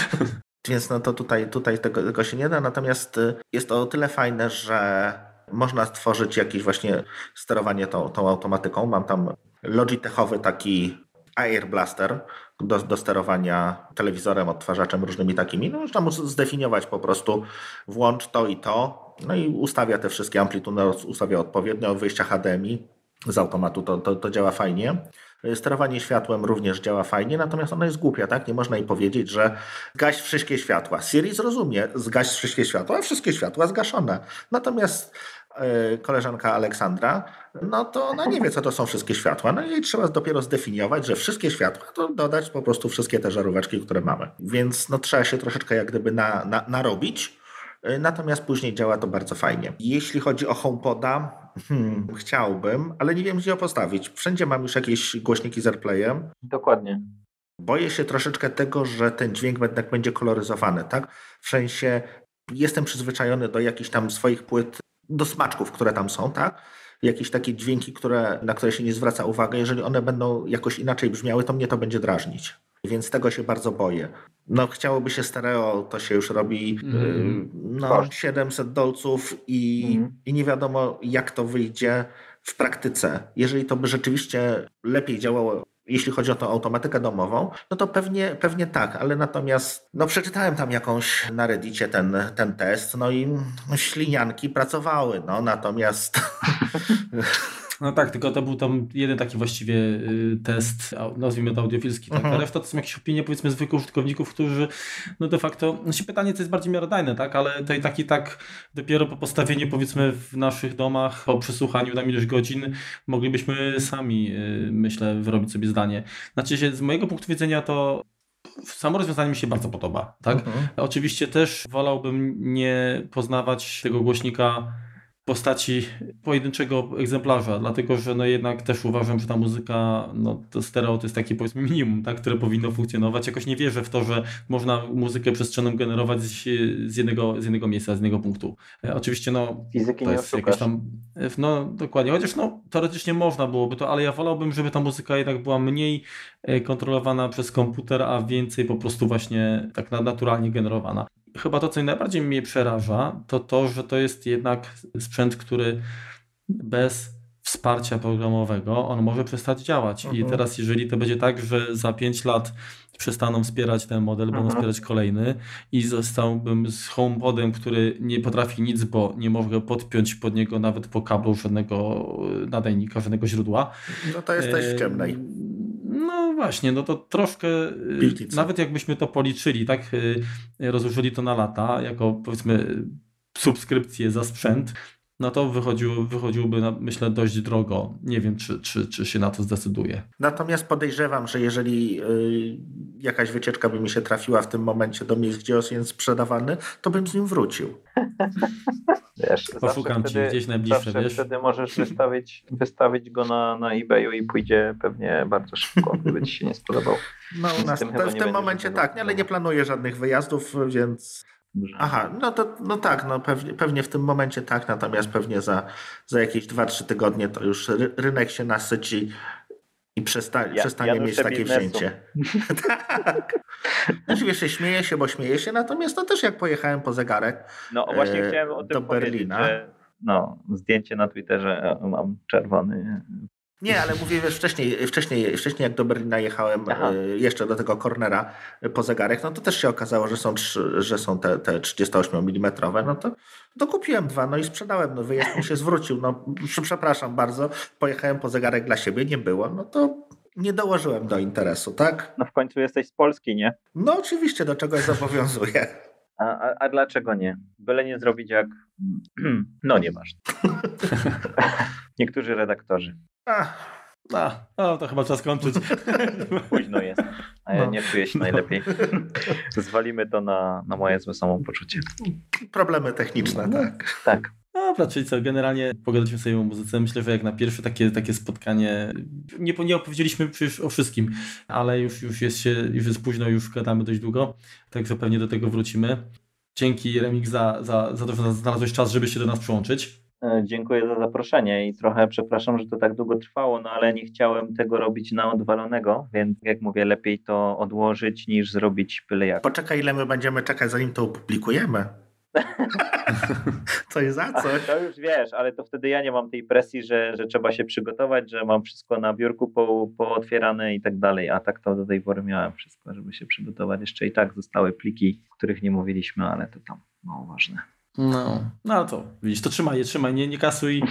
Więc no to tutaj, tutaj tego, tego się nie da, natomiast y, jest to o tyle fajne, że można stworzyć jakieś właśnie sterowanie tą, tą automatyką. Mam tam Logitechowy taki Air Blaster do, do sterowania telewizorem, odtwarzaczem, różnymi takimi. No, można mu zdefiniować po prostu włącz to i to, no i ustawia te wszystkie amplitudy, ustawia odpowiednio od wyjścia HDMI z automatu, to, to, to działa fajnie. Sterowanie światłem również działa fajnie, natomiast ona jest głupia, tak? Nie można jej powiedzieć, że zgaś wszystkie światła. Siri zrozumie, zgaś wszystkie światła, a wszystkie światła zgaszone. Natomiast e, koleżanka Aleksandra, no to ona nie wie, co to są wszystkie światła. No i trzeba dopiero zdefiniować, że wszystkie światła to dodać po prostu wszystkie te żaróweczki, które mamy. Więc no trzeba się troszeczkę jak gdyby na, na, narobić. E, Natomiast później działa to bardzo fajnie. Jeśli chodzi o HomePoda, Hmm, chciałbym, ale nie wiem gdzie ją postawić. Wszędzie mam już jakieś głośniki z AirPlayem. Dokładnie. Boję się troszeczkę tego, że ten dźwięk jednak będzie koloryzowany, tak? W sensie jestem przyzwyczajony do jakichś tam swoich płyt, do smaczków, które tam są, tak? Jakieś takie dźwięki, które, na które się nie zwraca uwagi. Jeżeli one będą jakoś inaczej brzmiały, to mnie to będzie drażnić. Więc tego się bardzo boję. No chciałoby się stereo, to się już robi yy, no, Koszt. 700 dolców i, Mhm. i nie wiadomo jak to wyjdzie w praktyce. Jeżeli to by rzeczywiście lepiej działało, jeśli chodzi o tą automatykę domową, no to pewnie, pewnie tak, ale natomiast no przeczytałem tam jakąś na Reddicie ten, ten test, no i ślinianki pracowały, no natomiast No tak, tylko to był tam jeden taki właściwie y, test, nazwijmy to audiofilski, tak? Mhm. Reszta to są jakieś opinie powiedzmy zwykłych użytkowników, którzy no de facto, no się pytanie co jest bardziej miarodajne, tak? Ale to i tak dopiero po postawieniu powiedzmy w naszych domach, po przesłuchaniu tam ilość godzin moglibyśmy sami y, myślę wyrobić sobie zdanie. Znaczy się z mojego punktu widzenia to samo rozwiązanie mi się bardzo podoba, tak? Mhm. Oczywiście też wolałbym nie poznawać tego głośnika postaci pojedynczego egzemplarza, dlatego że no jednak też uważam, że ta muzyka, no to stereo to jest takie powiedzmy minimum, tak, które powinno funkcjonować. Jakoś nie wierzę w to, że można muzykę przestrzenną generować z, z, jednego, z jednego miejsca, z jednego punktu. E, oczywiście no Fizyki to nie jest oszukasz. tam, e, no dokładnie, chociaż no teoretycznie można byłoby to, ale ja wolałbym, żeby ta muzyka jednak była mniej e, kontrolowana przez komputer, a więcej po prostu właśnie tak na- naturalnie generowana. Chyba to, co najbardziej mnie przeraża, to to, że to jest jednak sprzęt, który bez wsparcia programowego on może przestać działać. I Mhm. teraz, jeżeli to będzie tak, że za 5 lat przestaną wspierać ten model, będą Mhm. wspierać kolejny i zostałbym z HomePodem, który nie potrafi nic, bo nie mogę podpiąć pod niego nawet po kablu żadnego nadajnika, żadnego źródła. no to jesteś w ciemnej. No właśnie, no to troszkę, y, Piwnicy. nawet jakbyśmy to policzyli, tak, y, rozłożyli to na lata, jako powiedzmy y, subskrypcję za sprzęt, no to wychodził, wychodziłby, na, myślę, dość drogo. Nie wiem, czy, czy, czy się na to zdecyduje. Natomiast podejrzewam, że jeżeli y, jakaś wycieczka by mi się trafiła w tym momencie do miejsc, gdzie jest sprzedawany, to bym z nim wrócił. Wiesz, Poszukam zawsze ci wtedy, gdzieś najbliższe, zawsze wiesz? wtedy możesz wystawić, wystawić go na, na eBayu i pójdzie pewnie bardzo szybko, gdyby ci się nie spodobał. No u nas tym to chyba w tym momencie tak, nie, ale nie planuję żadnych wyjazdów, więc Aha, no to no tak, no pewnie, pewnie w tym momencie tak, natomiast pewnie za, za jakieś 2-3 tygodnie to już ry, rynek się nasyci i przesta, Ja- przestanie mieć takie biznesu. wzięcie. tak. Znaczy wiesz, śmieję się, bo śmieję się, natomiast to też jak pojechałem po zegarek, No właśnie e, chciałem o tym do Berlina. że no, zdjęcie na Twitterze e, mam czerwony. Nie, ale mówię, wiesz, wcześniej, wcześniej, wcześniej jak do Berlina jechałem e, jeszcze do tego cornera e, po zegarek, no to też się okazało, że są, że są te, te 38 mm, no to dokupiłem dwa, no i sprzedałem, no wyjazd mi się zwrócił, no prze- przepraszam bardzo, pojechałem po zegarek dla siebie, nie było, no to nie dołożyłem do interesu, tak? No w końcu jesteś z Polski, nie? No oczywiście do czegoś zobowiązuję. A, a, a dlaczego nie? Byle nie zrobić jak... No nieważne. Niektórzy redaktorzy. Ach, A, no, to chyba czas kończyć. Późno jest, a ja No. nie czuję się najlepiej. Zwalimy to na, na moje złe samopoczucie. problemy techniczne, tak. Tak. Dobra, czyli co, generalnie pogadaliśmy sobie o muzyce. Myślę, że jak na pierwsze takie, takie spotkanie, nie, nie opowiedzieliśmy przecież o wszystkim, ale już, już, jest się, już jest późno, już gadamy dość długo, także pewnie do tego wrócimy. Dzięki Remik za, za, za to, że znalazłeś czas, żeby się do nas przyłączyć. E, Dziękuję za zaproszenie i trochę przepraszam, że to tak długo trwało, no ale nie chciałem tego robić na odwalonego, więc jak mówię, lepiej to odłożyć niż zrobić byle jak. Poczekaj, ile my będziemy czekać, zanim to opublikujemy. Coś za coś. to już wiesz, ale to wtedy ja nie mam tej presji, że, że trzeba się przygotować, że mam wszystko na biurku po, pootwierane i tak dalej, a tak to do tej pory miałem wszystko, żeby się przygotować. Jeszcze i tak zostały pliki, o których nie mówiliśmy, ale to tam mało ważne. No, no to widzisz, to trzymaj je, trzymaj, nie, nie kasuj,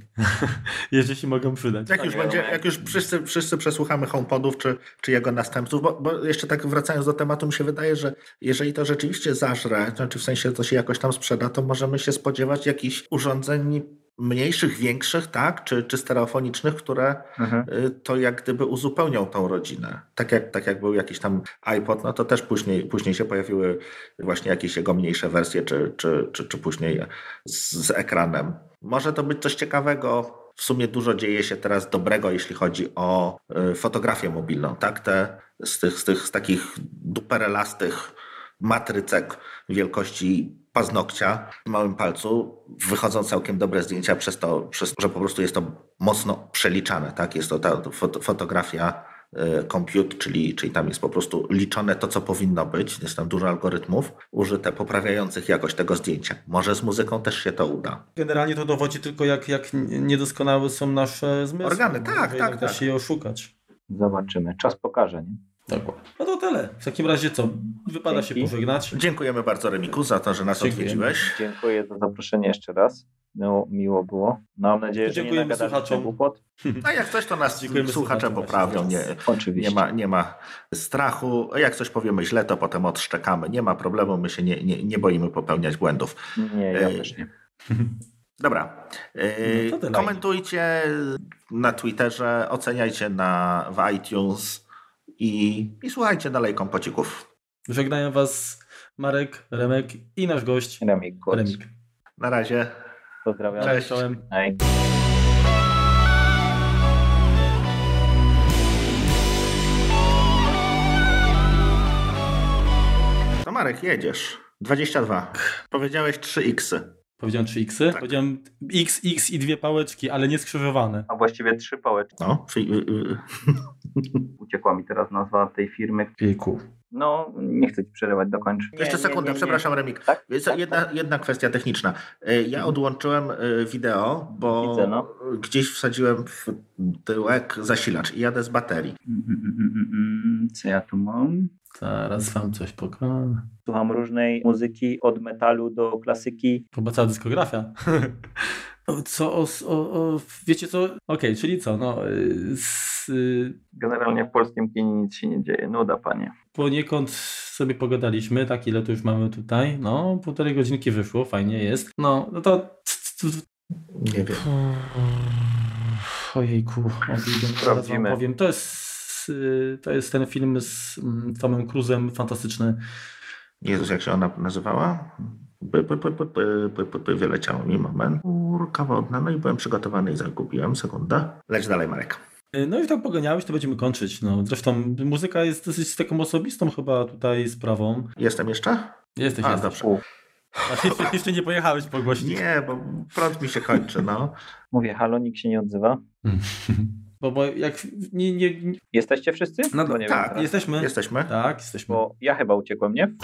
jeżeli się mogą przydać. Jak już, Tak, będzie, jak już wszyscy, wszyscy przesłuchamy HomePodów czy, czy jego następców, bo, bo jeszcze tak wracając do tematu, mi się wydaje, że jeżeli to rzeczywiście zażre, to znaczy w sensie to się jakoś tam sprzeda, to możemy się spodziewać jakichś urządzeń mniejszych, większych, tak, czy, czy stereofonicznych, które Mhm. y, to jak gdyby uzupełnią tą rodzinę. Tak jak, tak jak był jakiś tam iPod, no to też później, później się pojawiły właśnie jakieś jego mniejsze wersje, czy, czy, czy, czy później z, z ekranem. Może to być coś ciekawego. W sumie dużo dzieje się teraz dobrego, jeśli chodzi o y, fotografię mobilną. Tak? Te, z, tych, z, tych, z takich duperelastych matrycek wielkości paznokcia w małym palcu wychodzą całkiem dobre zdjęcia przez to, przez to że po prostu jest to mocno przeliczane. Tak? Jest to ta fot- fotografia y, compute, czyli, czyli tam jest po prostu liczone to, co powinno być. Jest tam dużo algorytmów użyte poprawiających jakość tego zdjęcia. Może z muzyką też się to uda. Generalnie to dowodzi tylko, jak, jak niedoskonałe są nasze zmysły. Organy, tak, tak, Da tak. się je oszukać. Zobaczymy. Czas pokaże, nie? Dokładnie. No to tyle. W takim razie co? Wypada Dzięki. się pożegnać. Dziękujemy bardzo Remiku za to, że nas Dziękujemy. odwiedziłeś. Dziękuję za zaproszenie jeszcze raz. No, miło było. Mam nadzieję, że nie Dziękujemy nagadaliśmy słuchaczom. głupot. A jak coś, to nas Dziękujemy słuchacze słuchaczom poprawią. Nie. Oczywiście. nie, ma, nie ma strachu. A jak coś powiemy źle, to potem odszczekamy. Nie ma problemu, my się nie, nie, nie boimy popełniać błędów. Nie, ja Ej. też nie. Dobra. Yy, No komentujcie na Twitterze, oceniajcie na, w iTunes i, i słuchajcie dalej kompocików. Żegnają Was Marek, Remek i nasz gość Remik. Remik. Na razie. Pozdrawiam. Cześć. To Marek, jedziesz. 22. Powiedziałeś 3 x Powiedziałem 3 x. Tak. Powiedziałem x, x i dwie pałeczki, ale nie skrzyżowane. A właściwie trzy pałeczki. No, fi- y- y- Uciekła mi teraz nazwa tej firmy. Jejku. No, nie chcę ci przerywać, dokończ. Nie, Jeszcze sekundę, nie, nie. przepraszam Remik. Tak? Tak, Jedna, jedna kwestia techniczna. Y, Ja odłączyłem y, wideo, bo Widzę, no. gdzieś wsadziłem w tyłek zasilacz i jadę z baterii. Co ja tu mam? Zaraz Wam coś pokażę. Słucham różnej muzyki, od metalu do klasyki. Chyba cała dyskografia. Co o, o, o wiecie co? Okej, czyli co? No, y, z, y, Generalnie w polskim kinie nic się nie dzieje. Nuda, panie. poniekąd sobie pogadaliśmy, tak ile to już mamy tutaj. No, półtorej godzinki wyszło, fajnie jest. No, no to Nie wiem. Ojejku, Sprawdzimy. powiem. To jest, y, to jest ten film z mm, Tomem Cruzem, fantastyczny. Jezus, jak się ona nazywała? By, by, by, by, by, by, by, by, wyleciało mi moment. Kurka wodna, no i byłem przygotowany i zagubiłem. Sekundę. Leć dalej, Marek. Y, No i tak poganiałeś, to będziemy kończyć. No, zresztą muzyka jest dosyć taką osobistą chyba tutaj sprawą. Jestem jeszcze? Jesteś, A, jesteś. dobrze. A jeszcze, jeszcze nie pojechałeś po głośnik. Nie, bo prąd mi się kończy, no. mówię, halo, nikt się nie odzywa. Bo, bo jak nie, nie, nie Jesteście wszyscy? No Bo nie tak, wiem teraz. jesteśmy. Jesteśmy. Tak, jesteśmy. Bo ja chyba uciekłem, nie?